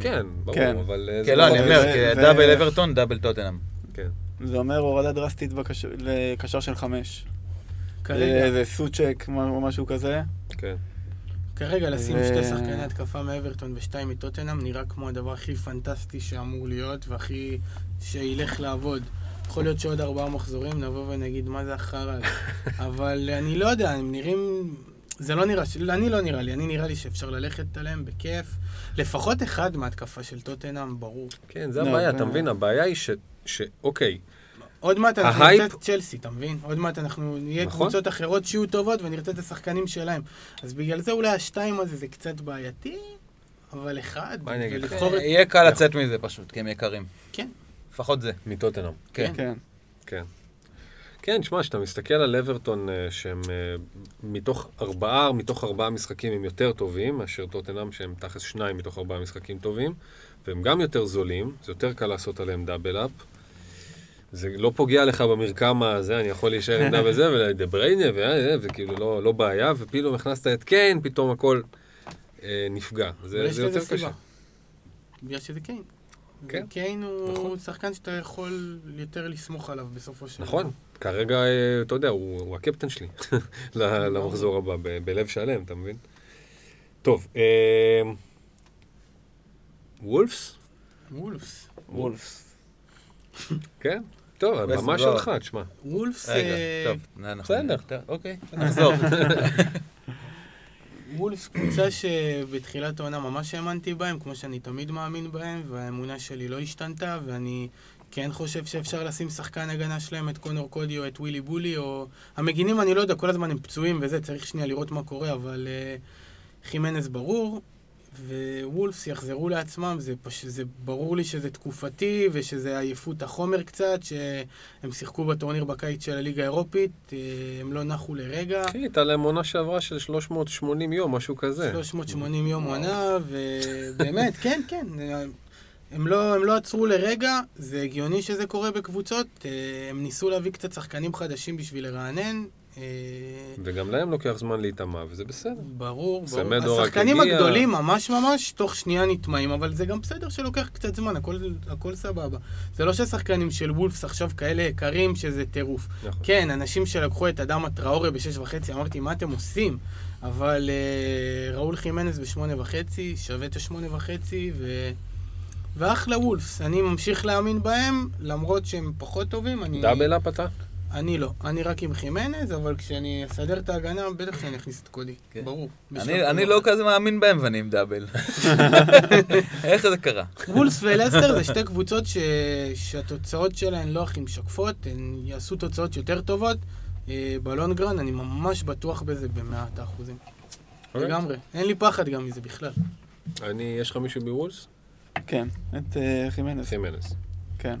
Speaker 1: כן, ברור,
Speaker 4: כן.
Speaker 1: אבל... אה,
Speaker 3: כן, לא, אני
Speaker 4: זה-
Speaker 3: אומר, דאבל אברטון, דאבל טוטנאם.
Speaker 1: כן.
Speaker 4: זה אומר הורדה דרסטית בקשר- לקשר של חמש.
Speaker 2: כרגע,
Speaker 4: איזה סוצ'ק או משהו כזה.
Speaker 1: כן.
Speaker 2: כרגע לשים
Speaker 4: ו-
Speaker 2: שתי שחקני התקפה מאברטון ושתיים מטוטנאם נראה כמו הדבר הכי פנטסטי שאמור להיות, והכי שילך לעבוד. יכול להיות שעוד ארבעה מחזורים נבוא ונגיד מה זה החרא הזה. אבל אני לא יודע, הם נראים... זה לא נראה, אני לא נראה לי, אני נראה לי שאפשר ללכת עליהם בכיף. לפחות אחד מההתקפה של טוטנאם, ברור.
Speaker 1: כן, זה
Speaker 4: לא,
Speaker 1: הבעיה,
Speaker 4: זה-
Speaker 1: אתה מבין? הבעיה היא ש... ש... אוקיי,
Speaker 2: עוד מעט אנחנו
Speaker 1: ההייפ-
Speaker 2: נרצה את צ'לסי, אתה מבין? עוד מעט אנחנו נהיה
Speaker 1: נכון.
Speaker 2: קבוצות אחרות שיהיו טובות ונרצה את השחקנים שלהם. אז בגלל זה אולי השתיים הזה זה קצת בעייתי, אבל אחד,
Speaker 1: מה אני אגיד לך?
Speaker 2: ולבחור את...
Speaker 3: יהיה קל לצאת מזה פשוט, כי הם יקרים.
Speaker 2: כן.
Speaker 3: לפחות זה.
Speaker 1: מטוטנאם.
Speaker 3: כן.
Speaker 4: כן.
Speaker 1: כן. כן, שמע, כשאתה מסתכל על אברטון, אה, שהם אה, מתוך ארבעה, מתוך ארבעה משחקים הם יותר טובים, מאשר טוטנאם, שהם תכלס שניים מתוך ארבעה משחקים טובים, והם גם יותר זולים, זה יותר קל לעשות עליהם דאבל אפ. זה לא פוגע לך במרקם הזה, אני יכול להישאר עם דאבל זה, ודה בריינה, ו- וכאילו לא, לא בעיה, ופתאום הכנסת את קיין, פתאום הכל אה, נפגע. זה, זה יותר
Speaker 2: לזה
Speaker 1: קשה.
Speaker 2: סיבה. בגלל שזה קיין.
Speaker 1: כן.
Speaker 2: קיין הוא
Speaker 1: נכון.
Speaker 2: שחקן שאתה יכול יותר לסמוך עליו בסופו של
Speaker 1: נכון, כרגע, אה, אתה יודע, הוא, הוא הקפטן שלי ל- למחזור הבא, ב- בלב שלם, אתה מבין? טוב, אה, וולפס?
Speaker 2: וולפס.
Speaker 4: וולפס.
Speaker 1: כן? טוב, הבמה. שלך, תשמע.
Speaker 2: וולפס,
Speaker 3: רגע,
Speaker 2: אה,
Speaker 3: טוב, אנחנו...
Speaker 1: בסדר.
Speaker 3: אוקיי, נחזור.
Speaker 2: וולפס קבוצה שבתחילת העונה ממש האמנתי בהם, כמו שאני תמיד מאמין בהם, והאמונה שלי לא השתנתה, ואני כן חושב שאפשר לשים שחקן הגנה שלהם, את קונור קודי או את ווילי בולי, או... המגינים, אני לא יודע, כל הזמן הם פצועים וזה, צריך שנייה לראות מה קורה, אבל uh, חימנס ברור, ווולפס יחזרו לעצמם, זה, פש... זה ברור לי שזה תקופתי, ושזה עייפות החומר קצת, שהם שיחקו בטורניר בקיץ של הליגה האירופית, uh, הם לא נחו לרגע.
Speaker 1: אחי, הייתה להם עונה שעברה של 380 יום, משהו כזה.
Speaker 2: 380 יום עונה, ובאמת, כן, כן. הם לא, הם לא עצרו לרגע, זה הגיוני שזה קורה בקבוצות. אה, הם ניסו להביא קצת שחקנים חדשים בשביל לרענן. אה,
Speaker 1: וגם להם לוקח זמן להיטמע, וזה בסדר.
Speaker 2: ברור, ברור. השחקנים
Speaker 1: הגיע.
Speaker 2: הגדולים ממש ממש תוך שנייה נטמעים, אבל זה גם בסדר שלוקח קצת זמן, הכל, הכל סבבה. זה לא שהשחקנים של וולפס עכשיו כאלה יקרים שזה טירוף.
Speaker 1: נכון.
Speaker 2: כן, אנשים שלקחו את אדם הטראורי בשש וחצי, אמרתי, מה אתם עושים? אבל uh, ראול חימנס בשמונה וחצי, שווה את השמונה וחצי, ו... ואחלה וולפס. אני ממשיך להאמין בהם, למרות שהם פחות טובים. אני...
Speaker 1: דאבל אפ אתה?
Speaker 2: אני לא. אני רק עם חימנז, אבל כשאני אסדר את ההגנה, בטח שאני אכניס את קודי.
Speaker 3: כן.
Speaker 2: ברור.
Speaker 3: אני- אני לא כזה מאמין בהם ואני עם דאבל. איך זה קרה?
Speaker 2: וולפס ולסטר זה שתי קבוצות ש... שהתוצאות שלהן לא הכי משקפות, הן יעשו תוצאות יותר טובות. אה, בלונגרן, אני ממש בטוח בזה במאת האחוזים.
Speaker 1: אוקיי.
Speaker 2: לגמרי. אין לי פחד גם מזה בכלל.
Speaker 1: אני, יש לך מישהו בוולס?
Speaker 4: כן, את אה, חימנס.
Speaker 1: חימנס.
Speaker 4: כן.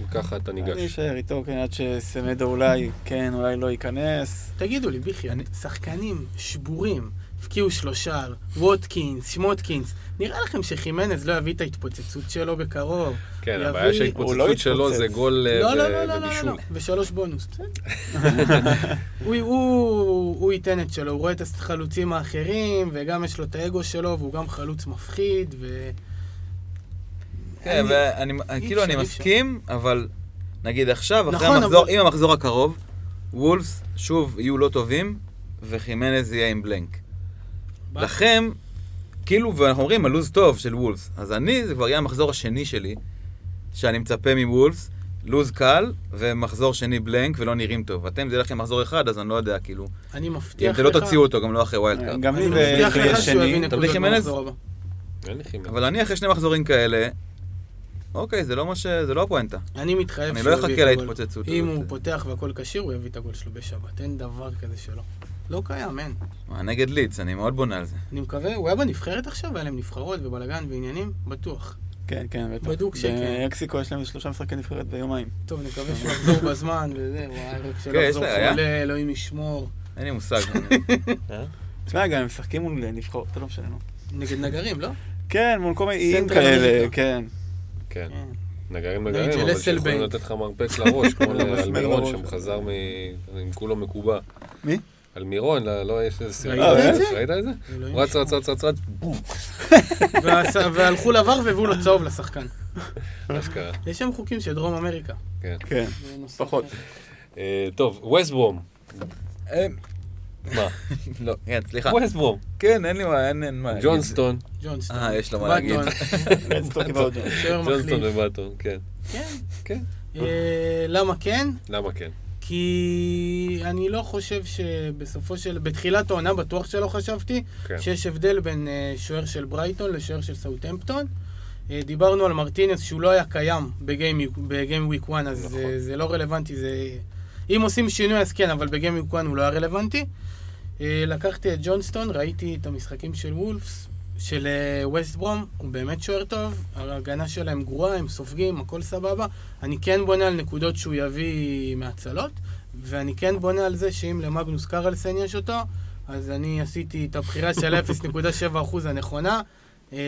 Speaker 1: אם ככה אתה
Speaker 4: אני
Speaker 1: ניגש.
Speaker 4: אשאר איתו, כן, עד שסמדו אולי כן, אולי לא ייכנס.
Speaker 2: תגידו לי, ביחי, שחקנים שבורים, הבקיעו שלושה, ווטקינס, שמוטקינס, נראה לכם שחימנז לא יביא את ההתפוצצות שלו בקרוב?
Speaker 1: כן,
Speaker 2: יביא-
Speaker 1: הבעיה
Speaker 4: הוא לא
Speaker 1: שההתפוצצות שלו. זה גול אה,
Speaker 2: לא, לא,
Speaker 1: ו-
Speaker 2: לא, לא, לא,
Speaker 1: ובישול.
Speaker 2: לא, ושלוש בונוס, בסדר. הוא- הוא הוא ייתן את שלו, הוא רואה את החלוצים האחרים, וגם יש לו את האגו שלו, והוא גם חלוץ מפחיד, ו...
Speaker 3: כן,
Speaker 2: אני-
Speaker 3: ואני,
Speaker 2: אי
Speaker 3: כאילו אני. מסכים, אבל נגיד עכשיו, אחרי
Speaker 2: נכון,
Speaker 3: המחזור, עם המחזור הקרוב, וולפס שוב יהיו לא טובים, וחימנז יהיה עם בלנק. לכם, כאילו, ואנחנו אומרים, הלו"ז טוב של וולפס. אז אני, זה כבר יהיה המחזור השני שלי, שאני מצפה מוולפס, לו"ז קל, ומחזור שני blank, ולא נראים טוב. אתם, זה יהיה לכם מחזור אחד, אז אני לא יודע, כאילו,
Speaker 2: אני
Speaker 3: אם
Speaker 2: מבטיח
Speaker 3: אתם
Speaker 2: לך...
Speaker 3: לא תוציאו אותו, גם לא אחרי wild card.
Speaker 4: גם
Speaker 2: אני
Speaker 4: לי
Speaker 2: מבטיח
Speaker 4: זה
Speaker 2: לך
Speaker 4: יהיה
Speaker 2: שהוא יביא
Speaker 4: שני.
Speaker 3: אתה בלי
Speaker 2: נקודות
Speaker 3: חימנז?
Speaker 2: במחזור הבא.
Speaker 3: אבל אני, אחרי שני מחזורים כאלה, אוקיי, זה לא מה ש... זה לא הפואנטה.
Speaker 2: אני מתחייב
Speaker 3: אני
Speaker 2: שהוא
Speaker 3: לא
Speaker 2: יביא
Speaker 3: אחכה
Speaker 2: את הגול.
Speaker 3: להתפוצצות
Speaker 2: אם. הוא פותח והכל כשיר, הוא יביא את הגול שלו בשבת. אין דבר כזה שלא. לא קיים, אין.
Speaker 3: מה, נגד לידס, אני מאוד בונה על זה.
Speaker 2: אני מקווה, הוא היה בנבחרת עכשיו, היה להם נבחרות ובלאגן ועניינים? בטוח.
Speaker 4: כן, כן, בטח.
Speaker 2: בדוק שכן.
Speaker 4: באקסיקו יש להם שלושה משחקי נבחרת ביומיים.
Speaker 2: טוב, נקווה שהוא יחזור בזמן, וזה, וואי, רק שלא
Speaker 3: יש
Speaker 2: יחזור? חולה, אלוהים ישמור.
Speaker 3: אין לי מושג.
Speaker 4: תשמע, גם הם משחקים מול נבחרות, זה לא משנה. נו.
Speaker 2: נגד נגרים, לא?
Speaker 4: כן, מול כל מיני איים כאלה. כן.
Speaker 1: כן.
Speaker 2: כן.
Speaker 1: נגרים נגרים, אבל. שיכולים לתת לך מרפק לראש, כמו
Speaker 4: מסמר
Speaker 1: אלמירון
Speaker 4: לראש.
Speaker 1: שם חזר מ... עם כולו מקובע.
Speaker 4: מי?
Speaker 1: אלמירון, לא, לא, יש איזה סרט.
Speaker 2: ראית את זה?
Speaker 1: ראית את זה?
Speaker 2: אלוהים
Speaker 1: רץ,
Speaker 2: ישמור.
Speaker 1: רץ, רץ, רץ, רץ, בום.
Speaker 2: והלכו לבר והביאו לו צהוב לשחקן.
Speaker 1: מה שקרה.
Speaker 2: יש שם חוקים של דרום אמריקה.
Speaker 1: כן.
Speaker 4: כן. פחות.
Speaker 1: אה, טוב, ווסטברום.
Speaker 3: אה,
Speaker 1: מה?
Speaker 3: לא, כן, סליחה.
Speaker 1: ווסטברום.
Speaker 3: כן, אין לי מה, אין מה.
Speaker 1: ג'ונסטון.
Speaker 2: ג'ונסטון.
Speaker 3: אה, יש לו מה להגיד.
Speaker 1: ג'ונסטון. ובטון, כן.
Speaker 2: כן.
Speaker 1: כן.
Speaker 2: אה, למה כן?
Speaker 1: למה כן?
Speaker 2: כי אני לא חושב שבסופו של... בתחילת העונה בטוח שלא חשבתי
Speaker 1: כן.
Speaker 2: שיש הבדל בין אה, שוער של ברייטון לשוער של סאוטהמפטון. אה, דיברנו על מרטינס שהוא לא היה קיים בגיים, בגיים וויק 1, אז
Speaker 1: נכון.
Speaker 2: זה, זה לא רלוונטי. זה... אם עושים שינוי אז כן, אבל בגיים וויק 1 הוא לא היה רלוונטי. אה, לקחתי את ג'ונסטון, ראיתי את המשחקים של וולפס, של אה, ווסט ברום, הוא באמת שוער טוב, ההגנה שלהם גרועה, הם סופגים, הכל סבבה. אני כן בונה על נקודות שהוא יביא מהצלות, ואני כן בונה על זה שאם למגנוס קרלסן יש אותו, אז אני עשיתי את הבחירה של 0.7% הנכונה. אה,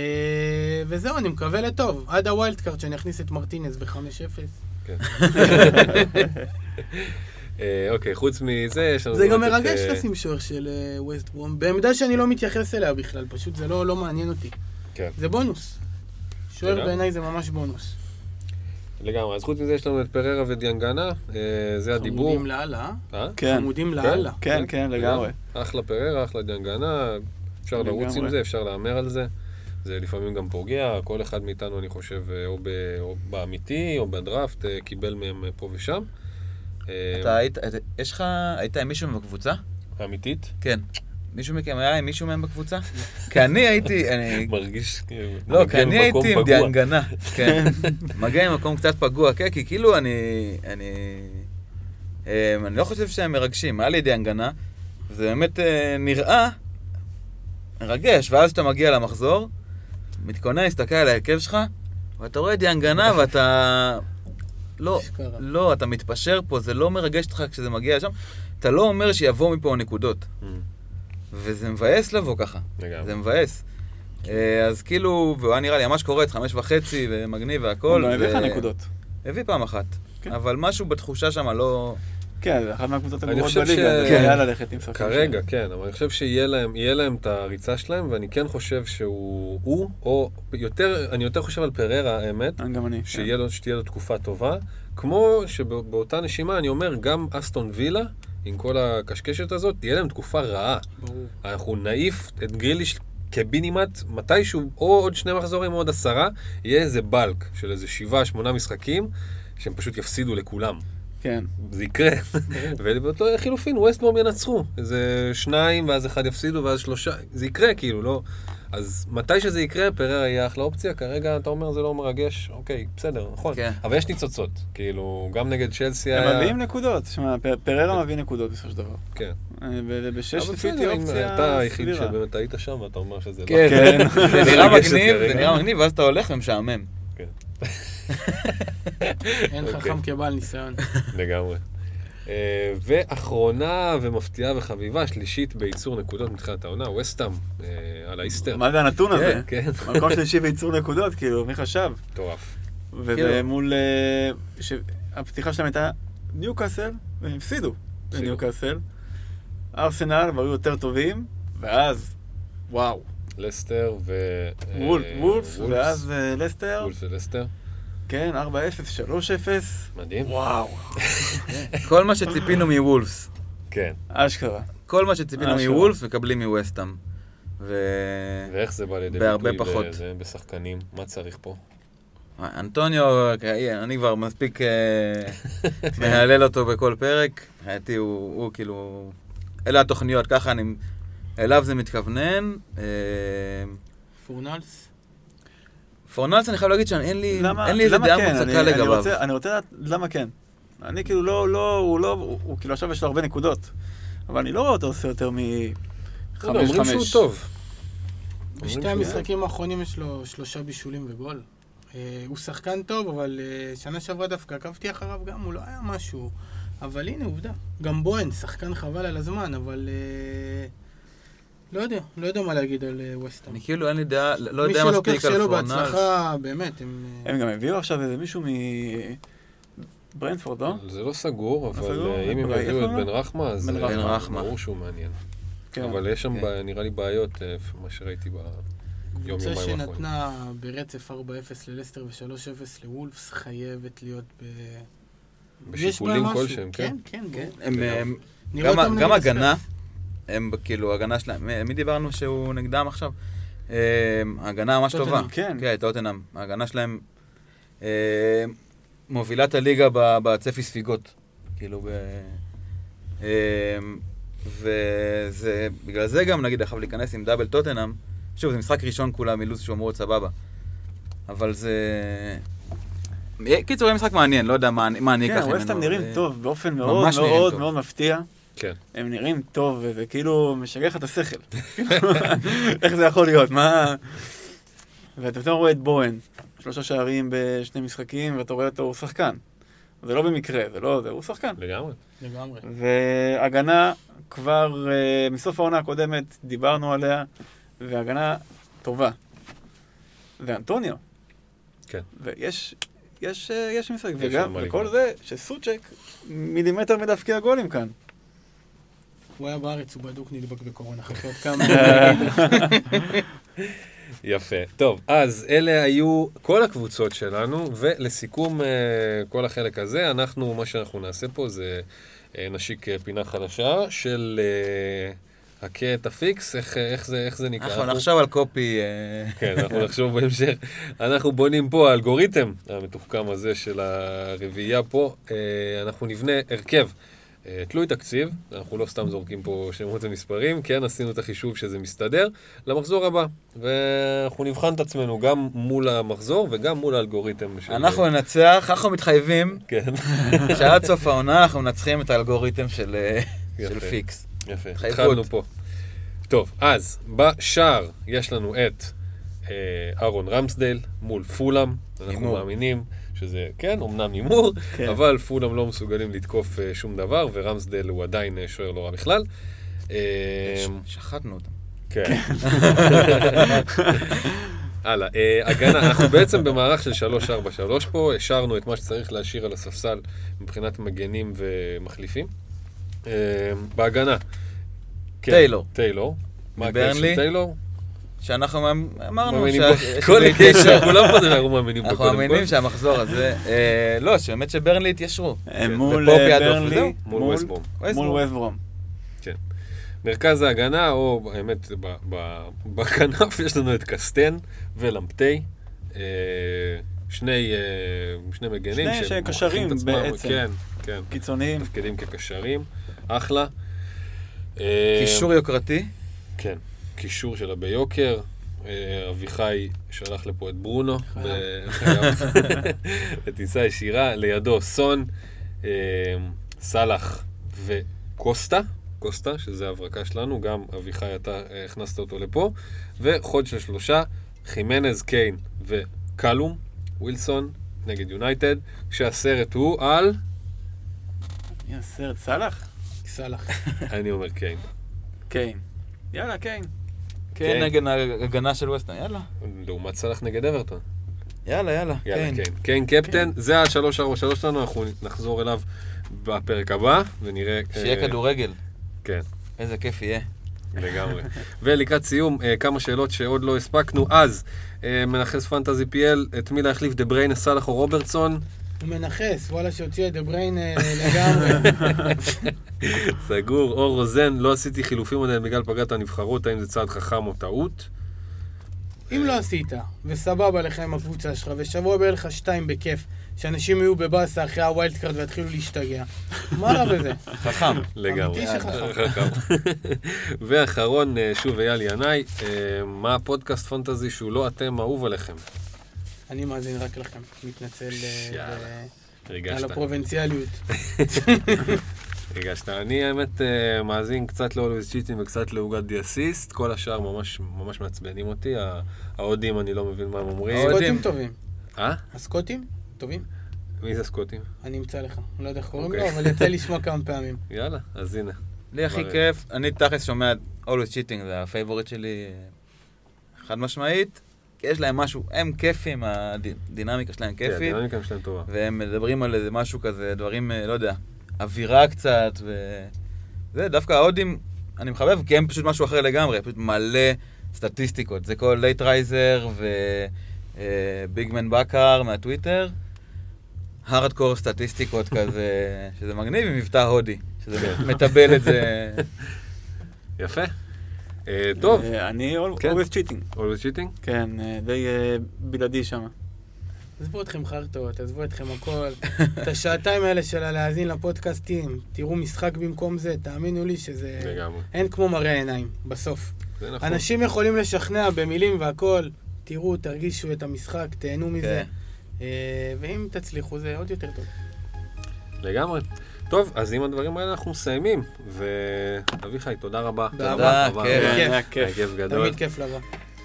Speaker 2: וזהו, אני מקווה לטוב. עד ה wild card שאני אכניס את מרטינז ב-5-0.
Speaker 1: כן. אה, אוקיי, חוץ מזה, יש לנו...
Speaker 2: זה גם מרגש
Speaker 1: אה,
Speaker 2: לשים שוער של אה, ווסט ברום, בעמדה שאני לא מתייחס אליה בכלל, פשוט זה לא לא מעניין אותי.
Speaker 1: כן.
Speaker 2: זה בונוס. שוער. בעיניי זה ממש בונוס.
Speaker 1: לגמרי. אז חוץ מזה יש לנו את פריירה ודיאנגנה, אה, זה הדיבור.
Speaker 2: עמודים לאללה,
Speaker 1: אה?
Speaker 4: כן,
Speaker 2: עמודים לאללה.
Speaker 4: כן, כן, לגמרי.
Speaker 1: אחלה פררה, אחלה דיאנגנה, אפשר לרוץ עם. זה, אפשר להמר על זה. זה לפעמים גם פוגע, כל אחד מאיתנו, אני חושב, אה, או, ב, או באמיתי, או בדראפט, אה, קיבל מהם אה, פה ושם.
Speaker 3: אתה היית, אתה- יש לך, היית עם מישהו בקבוצה?
Speaker 1: אמיתית?
Speaker 3: כן. מישהו מכם היה עם מישהו מהם בקבוצה? כי אני הייתי, אני...
Speaker 1: מרגיש כאילו...
Speaker 3: לא, כי אני הייתי עם. דיאנגנה. כן. מגיע ממקום קצת פגוע, כן, כי כאילו אני... אני... אמ, אני לא חושב שהם מרגשים. היה לי דיאנגנה, זה באמת אה, נראה מרגש, ואז כשאתה מגיע למחזור, מתכונן להסתכל על ההרכב שלך, ואתה רואה דיאנגנה ואתה... לא,
Speaker 2: אשכרה.
Speaker 3: לא, אתה מתפשר פה, זה לא מרגש אותך כשזה מגיע לשם. אתה לא אומר שיבואו מפה נקודות.
Speaker 1: Mm,
Speaker 3: וזה מבאס לבוא ככה.
Speaker 1: לגמרי.
Speaker 3: זה מבאס. אה, אז כאילו, והוא היה נראה לי ממש קורץ, חמש וחצי, ומגניב
Speaker 4: הוא
Speaker 3: והכל.
Speaker 4: גם הביא לך נקודות.
Speaker 3: הביא פעם אחת.
Speaker 4: כן.
Speaker 3: אבל משהו בתחושה שם לא...
Speaker 4: כן, זה אחת מהקבוצות
Speaker 1: אני
Speaker 4: הגרועות
Speaker 1: חושב
Speaker 4: בליגה, זה
Speaker 3: כן.
Speaker 4: היה ללכת עם שחקן
Speaker 1: כרגע. כן, אבל אני חושב שיהיה להם, את הריצה שלהם, ואני כן חושב שהוא, הוא, או יותר, אני יותר חושב על פררה, האמת,
Speaker 4: גם אני.
Speaker 1: לו, שתהיה לו תקופה טובה, כמו שבאותה נשימה אני אומר, גם אסטון וילה, עם כל הקשקשת הזאת, תהיה להם תקופה רעה.
Speaker 2: ברור.
Speaker 1: אנחנו נעיף את גריליש קיבינימט, מתישהו, או עוד שני מחזורים או עוד עשרה, יהיה איזה בלק של איזה שבעה, שמונה משחקים, שהם פשוט יפסידו לכולם.
Speaker 4: כן.
Speaker 1: זה יקרה. ובאותו חילופין, ווסטבורם ינצחו. איזה שניים, ואז אחד יפסידו, ואז שלושה. זה יקרה, כאילו, לא... אז מתי שזה יקרה, פררה יהיה אחלה אופציה. כרגע אתה אומר זה לא מרגש, אוקיי, בסדר, נכון.
Speaker 3: כן.
Speaker 1: אבל יש ניצוצות. כאילו, גם נגד צ'לסי
Speaker 4: הם
Speaker 1: היה...
Speaker 4: מביאים נקודות. שמע, פררה מביא נקודות בסופו של דבר.
Speaker 1: כן.
Speaker 4: אה, ובשש לפי אופציה
Speaker 1: אתה היחיד. שבאמת היית שם, ואתה אומר שזה לא...
Speaker 3: כן,
Speaker 4: כן.
Speaker 3: זה נראה מגניב. זה נראה מגניב, ואז אתה הולך ומשעמם.
Speaker 1: כן.
Speaker 2: אין
Speaker 1: אוקיי.
Speaker 2: חכם כבעל ניסיון.
Speaker 1: לגמרי. אה, ואחרונה ומפתיעה וחביבה, שלישית בייצור נקודות מתחילת העונה, וסטאם, אה, על האיסטר.
Speaker 4: מה זה הנתון הזה?
Speaker 1: כן,
Speaker 4: מקום שלישי בייצור נקודות, כאילו, מי חשב?
Speaker 1: מטורף.
Speaker 4: וזה
Speaker 3: כאילו-
Speaker 4: מול... אה, שהפתיחה שלהם הייתה ניוקאסל, והם הפסידו
Speaker 1: הפסידו.
Speaker 4: לניוקאסל. ארסנל, והיו יותר טובים, ואז, וואו,
Speaker 1: לסטר ו...
Speaker 4: וול-
Speaker 1: אה,
Speaker 4: וולף,
Speaker 1: וולפס.
Speaker 4: ואז אה, לסטר,
Speaker 1: וולף ולסטר.
Speaker 4: כן, 4-0, 3-0,
Speaker 1: מדהים.
Speaker 4: וואו,
Speaker 3: כל מה שציפינו מוולפס,
Speaker 1: כן.
Speaker 4: אשכרה.
Speaker 3: כל מה שציפינו
Speaker 4: אה.
Speaker 3: מוולפס מקבלים מווסטאם. ו...
Speaker 1: ואיך זה בא לידי
Speaker 3: בהרבה
Speaker 1: ביטוי
Speaker 3: פחות.
Speaker 1: בזה, בשחקנים? מה צריך פה?
Speaker 3: אנטוניו, אוקיי, אני כבר מספיק אה, מהלל אותו בכל פרק. מבחינתי הוא, הוא כאילו... אלה התוכניות, ככה אני... אליו זה מתכוונן. אה,
Speaker 2: פורנלס?
Speaker 3: פורנלס, אני חייב להגיד שאין לי,
Speaker 4: למה
Speaker 3: אין לי איזה דעה
Speaker 4: כן?
Speaker 3: מוצקה
Speaker 4: אני- אני
Speaker 3: לגביו.
Speaker 4: רוצה- אני רוצה לדעת למה כן. אני כאילו לא, לא, הוא לא, הוא הוא כאילו עכשיו יש לו הרבה נקודות. אבל אני לא רואה אותו עושה יותר
Speaker 1: לא יודע, אומרים שהוא
Speaker 4: מ-5-5.
Speaker 1: טוב.
Speaker 2: בשתי המשחקים האחרונים יש לו שלושה בישולים וגול. אה, הוא שחקן טוב, אבל אה, שנה שעברה דווקא עקבתי אחריו גם, הוא לא היה משהו. אבל הנה, עובדה. גם בוהן, שחקן חבל על הזמן, אבל... אה, לא יודע, לא יודע מה להגיד על אה, ווסטהאם.
Speaker 3: אני כאילו אין לי דעה, לא
Speaker 2: מי
Speaker 3: יודע
Speaker 2: שלוקח
Speaker 3: מספיק על
Speaker 2: שיהיה לו
Speaker 3: פורנלס.
Speaker 2: בהצלחה, באמת, הם... אה,
Speaker 4: הם גם הביאו עכשיו איזה מישהו מברנדפורד, לא?
Speaker 1: זה לא סגור, אבל
Speaker 4: סגור,
Speaker 1: אה, אם הם
Speaker 4: אבל
Speaker 1: יביאו את בן
Speaker 4: לו?
Speaker 1: רחמה, אז. ברור שהוא מעניין.
Speaker 4: כן.
Speaker 1: אבל יש שם,
Speaker 3: כן.
Speaker 1: נראה לי בעיות, מה שראיתי ביום
Speaker 2: קבוצה. שנתנה ברצף 4-0 ללסטר ו-3-0 לוולפס חייבת להיות ב...
Speaker 1: בשיקולים. כלשהם, כן?
Speaker 2: כן,
Speaker 3: כן,
Speaker 2: כן.
Speaker 3: גם, הגנה. הם כאילו, הגנה שלהם, מי- דיברנו שהוא נגדם עכשיו? אה, ההגנה ממש טובה.
Speaker 4: כן.
Speaker 3: כן, טוטנאם. ההגנה שלהם אה, מובילה את הליגה בצפי ספיגות. כאילו, ב... אה, וזה, בגלל זה גם, נגיד, עכשיו להיכנס עם דאבל טוטנאם, שוב, זה משחק ראשון כולם מלוז להיות סבבה. אבל זה... קיצור, יהיה משחק מעניין, לא יודע מה, מה אני אקח
Speaker 4: כן,
Speaker 3: ממנו.
Speaker 4: ווסטהאם נראים טוב, באופן מאוד מאוד. מאוד מפתיע.
Speaker 1: כן.
Speaker 4: הם נראים טוב, וזה כאילו משגע לך את השכל. איך זה יכול להיות? מה... ואתה פתאום רואה את בוהן, שלושה שערים בשני משחקים, ואתה רואה אותו, הוא שחקן. זה לא במקרה, זה לא זה, הוא שחקן.
Speaker 1: לגמרי.
Speaker 2: לגמרי.
Speaker 4: והגנה, כבר uh, מסוף העונה הקודמת דיברנו עליה, והגנה טובה. ואנטוניו.
Speaker 1: כן.
Speaker 4: ויש יש, אה, יש משחק, וגם, וכל. זה, שסוצ'ק מילימטר מלהבקיע גולים כאן.
Speaker 2: הוא היה בארץ, הוא בדוק נדבק בקורונה, חכה עוד כמה...
Speaker 1: יפה. טוב, אז אלה היו כל הקבוצות שלנו, ולסיכום אה, כל החלק הזה, אנחנו, מה שאנחנו נעשה פה זה אה, נשיק אה, פינה חדשה של הכה את ה picks, איך, איך, זה, איך זה נקרא?
Speaker 3: אנחנו נחשוב על קופי...
Speaker 1: כן, אנחנו נחשוב בהמשך. אנחנו בונים פה האלגוריתם המתוחכם הזה של הרביעייה פה. אנחנו נבנה הרכב תלוי תקציב, אנחנו לא סתם זורקים פה שמות ומספרים, כן עשינו את החישוב שזה מסתדר למחזור הבא. ואנחנו נבחן את עצמנו גם מול המחזור וגם מול האלגוריתם. של-
Speaker 3: אנחנו ננצח, אנחנו מתחייבים
Speaker 1: כן,
Speaker 3: שעד סוף העונה אנחנו מנצחים את האלגוריתם של אה, של. פיקס.
Speaker 1: יפה. התחלנו פה. טוב, אז בשער יש לנו את אה, אהרון רמסדייל מול פולאם. אנחנו. מאמינים שזה, כן, אמנם הימור,
Speaker 4: כן.
Speaker 1: אבל פולאם לא מסוגלים לתקוף אה, שום דבר, ורמסדייל הוא עדיין אה, שוער לא רע בכלל. אה,
Speaker 3: ש- שחטנו אותם.
Speaker 1: כן. הלאה, אה, הגנה, אנחנו בעצם במערך של 3-4-3 פה, השארנו את מה שצריך להשאיר על הספסל מבחינת מגנים ומחליפים. אה, בהגנה. כן,
Speaker 3: טיילור.
Speaker 1: טיילור. מה הקשר? של טיילור?
Speaker 3: שאנחנו מאמ- אמרנו
Speaker 1: כל
Speaker 3: לזה
Speaker 1: הקשר, כולם פה זה אנחנו מאמינים בו
Speaker 3: אנחנו מאמינים. שהמחזור הזה... אה, לא, שבאמת שברנלי התיישרו.
Speaker 4: הם מול אה, ברנלי,
Speaker 1: מול ווסטברום.
Speaker 3: ווסטברום.
Speaker 1: מרכז ההגנה, או האמת, ב- ב- בכנף יש לנו את קסטן ולמפטי. אה, שני, אה, שני מגנים.
Speaker 4: שני
Speaker 1: את עצמם,
Speaker 4: בעצם.
Speaker 1: כן, כן.
Speaker 4: קיצוניים.
Speaker 1: תפקידים כקשרים. אחלה. אה,
Speaker 3: קישור יוקרתי.
Speaker 1: כן. קישור שלה ביוקר. אה, אביחי שלח לפה את ברונו. בטיסה ישירה. לידו סון, אה, סאלח וקוסטה. קוסטה, שזה ההברקה שלנו, גם אביחי, אתה אה, הכנסת אותו לפה. וחוד של שלושה, חימנז, קיין וקלום, ווילסון, נגד יונייטד, כשהסרט הוא על,
Speaker 4: מי הסרט? סאלח?
Speaker 2: סאלח.
Speaker 1: אני אומר קיין.
Speaker 4: קיין. יאללה, קיין.
Speaker 3: כן,
Speaker 1: כן.
Speaker 3: נגד ההגנה של ווסטון. יאללה.
Speaker 1: לעומת סאלח נגד אברטון.
Speaker 3: יאללה, יאללה. כן.
Speaker 1: קיין. קיין קפטן, זה ה-343 שלנו, אנחנו נחזור אליו בפרק הבא, ונראה...
Speaker 3: שיהיה
Speaker 1: אה,
Speaker 3: כדורגל.
Speaker 1: כן,
Speaker 3: איזה כיף יהיה.
Speaker 1: לגמרי. ולקראת סיום, אה, כמה שאלות שעוד לא הספקנו. אז, אה, מנכס Fantasy PL, את מי להחליף, דה בריינה, סאלח או רוברטסון?
Speaker 2: הוא מנכס, וואלה שהוציא את דה בריין אה, לגמרי.
Speaker 1: סגור. אור רוזן, לא עשיתי חילופים עדיין בגלל פגרת הנבחרות, האם זה צעד חכם או טעות?
Speaker 2: אם לא עשית, וסבבה לך עם הקבוצה שלך, ושבוע בא לך שתיים בכיף, שאנשים יהיו בבאסה אחרי ה wild card ויתחילו להשתגע, מה רע בזה?
Speaker 3: חכם.
Speaker 1: לגמרי.
Speaker 2: אמיתי שחכם.
Speaker 1: חכם. ואחרון, אה, שוב אייל ינאי, אה, מה הפודקאסט פנטזי שהוא לא אתם אהוב עליכם?
Speaker 2: אני מאזין רק לכם, מתנצל אה, על. הפרובינציאליות.
Speaker 1: ריגשת. אני האמת אה, מאזין קצת ל-Always Cheating וקצת לעוגת די אסיסט, כל השאר ממש ממש מעצבנים אותי, ההודים אני לא מבין מה הם אומרים.
Speaker 3: ההודים.
Speaker 2: הסקוטים טובים.
Speaker 1: אה?
Speaker 2: הסקוטים? טובים?
Speaker 1: מי זה סקוטים?
Speaker 2: אני אמצא לך. אני לא יודע איך קוראים לו,
Speaker 1: אוקיי.
Speaker 2: אבל יצא לשמוע כמה פעמים.
Speaker 1: יאללה, אז הנה.
Speaker 3: לי הכי כיף, אני תכלס שומע Always Cheating, זה ה favorite שלי חד משמעית. יש להם משהו, הם כיפים, הדינמיקה שלהם
Speaker 1: כן,
Speaker 3: כיפית,
Speaker 1: הדינמיקה שלהם טובה.
Speaker 3: והם מדברים על איזה משהו כזה, דברים, אה, לא יודע, אווירה קצת, ו... זה, דווקא ההודים, אני מחבב, כי הם פשוט משהו אחר לגמרי, פשוט מלא סטטיסטיקות. זה כל Lateriser ו Big Man Bakar מהטוויטר, הארדקור סטטיסטיקות כזה, שזה מגניב עם מבטא הודי, שזה
Speaker 1: כן.
Speaker 3: מטבל את זה.
Speaker 1: יפה. אה, טוב,
Speaker 4: אה, אני
Speaker 1: כן.
Speaker 4: always cheating.
Speaker 1: Always Cheating?
Speaker 4: כן, אה, די בלעדי שם.
Speaker 2: עזבו אתכם חרטות, עזבו אתכם הכל. את השעתיים האלה של להאזין לפודקאסטים, תראו משחק במקום זה, תאמינו לי שזה...
Speaker 1: לגמרי.
Speaker 2: אין כמו מראה עיניים, בסוף.
Speaker 1: זה נכון.
Speaker 2: אנשים יכולים לשכנע במילים והכל, תראו, תרגישו את המשחק, תהנו מזה.
Speaker 3: כן.
Speaker 2: ואם תצליחו זה עוד יותר טוב.
Speaker 1: לגמרי. טוב, אז עם הדברים האלה אנחנו מסיימים. ואביחי, תודה רבה. רבה.
Speaker 3: כיף.
Speaker 1: היה
Speaker 4: היה כיף.
Speaker 1: כיף גדול.
Speaker 2: תמיד כיף לבוא.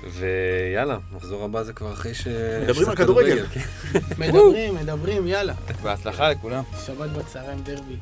Speaker 1: ויאללה, מחזור הבא זה כבר אחרי ש...
Speaker 4: מדברים על כדורגל.
Speaker 2: מדברים, מדברים, יאללה.
Speaker 3: בהצלחה לכולם.
Speaker 2: שבת בצהריים דרבי.